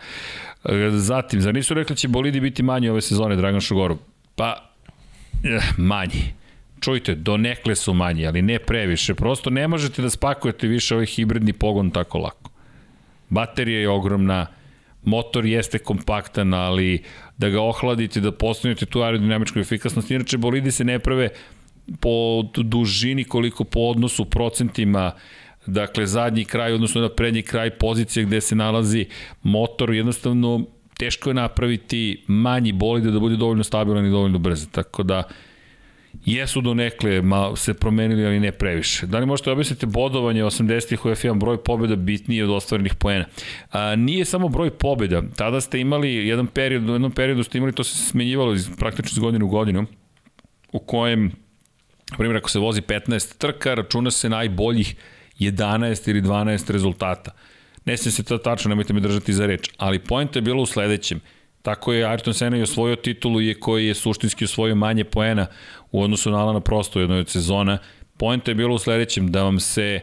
Zatim, zar nisu rekli da će bolidi biti manji ove sezone, Dragan Šugorov? Pa, eh, manji. Čujte, donekle su manji, ali ne previše. Prosto ne možete da spakujete više ovaj hibridni pogon tako lako. Baterija je ogromna, motor jeste kompaktan, ali da ga ohladite, da postavite tu aerodinamičku efikasnost. Inače, bolidi se ne prave po dužini koliko po odnosu procentima Dakle, zadnji kraj, odnosno na prednji kraj pozicije gde se nalazi motor, jednostavno teško je napraviti manji bolide da bude dovoljno stabilan i dovoljno brz. Tako da, jesu do nekle ma, se promenili, ali ne previše. Da li možete objasniti bodovanje 80-ih u F1 broj pobjeda bitniji od ostvarenih poena? A, nije samo broj pobjeda. Tada ste imali jedan period, u jednom periodu ste imali, to se smenjivalo iz, praktično iz godine u godinu, u kojem, primjer, ako se vozi 15 trka, računa se najboljih 11 ili 12 rezultata. Ne se to tačno, nemojte me držati za reč, ali point je bilo u sledećem. Tako je Ayrton Senna i osvojio titulu je koji je suštinski osvojio manje poena u odnosu na Alana Prosto u jednoj od sezona. Point je bilo u sledećem da vam se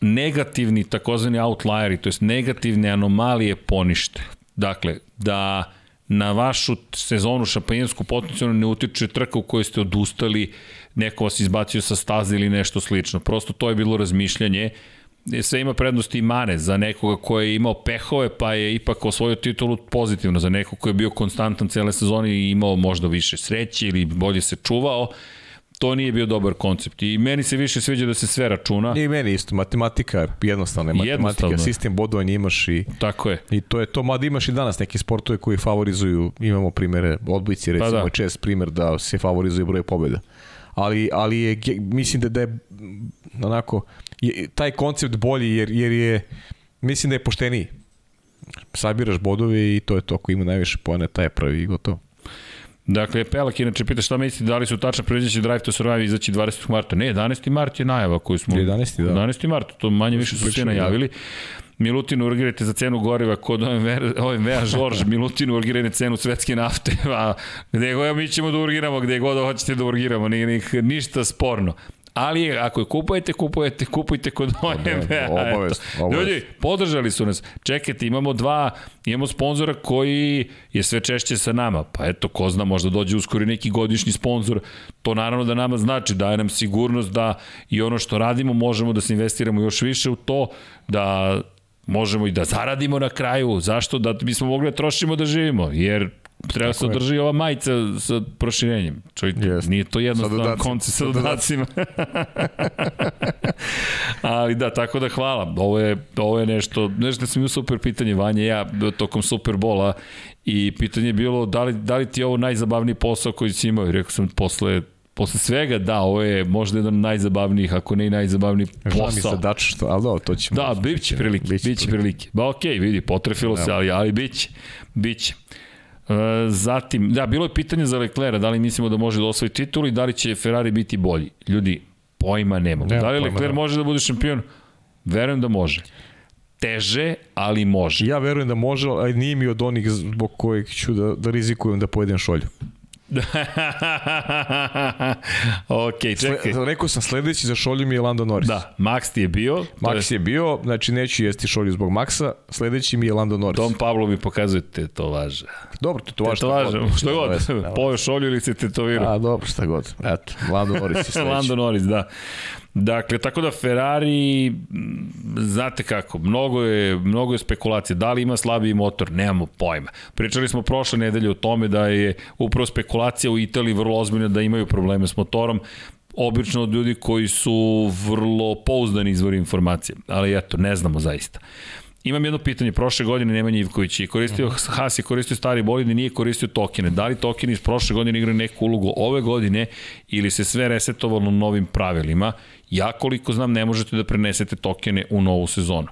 negativni takozvani outlieri, to jest negativne anomalije ponište. Dakle, da na vašu sezonu šampanjensku potencijalno ne utiče trka u kojoj ste odustali, neko vas izbacio sa staze ili nešto slično. Prosto to je bilo razmišljanje. Sve ima prednosti i mane za nekoga ko je imao pehove pa je ipak osvojio titulu pozitivno, za nekog ko je bio konstantan cele sezone i imao možda više sreće ili bolje se čuvao to nije bio dobar koncept. I meni se više sviđa da se sve računa. I meni isto, matematika je jednostavna, matematika, jednostavno. sistem bodovanja imaš i Tako je. I to je to, mada imaš i danas neke sportove koji favorizuju, imamo primere, odbojci recimo, pa da. čest primer da se favorizuje broj pobjeda. Ali, ali je, mislim da, da je onako, je, taj koncept bolji jer, jer je, mislim da je pošteniji. Sabiraš bodove i to je to, ako ima najviše pojene, taj je pravi i gotovo. Dakle, Pelak inače pita šta mislite, da li su tačno predviđeći Drive to Survive izaći 20. marta? Ne, 11. mart je najava koju smo... 11. da. 11. marta, to manje više su sve najavili. Da. Milutinu urgirajte za cenu goriva kod OMV-a Žorž, Milutinu urgirajte cenu svetske nafte, a gde god mi ćemo da urgiramo, gde god hoćete da urgiramo, nije, nije ništa sporno. Ali ako je kupujete, kupujete, kupujte kod OMB. obavezno, obavezno. Ljudi, podržali su nas. Čekajte, imamo dva, imamo sponzora koji je sve češće sa nama. Pa eto, ko zna, možda dođe uskoro neki godišnji sponzor. To naravno da nama znači, daje nam sigurnost da i ono što radimo možemo da se investiramo još više u to, da možemo i da zaradimo na kraju. Zašto? Da bismo mogli da trošimo da živimo. Jer treba se održi ova majica sa proširenjem. Čovjek, yes. nije to jednostavno konce sa dodacima. Ali da, tako da hvala. Ovo je, ovo je nešto, nešto da sam imao super pitanje, Vanja ja, tokom Superbola i pitanje je bilo da li, da li ti je ovo najzabavniji posao koji si imao i rekao sam posle posle svega, da, ovo je možda jedan najzabavnijih, ako ne i najzabavniji posao. Žao mi se dač što, ali da, to ćemo... Da, bit će prilike, bit će prilike. Ba okej, okay, vidi, potrefilo se, ali, ali bit će, bit će. E, zatim, da, bilo je pitanje za Leclerc, da li mislimo da može da osvoji titul i da li će Ferrari biti bolji. Ljudi, pojma nemamo. Nema da li Leclerc da. može da bude šampion? Verujem da može. Teže, ali može. Ja verujem da može, ali nije mi od onih zbog kojih ću da, da rizikujem da pojedem šolju. ok, čekaj. Sle, rekao sam sledeći za šolju mi je Lando Norris. Da, Max ti je bio. Max je... je bio, znači neću jesti šolju zbog Maxa, sledeći mi je Lando Norris. Tom Pablo mi pokazuje te to važe. Dobro, te to važe. Te važe, što god, pojeo šolju ili se tetovirao. A, dobro, šta god. Eto, Lando Norris je sledeći. Lando Norris, da. Dakle, tako da Ferrari, znate kako, mnogo je, mnogo je spekulacije. Da li ima slabiji motor? Nemamo pojma. Pričali smo prošle nedelje o tome da je upravo spekulacija u Italiji vrlo ozbiljna da imaju probleme s motorom obično od ljudi koji su vrlo pouzdani izvori informacije, ali eto, ne znamo zaista. Imam jedno pitanje, prošle godine Nemanja Ivković je koristio, -huh. Haas je koristio stari bolid i nije koristio tokene. Da li tokeni iz prošle godine igraju neku ulogu ove godine ili se sve resetovalo novim pravilima? Ja koliko znam ne možete da prenesete tokene u novu sezonu.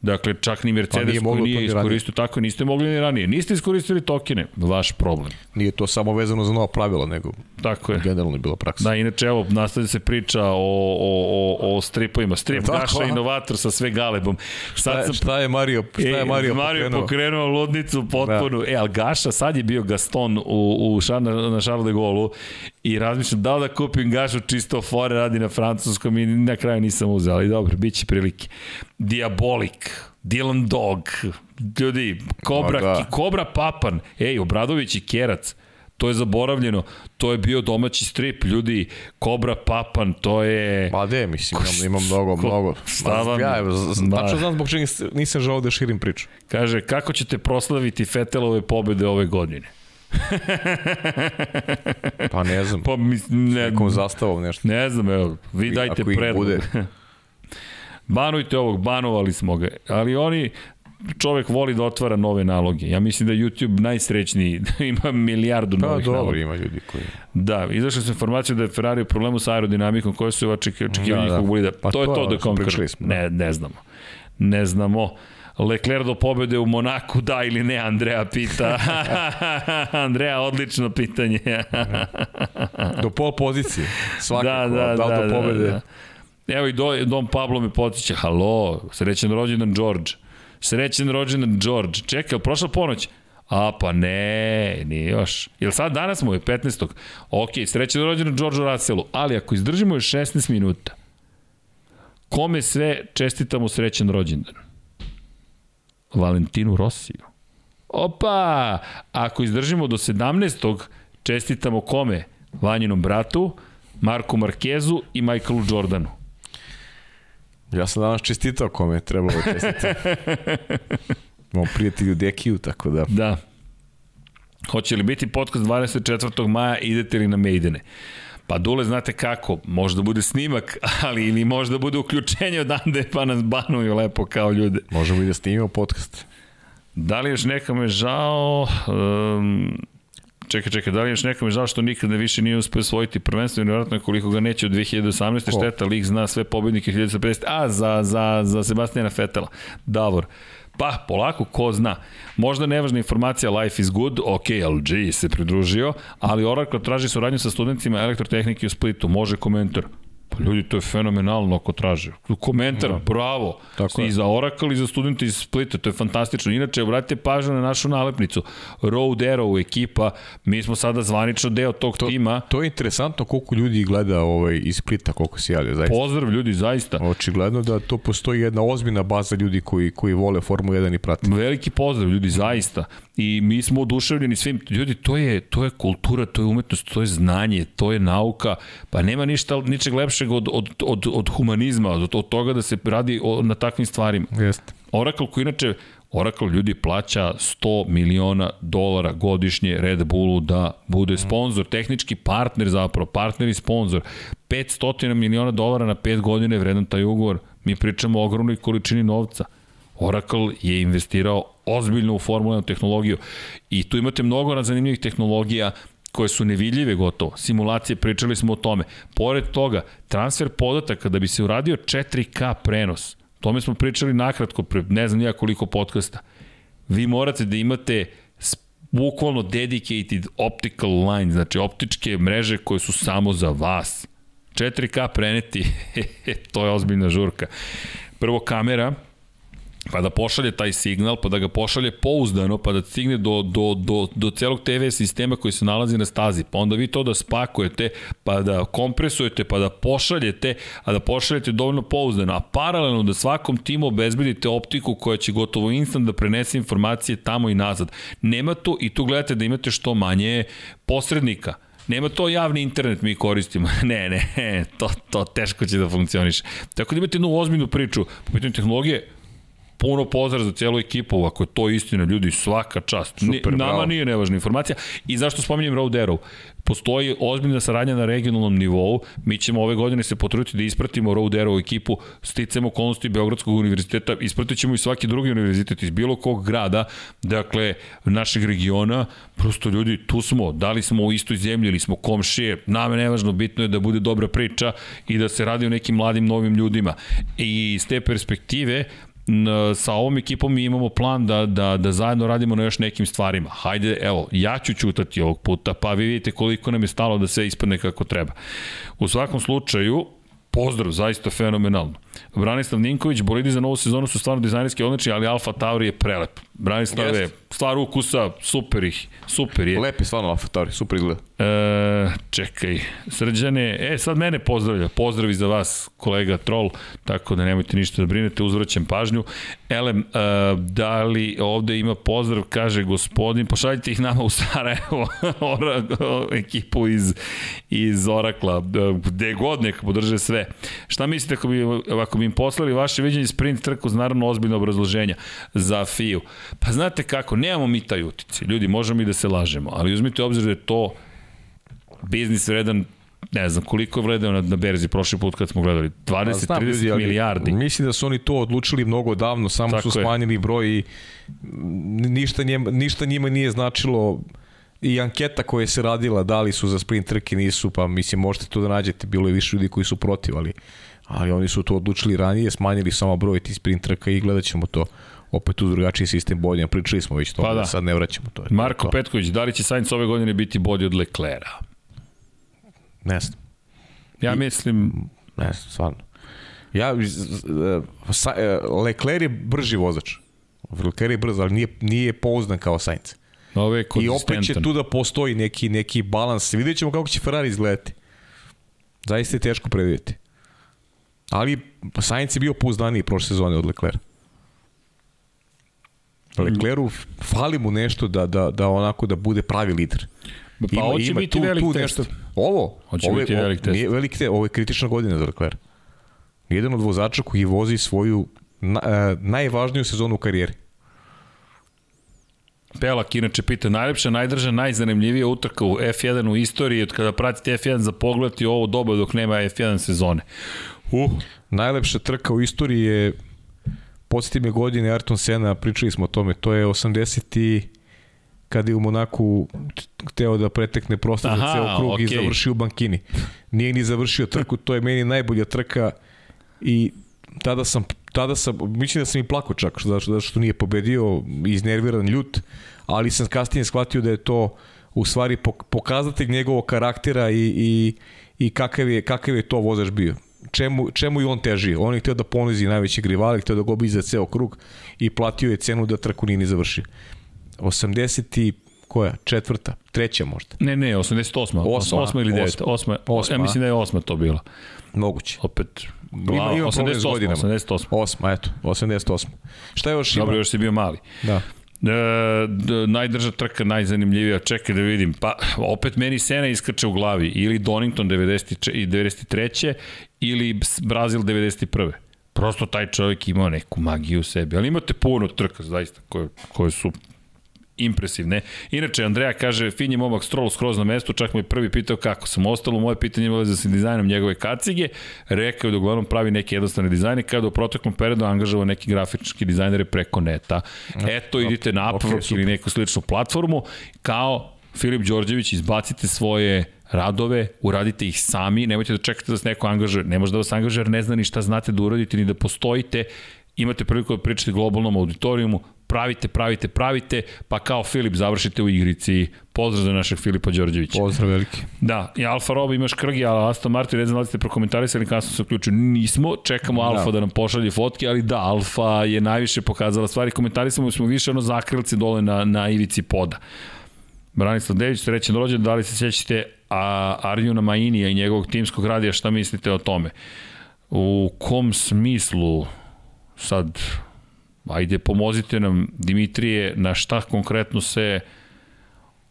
Dakle, čak ni Mercedes pa nije koji nije iskoristio tako, niste mogli ni ranije. Niste iskoristili tokene, vaš problem. Nije to samo vezano za nova pravila, nego tako je. generalno je bila praksa. Da, inače, evo, nastavlja se priča o, o, o, o stripovima. Strip da, Gaša, inovator sa sve galebom. Sad šta, sam, šta je Mario, šta je Mario, e, Mario pokrenuo? pokrenuo ludnicu potpuno. Da. E, ali Gaša, sad je bio Gaston u, u šar, na, na Charles de Gaulle i razmišljam da li da kupim Gašu čisto fore radi na francuskom i na kraju nisam uzeo, ali dobro, bit će prilike. Diabolik, Dylan Dog, ljudi, Kobra, da. Kobra Papan, ej, Obradović i Kerac, to je zaboravljeno, to je bio domaći strip, ljudi, Kobra Papan, to je... Ma de, mislim, imam, imam mnogo, ko, mnogo. Stavam, ja, tačno znam zbog čega nisam žao da širim priču. Kaže, kako ćete proslaviti Fetelove pobede ove godine? pa ne znam. Pa mi, ne, nekom zastavom nešto. Ne znam, evo, vi dajte predlog. Bude. Banujte ovog, banovali smo ga. Ali oni, čovek voli da otvara nove naloge. Ja mislim da YouTube najsrećniji, ima milijardu pa, novih dobro, naloga. ima ljudi koji... Da, izašla su informacija da je Ferrari u problemu sa aerodinamikom koje su očekivali da, da. njihovog bolida. Pa to, to je to da Conquer. Ne, ne znamo. Ne znamo. Leclerc do pobede u Monaku, da ili ne, Andreja pita. Andreja, odlično pitanje. do pol pozicije, svakako, da, da, da, da do pobede. Da, da. Evo i do, Dom Pablo me potiče, halo, srećan rođendan George. Srećan rođendan George. Čekaj, prošla ponoć? A pa ne, nije još. Jel sad danas mu je 15. Ok, srećan rođendan Georgeu Russellu, ali ako izdržimo još 16 minuta, kome sve čestitamo srećan rođendan? Valentinu Rosiju. Opa! Ako izdržimo do 17. čestitamo kome? Vanjinom bratu, Marku Markezu i Michaelu Jordanu. Ja sam danas čestitao kome je trebalo da čestitati. Imamo prijatelju Dekiju, tako da... Da. Hoće li biti podcast 24. maja, idete li na Maidene? Pa Dule, znate kako, možda bude snimak, ali ili možda bude uključenje odande pa nas banuju lepo kao ljude. Možemo i da snimimo podcast. Da li još nekome žao... Um, čekaj, čekaj, da li još nekome žao što nikada više nije uspio osvojiti prvenstvo i nevjerojatno je koliko ga neće od 2018. Ko? šteta, lik zna sve pobednike 1950. A, za, za, za Sebastijana Fetela. Davor. Pa, polako, ko zna. Možda nevažna informacija, life is good, ok, LG se pridružio, ali Oracle traži suradnju sa studentima elektrotehnike u Splitu, može komentar. Ljudi, to je fenomenalno ako traže. Komentar, Da. bravo. Tako I je. za Oracle i za studente iz Splita, to je fantastično. Inače, obratite pažnju na našu nalepnicu. Road Arrow ekipa, mi smo sada zvanično deo tog To, tima. to je interesantno koliko ljudi gleda ovaj, iz Splita, koliko se javlja, zaista. Pozdrav ljudi, zaista. Očigledno da to postoji jedna ozbiljna baza ljudi koji, koji vole Formulu 1 i prate. Veliki pozdrav ljudi, zaista. I mi smo oduševljeni svim. Ljudi, to je, to je kultura, to je umetnost, to je znanje, to je nauka. Pa nema ništa, ničeg lepšeg od, od, od, od humanizma, od, od toga da se radi o, na takvim stvarima. Jeste. Oracle koji inače Oracle ljudi plaća 100 miliona dolara godišnje Red Bullu da bude sponsor, tehnički partner zapravo, partner i sponsor. 500 miliona dolara na 5 godina je vredan taj ugovor. Mi pričamo o ogromnoj količini novca. Oracle je investirao ozbiljno u Formula 1 tehnologiju i tu imate mnogo zanimljivih tehnologija koje su nevidljive gotovo. Simulacije, pričali smo o tome. Pored toga, transfer podataka da bi se uradio 4K prenos, tome smo pričali nakratko, pre ne znam nija koliko podcasta. Vi morate da imate bukvalno dedicated optical line, znači optičke mreže koje su samo za vas. 4K preneti, to je ozbiljna žurka. Prvo kamera, pa da pošalje taj signal, pa da ga pošalje pouzdano, pa da stigne do, do, do, do celog TV sistema koji se nalazi na stazi, pa onda vi to da spakujete, pa da kompresujete, pa da pošaljete, a da pošaljete dovoljno pouzdano, a paralelno da svakom timu obezbedite optiku koja će gotovo instant da prenese informacije tamo i nazad. Nema tu, i tu gledate da imate što manje posrednika. Nema to javni internet mi koristimo. Ne, ne, to, to teško će da funkcioniše. Tako da imate jednu ozbiljnu priču po pitanju tehnologije, puno pozdrav za cijelu ekipu, ako je to istina, ljudi, svaka čast. Super, Ni, nama bravo. nije nevažna informacija. I zašto spominjem Road Arrow? Postoji ozbiljna saradnja na regionalnom nivou. Mi ćemo ove godine se potruditi da ispratimo Road Arrow ekipu, sticamo okolnosti Beogradskog univerziteta, ispratit ćemo i svaki drugi univerzitet iz bilo kog grada, dakle, našeg regiona. Prosto ljudi, tu smo, da li smo u istoj zemlji ili smo komšije, nama je nevažno, bitno je da bude dobra priča i da se radi o nekim mladim novim ljudima. I iz te perspektive, sa ovom ekipom mi imamo plan da, da, da zajedno radimo na još nekim stvarima. Hajde, evo, ja ću ćutati ovog puta, pa vi vidite koliko nam je stalo da sve ispadne kako treba. U svakom slučaju, pozdrav, zaista fenomenalno. Branislav Ninković, bolidi za novu sezonu su stvarno dizajnerski odlični, ali Alfa Tauri je prelep. Branislav je Jeste. stvar ukusa, super ih, super je. Lepi stvarno Alfa Tauri, super izgleda. E, čekaj, srđane, e, sad mene pozdravlja, pozdravi za vas, kolega Troll, tako da nemojte ništa da brinete, uzvraćam pažnju. Elem, e, da li ovde ima pozdrav, kaže gospodin, pošaljite ih nama u Sarajevo, ora, ekipu iz, iz Orakla, e, gde god neka podrže sve. Šta mislite ako bi, ako bi im poslali vaše viđenje sprint trku uz naravno ozbiljno obrazloženja za FIU? Pa znate kako, nemamo mi taj utici, ljudi, možemo i da se lažemo, ali uzmite obzir da je to biznis vredan ne znam koliko je vredeo na, na berzi prošli put kad smo gledali. 20-30 ljudi, ali milijardi. Mislim da su oni to odlučili mnogo davno, samo Tako su je. smanjili broj i ništa njima, ništa njima nije značilo. I anketa koja se radila, da li su za sprint trke, nisu, pa mislim možete to da nađete, bilo je više ljudi koji su protiv, ali, ali oni su to odlučili ranije, smanjili samo broj tih sprint trka i gledat ćemo to opet uz drugačiji sistem bodnja, pričali smo već to, Pa da. sad ne vraćamo to. je. Marko to. Petković, da li će Sainz ove godine biti bolji od Leclera? Ne znam. Ja mislim, Ne znam, stvarno. Ja, e, sa, e, Leclerc je brži vozač. Leclerc je brz, ali nije, nije pouzdan kao Sainz. ove I opet će tu da postoji neki, neki balans. Vidjet ćemo kako će Ferrari izgledati. Zaista je teško predvidjeti. Ali Sainz je bio pouzdaniji prošle sezone od Leclerc. Leclercu fali mu nešto da, da, da onako da bude pravi lider. Pa ovo će biti velik test. Ovo, Hoće ovo, je- biti velik test. Velik test, ovo je kritična godina za Leclerc. Jedan od vozača koji vozi svoju na, e, najvažniju sezonu u karijeri. Pelak inače pita, najlepša, najdrža, najzanimljivija utrka u F1 u istoriji od kada pratite F1 za pogled i ovo doba dok nema F1 sezone. Uh, Najlepša trka u istoriji je podsjeti me godine Ayrton Senna, pričali smo o tome, to je 80 i kada je u Monaku hteo da pretekne prostor za ceo krug okay. i završio u bankini. Nije ni završio trku, to je meni najbolja trka i tada sam, tada sam mislim da sam i plako čak, zato što, što nije pobedio, iznerviran, ljut, ali sam kasnije shvatio da je to u stvari pok- pokazatelj njegovog karaktera i, i, i kakav, je, kakav je to vozač bio. Čemu, čemu i on teži. On je htio da ponizi najveći rivali, htio da gobi za ceo krug i platio je cenu da trku nije ni završi. 80 i koja? Četvrta? Treća možda? Ne, ne, 88. Osma, 8 ili 9. osma. 8. Osma. Ja mislim da je 8 to bilo. Moguće. Opet, Ima, glava, ima s 88. godinama. 88. Osma, eto, 88. Šta još ima? Dobro, još si bio mali. Da. E, najdrža trka, najzanimljivija, čekaj da vidim. Pa, opet meni Sena iskrče u glavi. Ili Donington 90, i 93. ili Brazil 91. Prosto taj čovjek imao neku magiju u sebi. Ali imate puno trka, zaista, koje, koje su impresivne. Inače, Andreja kaže, fin je momak Stroll skroz na mestu, čak me prvi pitao kako sam ostalo, moje pitanje je za sa dizajnom njegove kacige, rekao da uglavnom pravi neke jednostavne dizajne, kada u proteklom periodu angažava neki grafički dizajnere preko neta. Eto, idite na Upwork okay, ili neku sličnu platformu, kao Filip Đorđević, izbacite svoje radove, uradite ih sami, nemojte da čekate da se neko angažuje, ne može da vas angažuje jer ne zna ni šta znate da uradite, ni da postojite, imate priliku da pričate globalnom auditorijumu, pravite, pravite, pravite, pa kao Filip završite u igrici. Pozdrav za našeg Filipa Đorđevića. Pozdrav veliki. Da, i Alfa Robo imaš krgi, ali Aston Martin, ne znam da li ste prokomentarisali kasno se uključio. Nismo, čekamo Alfa da. da nam pošalje fotke, ali da, Alfa je najviše pokazala stvari. Komentarisamo smo više ono zakrilce dole na, na ivici poda. Branislav Dević, srećan rođen, da li se sjećate a, Arjuna Mainija i njegovog timskog radija, šta mislite o tome? U kom smislu sad ajde pomozite nam Dimitrije na šta konkretno se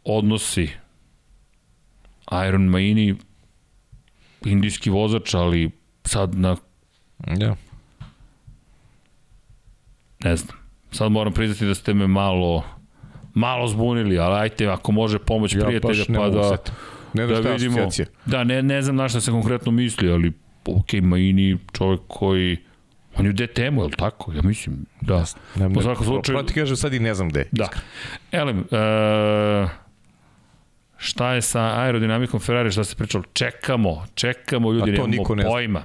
odnosi Iron Maini indijski vozač, ali sad na Ja. ne znam. Sad moram priznati da ste me malo malo zbunili, ali ajte ako može pomoć Ja prijatelja pa da. Ne da je vidimo. asocijacija. Da, ne, ne znam na šta se konkretno misli, ali ok, Maini čovjek koji on je u DTM-u, je li tako? Ja mislim, da. Ne, Po svakom slučaju, Pravo ti kažem, sad i ne znam gde. Da. Elem, e, šta je sa aerodinamikom Ferrari, šta se pričalo? Čekamo, čekamo, ljudi, A to nemamo niko ne zna. pojma.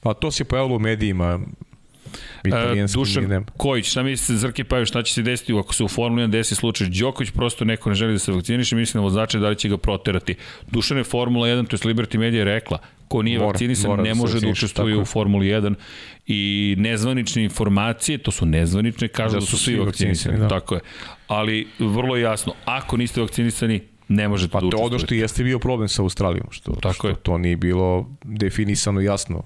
Pa to se pojavilo u medijima. E, Italijanskim i Dušan nema. Kojić, šta mislite Zrke Paju, šta će se desiti ako se u Formuli 1 desi slučaj Đoković, prosto neko ne želi da se vakciniše, mislim na vozače da li će ga proterati. Dušan je Formula 1, to je Liberty Media rekla, ko nije Mora, vakcinisan mora da ne se može da učestvuje u. Formuli 1 i nezvanične informacije, to su nezvanične, kažu da, su svi vakcinisani, da. tako je. Ali vrlo jasno, ako niste vakcinisani, ne možete Pa da to je ono učestvujete. što jeste bio problem sa Australijom, što, Tako što je. to nije bilo definisano jasno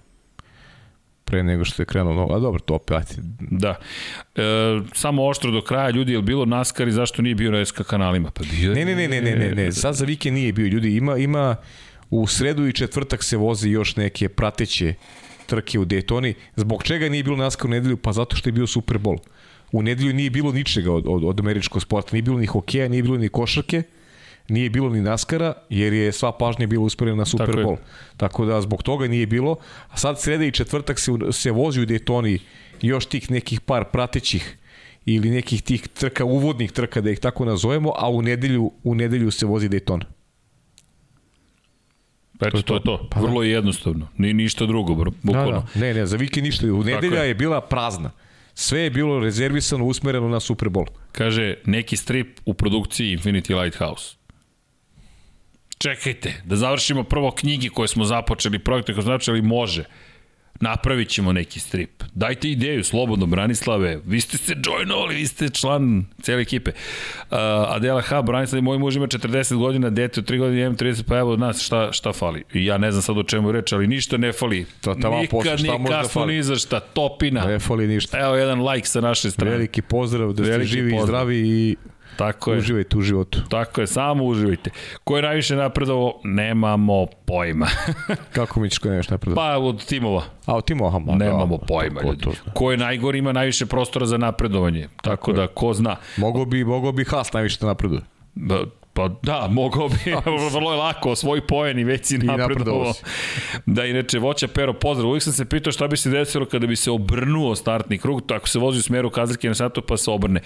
pre nego što je krenuo novo. A dobro, to opet. Da. E, samo oštro do kraja, ljudi, je li bilo naskar i zašto nije bio na SK kanalima? Pa bio je- Ne, ne, ne, ne, ne, ne, ne. sad za vikend nije bio. Ljudi, ima, ima u sredu i četvrtak se vozi još neke prateće trke u Daytoni. Zbog čega nije bilo naskar u nedelju? Pa zato što je bio Super Bowl. U nedelju nije bilo ničega od, od, od američkog sporta. Nije bilo ni hokeja, nije bilo ni košarke, nije bilo ni naskara, jer je sva pažnja bila usmerena na Super Tako. Bowl. Tako da zbog toga nije bilo. A sad sreda i četvrtak se, se vozi u Daytoni još tih nekih par pratećih ili nekih tih trka, uvodnih trka, da ih tako nazovemo, a u nedelju, u nedelju se vozi Daytona. Eto, to je to. Pa da. Vrlo je jednostavno. Ni, ništa drugo, bro. Da, Bukvalno. da. Ne, ne, za vikend ništa. U nedelja je. je bila prazna. Sve je bilo rezervisano, usmereno na Super Bowl. Kaže, neki strip u produkciji Infinity Lighthouse. Čekajte, da završimo prvo knjige koje smo započeli, projekte koje smo započeli, može. Napravit ćemo neki strip. Dajte ideju, slobodno, Branislave. Vi ste se joinovali, vi ste član cele ekipe. Uh, Adela H, Branislav, moj muž ima 40 godina, dete od 3 godine, imam 30, pa evo od nas, šta, šta fali? I ja ne znam sad o čemu reč, ali ništa ne fali. To tamo posle, Nikad šta može da fali? ni za šta, topina. Ne fali ništa. Evo jedan like sa naše strane. Veliki pozdrav, da ste Veliki živi i pozdrav. zdravi i Tako je. uživajte u životu. Tako je, samo uživajte. Ko je najviše napredovo, nemamo pojma. Kako mi ćeš ko nemaš napred? pa od timova, A, o Timo, aha, ma, nemamo da, pojma. ko Ljudi. to zna. Ko je najgori ima najviše prostora za napredovanje. Tako, Tako da, je. ko zna. Mogo bi, mogo bi Haas najviše da napreduje. Ba, Pa da, mogao bi, vrlo je lako, svoj poen i već si napredovao. Da, inače, Voća Pero, pozdrav. Uvijek sam se pitao šta bi se desilo kada bi se obrnuo startni krug, tako se vozi u smeru kazaljke na satu pa se obrne.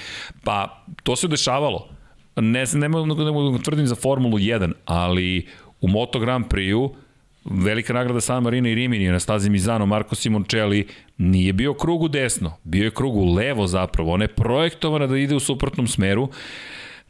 Pa, to se dešavalo. Ne, znam, ne mogu, ne mogu da tvrdim za Formulu 1, ali u Moto Grand Prix-u velika nagrada San Marino i Rimini na stazi Mizano, Marko Simoncelli, nije bio krug u desno, bio je krug u levo zapravo. Ona je projektovana da ide u suprotnom smeru,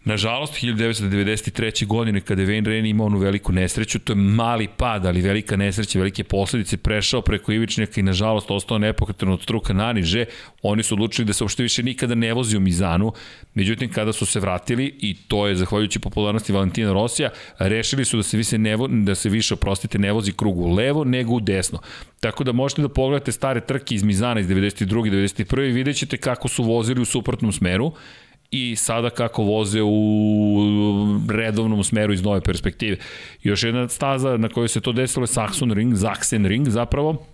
Nažalost, 1993. godine kada je Wayne Rainey imao onu veliku nesreću, to je mali pad, ali velika nesreća, velike posledice, prešao preko ivičnjaka i nažalost ostao nepokretan od struka naniže, oni su odlučili da se uopšte više nikada ne vozi u Mizanu, međutim kada su se vratili, i to je zahvaljujući popularnosti Valentina Rosija, rešili su da se više, ne, vo, da se više oprostite, ne vozi krug u levo nego u desno. Tako da možete da pogledate stare trke iz Mizana iz 92. 91. i vidjet ćete kako su vozili u suprotnom smeru i sada kako voze u redovnom smeru iz nove perspektive. Još jedna staza na kojoj se to desilo je Saxon Ring, Zaxen Ring zapravo,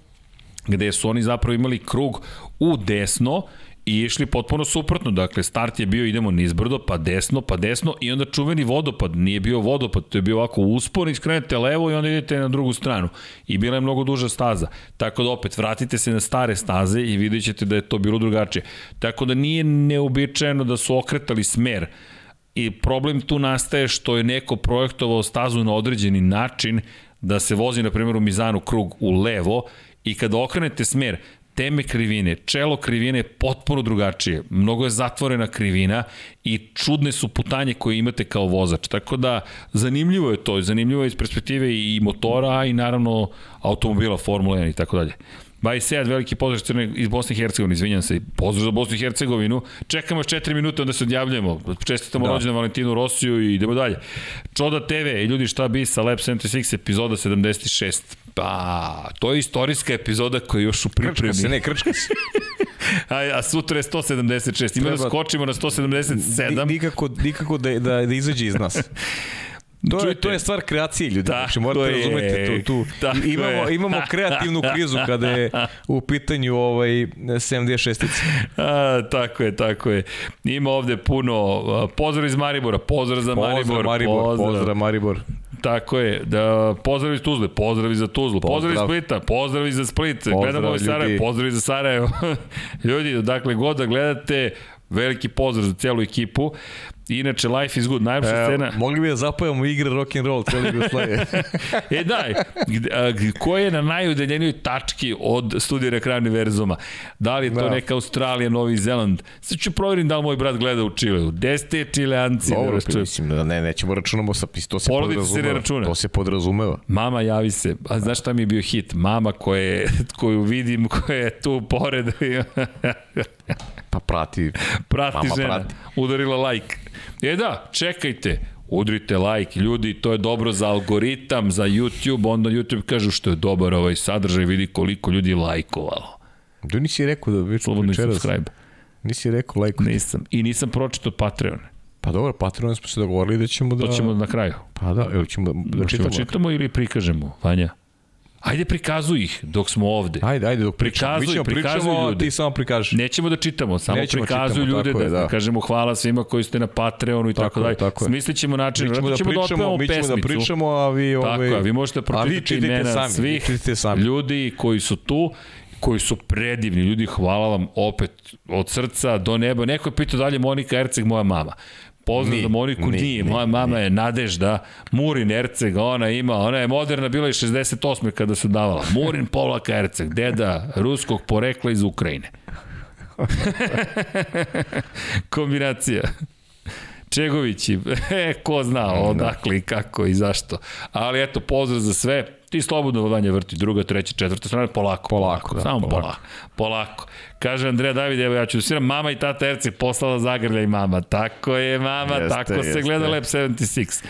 gde su oni zapravo imali krug u desno i išli potpuno suprotno. Dakle, start je bio idemo nizbrdo, pa desno, pa desno i onda čuveni vodopad. Nije bio vodopad, to je bio ovako uspon, iskrenete levo i onda idete na drugu stranu. I bila je mnogo duža staza. Tako da opet, vratite se na stare staze i vidjet ćete da je to bilo drugačije. Tako da nije neobičajeno da su okretali smer i problem tu nastaje što je neko projektovao stazu na određeni način da se vozi, na primjer, u Mizanu krug u levo i kada okrenete smer, teme krivine, čelo krivine je potpuno drugačije. Mnogo je zatvorena krivina i čudne su putanje koje imate kao vozač. Tako da zanimljivo je to, zanimljivo je iz perspektive i motora i naravno automobila Formula 1 i tako dalje. Baj Sead, veliki pozdrav Crne iz Bosne i Hercegovine, izvinjam se, pozdrav za Bosnu i Hercegovinu. Čekamo još 4 minute, onda se odjavljujemo. Čestitamo da. rođena Valentinu Rosiju i idemo dalje. Čoda TV, ljudi šta bi sa Lab 76, epizoda 76. Pa, to je istorijska epizoda koja je još u pripremi. Krčka se, ne, krčka se. a, a sutra je 176. Ima da skočimo na 177. Nikako, nikako da, da, da izađe iz nas. To je, to je stvar kreacije ljudi, tako znači morate je, razumeti tu, tu imamo, je. imamo kreativnu krizu kada je u pitanju ovaj 76 A, tako je, tako je. Ima ovde puno, pozdrav iz Maribora, pozdrav za pozdrav Maribor, Maribor pozdrav. pozdrav Maribor. Tako je, da pozdrav iz Tuzle, pozdrav za Tuzlu, pozdrav, pozdrav iz Splita, pozdrav iz za Split, pozdrav, gledamo iz Sarajevo, pozdrav za Sarajevo. ljudi, dakle, god da gledate, veliki pozdrav za celu ekipu. Inače, Life is Good, najlepša e, scena. Mogli bi da zapojamo igre rock and roll, cijeli Jugoslavije. e daj, ko je na najudaljenijoj tački od studija univerzuma? Da li je to da. neka Australija, Novi Zeland? Sad ću provjerim da li moj brat gleda u Čileu. Gde ste Čileanci? Dobro, da mislim, da ne, nećemo računamo sa, to se Porodice podrazumeva. Se računa. To se podrazumeva. Mama javi se. A znaš šta mi je bio hit? Mama koje, koju vidim, koja je tu pored. pa prati. Prati mama žena. Prati. Udarila like. E da, čekajte, udrite like, ljudi, to je dobro za algoritam, za YouTube, onda YouTube kažu što je dobar ovaj sadržaj, vidi koliko ljudi lajkovalo. Da nisi rekao da već Slobodno večeras. subscribe. Nisi rekao lajko. Nisam. I nisam pročitao Patreon. Pa dobro, Patreon smo se dogovorili da ćemo da... To ćemo na kraju. Pa da, evo ćemo da, da čitamo. Da čitamo ili prikažemo, Vanja? Ajde prikazuj ih dok smo ovde. Ajde, ajde dok pričamo. Prikazuj, Mi ćemo pričamo, ljudi. ti samo prikaži. Nećemo da čitamo, samo Nećemo prikazuj čitamo, ljude da, je, da, kažemo hvala svima koji ste na Patreonu i tako, tako dalje. Tako Smislit ćemo način, mi ćemo da, ćemo da pričamo, da mi ćemo da pričamo, a vi ove... Tako je, vi možete pročitati imena sami, svih sami. ljudi koji su tu koji su predivni. Ljudi, hvala vam opet od srca do neba. Neko je pitao dalje Monika Erceg, moja mama. Pozdrav za Moniku, nije. nije. Moja mama nije. je Nadežda, Murin Erceg, ona ima, ona je moderna bila i 68. kada su davala. Murin Povlaka Erceg, deda ruskog porekla iz Ukrajine. Kombinacija. Čegovići, e, ko zna da. odakle i kako i zašto. Ali eto, pozdrav za sve. Ti slobodno vanje vrti, druga, treća, četvrta strana, polako, polako, da, samo polako. polako. polako. Kaže Andreja David, evo ja ću sviram, mama i tata Erci poslala zagrlja i mama. Tako je, mama, jeste, tako jeste. se gleda Lab 76.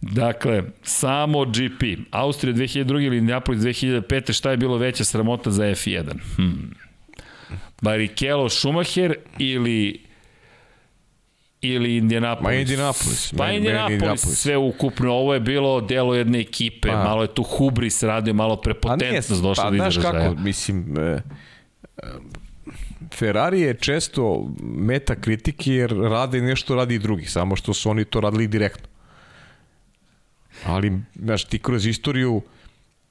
Dakle, samo GP. Austrija 2002. ili Indianapolis 2005. Šta je bilo veća sramota za F1? Hmm. Barrichello Schumacher ili ili Indianapolis. Ma Indianapolis. Pa Indianapolis, Indianapolis, sve ukupno. Ovo je bilo delo jedne ekipe, pa. malo je tu hubris radio, malo prepotentnost došla pa, do izražaja. Pa znaš kako, mislim, e, Ferrari je često meta kritike jer rade nešto radi i drugi, samo što su oni to radili direktno. Ali, znaš, ti kroz istoriju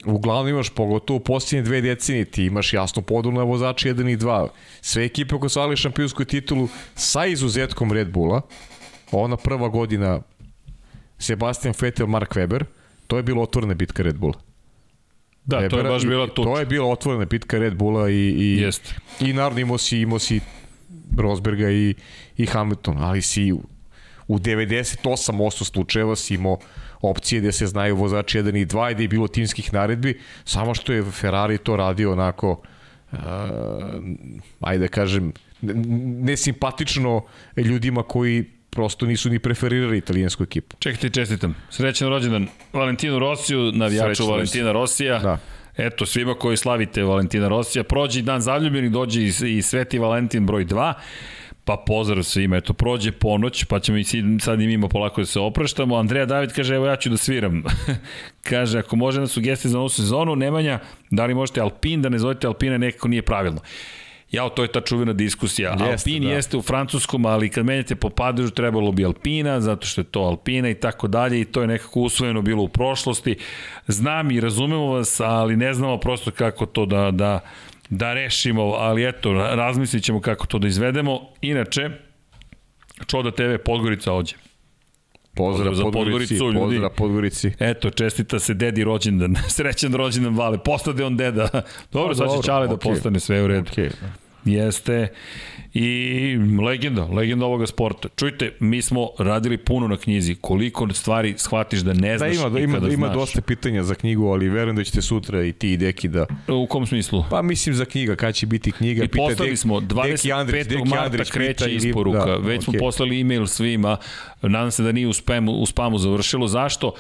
uglavnom imaš, pogotovo u posljednje dve decenije, ti imaš jasno podelu na vozači 1 i 2. Sve ekipe koje su ali šampionsku titulu sa izuzetkom Red Bulla, ona prva godina Sebastian Vettel, Mark Webber, to je bilo otvorena bitka Red Bulla. Da, Webera, to je baš bila tuča. To je bila otvorena bitka Red Bulla i, i, Jest. i naravno imao si, imao si Rosberga i, i Hamilton, ali si u 98% slučajeva si imao opcije gde se znaju vozači 1 i 2 i da je bilo timskih naredbi, samo što je Ferrari to radio onako, uh, ajde da kažem, nesimpatično ljudima koji prosto nisu ni preferirali italijansku ekipu. Čekajte, čestitam. Srećan rođendan Valentinu Rosiju, navijaču Srećan Valentina Rosija. Da. Eto, svima koji slavite Valentina Rosija, prođe dan zaljubljenih, dođe i, i Sveti Valentin broj 2. Pa pozdrav svima, eto, prođe ponoć, pa ćemo i sad i mimo polako da se opraštamo. Andreja David kaže, evo ja ću da sviram. kaže, ako može na sugestije za novu sezonu, Nemanja, da li možete Alpin, da ne zovete Alpina, nekako nije pravilno. Ja, to je ta čuvena diskusija. Jeste, Alpin da. jeste u francuskom, ali kad menjate po padežu trebalo bi Alpina, zato što je to Alpina i tako dalje i to je nekako usvojeno bilo u prošlosti. Znam i razumemo vas, ali ne znamo prosto kako to da, da, da rešimo, ali eto, razmislit ćemo kako to da izvedemo. Inače, Čoda TV Podgorica ođe. Pozdrav, za Podgorici, Podgoricu, ljudi. pozdrav Podgorici. Eto, čestita se dedi rođendan, srećan rođendan Vale, postade on deda. Dobro, sad će Čale okay. da postane sve u redu. Okay. Jeste i legenda, legenda ovoga sporta. Čujte, mi smo radili puno na knjizi. Koliko stvari shvatiš da ne da, znaš da, ima, da, ima, da ima dosta pitanja za knjigu, ali verujem da ćete sutra i ti i Deki da... U kom smislu? Pa mislim za knjiga, kada će biti knjiga. I poslali Dek, smo, 25. Deki Andrić, Deki marta Andrić kreće isporuka. Da, Već okay. smo poslali e-mail svima. Nadam se da nije u spamu, u spamu završilo. Zašto?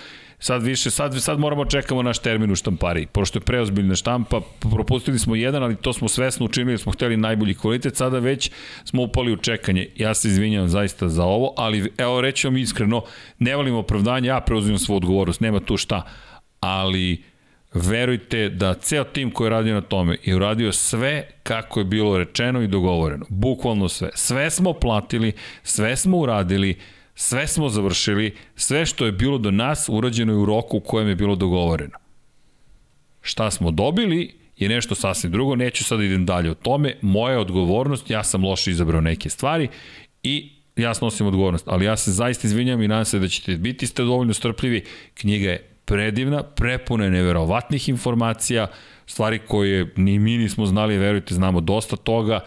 Sad više, sad, sad moramo čekamo naš termin u štampari. Pošto je preozbiljna štampa, propustili smo jedan, ali to smo svesno učinili, smo hteli najbolji kvalitet, sada već smo upali u čekanje. Ja se izvinjam zaista za ovo, ali evo reći vam iskreno, ne volim opravdanje, ja preuzimam svoju odgovornost, nema tu šta. Ali verujte da ceo tim koji je radio na tome je uradio sve kako je bilo rečeno i dogovoreno. Bukvalno sve. Sve smo platili, sve smo uradili, Sve smo završili, sve što je bilo do nas urađeno je u roku u kojem je bilo dogovoreno. Šta smo dobili je nešto sasvim drugo, neću sad da idem dalje o tome, moja odgovornost, ja sam loše izabrao neke stvari i ja snosim odgovornost, ali ja se zaista izvinjam i nadam se da ćete biti ste dovoljno strpljivi, knjiga je predivna, prepuna je neverovatnih informacija, stvari koje ni mi nismo znali, verujte, znamo dosta toga,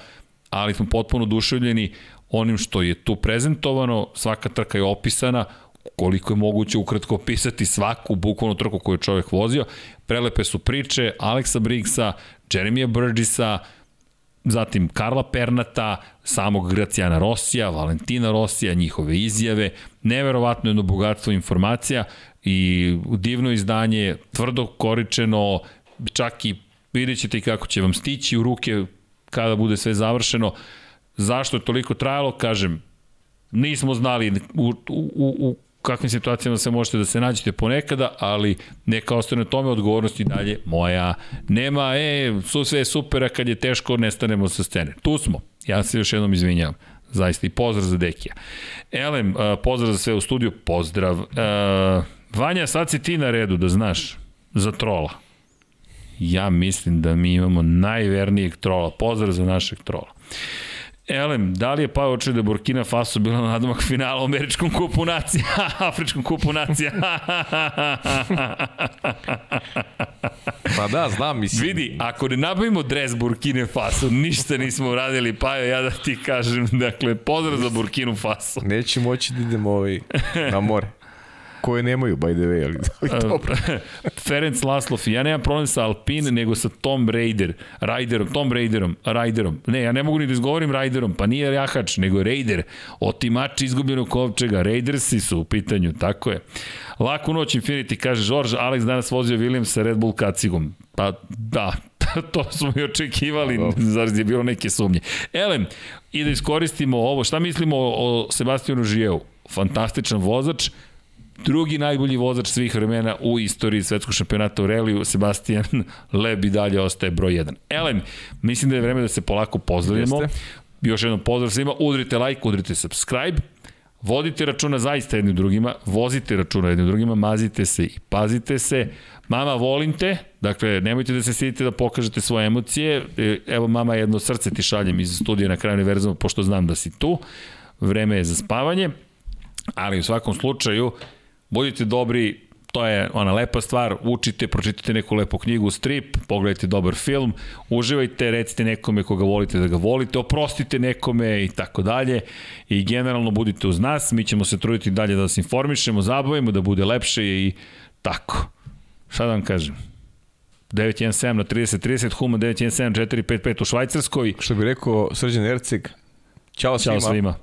ali smo potpuno duševljeni onim što je tu prezentovano, svaka trka je opisana, koliko je moguće ukratko opisati svaku bukvalnu trku koju je čovjek vozio. Prelepe su priče Aleksa Briggsa, Jeremija Burgessa, zatim Karla Pernata, samog Gracijana Rosija, Valentina Rosija, njihove izjave, neverovatno jedno bogatstvo informacija i divno izdanje, tvrdo koričeno, čak i vidjet ćete kako će vam stići u ruke kada bude sve završeno. Zašto je toliko trajalo, kažem, nismo znali u, u, u kakvim situacijama se možete da se nađete ponekada, ali neka ostane tome odgovornosti dalje moja. Nema, e, su sve super, a kad je teško, nestanemo sa scene. Tu smo. Ja se još jednom izvinjavam. Zaista i pozdrav za Dekija. Elem, pozdrav za sve u studiju, pozdrav. Vanja, sad si ti na redu, da znaš, za trola. Ja mislim da mi imamo najvernijeg trola. Pozdrav za našeg trola. Elem, da li je Pao očeo da Burkina Faso bila na nadomak finala u američkom kupu nacija, afričkom kupu nacija? pa da, znam, mislim. Vidi, ako ne nabavimo dres Burkine Faso, ništa nismo uradili, pa ja da ti kažem, dakle, pozdrav za Burkinu Faso. Neće moći da idemo ovaj na more koje nemaju, by the way, ali, ali dobro. Ferenc Laslov, ja nemam problem sa Alpine, nego sa Tom Raider, Raiderom, Tom Raiderom, Raiderom. Ne, ja ne mogu ni da izgovorim Raiderom, pa nije jahač, nego Raider. Otimači izgubljenog kovčega, Raidersi su u pitanju, tako je. Laku noć Infinity, kaže George, Alex danas vozio Williams sa Red Bull kacigom. Pa da, to smo i očekivali, zar je bilo neke sumnje. Elem, i da iskoristimo ovo, šta mislimo o Sebastianu Žijeu? Fantastičan vozač, drugi najbolji vozač svih vremena u istoriji svetskog šampionata u reliju, Sebastian Leb i dalje ostaje broj 1. Elem, mislim da je vreme da se polako pozdravimo. Jeste. Još jednom pozdrav svima, udrite like, udrite subscribe, vodite računa zaista jednim drugima, vozite računa jednim drugima, mazite se i pazite se. Mama, volim te, dakle, nemojte da se sidite da pokažete svoje emocije. E, evo, mama, jedno srce ti šaljem iz studija na kraju univerzuma, pošto znam da si tu. Vreme je za spavanje, ali u svakom slučaju, budite dobri, to je ona lepa stvar, učite, pročitajte neku lepu knjigu, strip, pogledajte dobar film, uživajte, recite nekome koga volite da ga volite, oprostite nekome i tako dalje i generalno budite uz nas, mi ćemo se truditi dalje da vas informišemo, zabavimo, da bude lepše i tako. Šta da vam kažem? 917 na 30-30, Huma 917 455 u Švajcarskoj. Što bi rekao Srđan Erceg, Ćao svima. Ćao svima.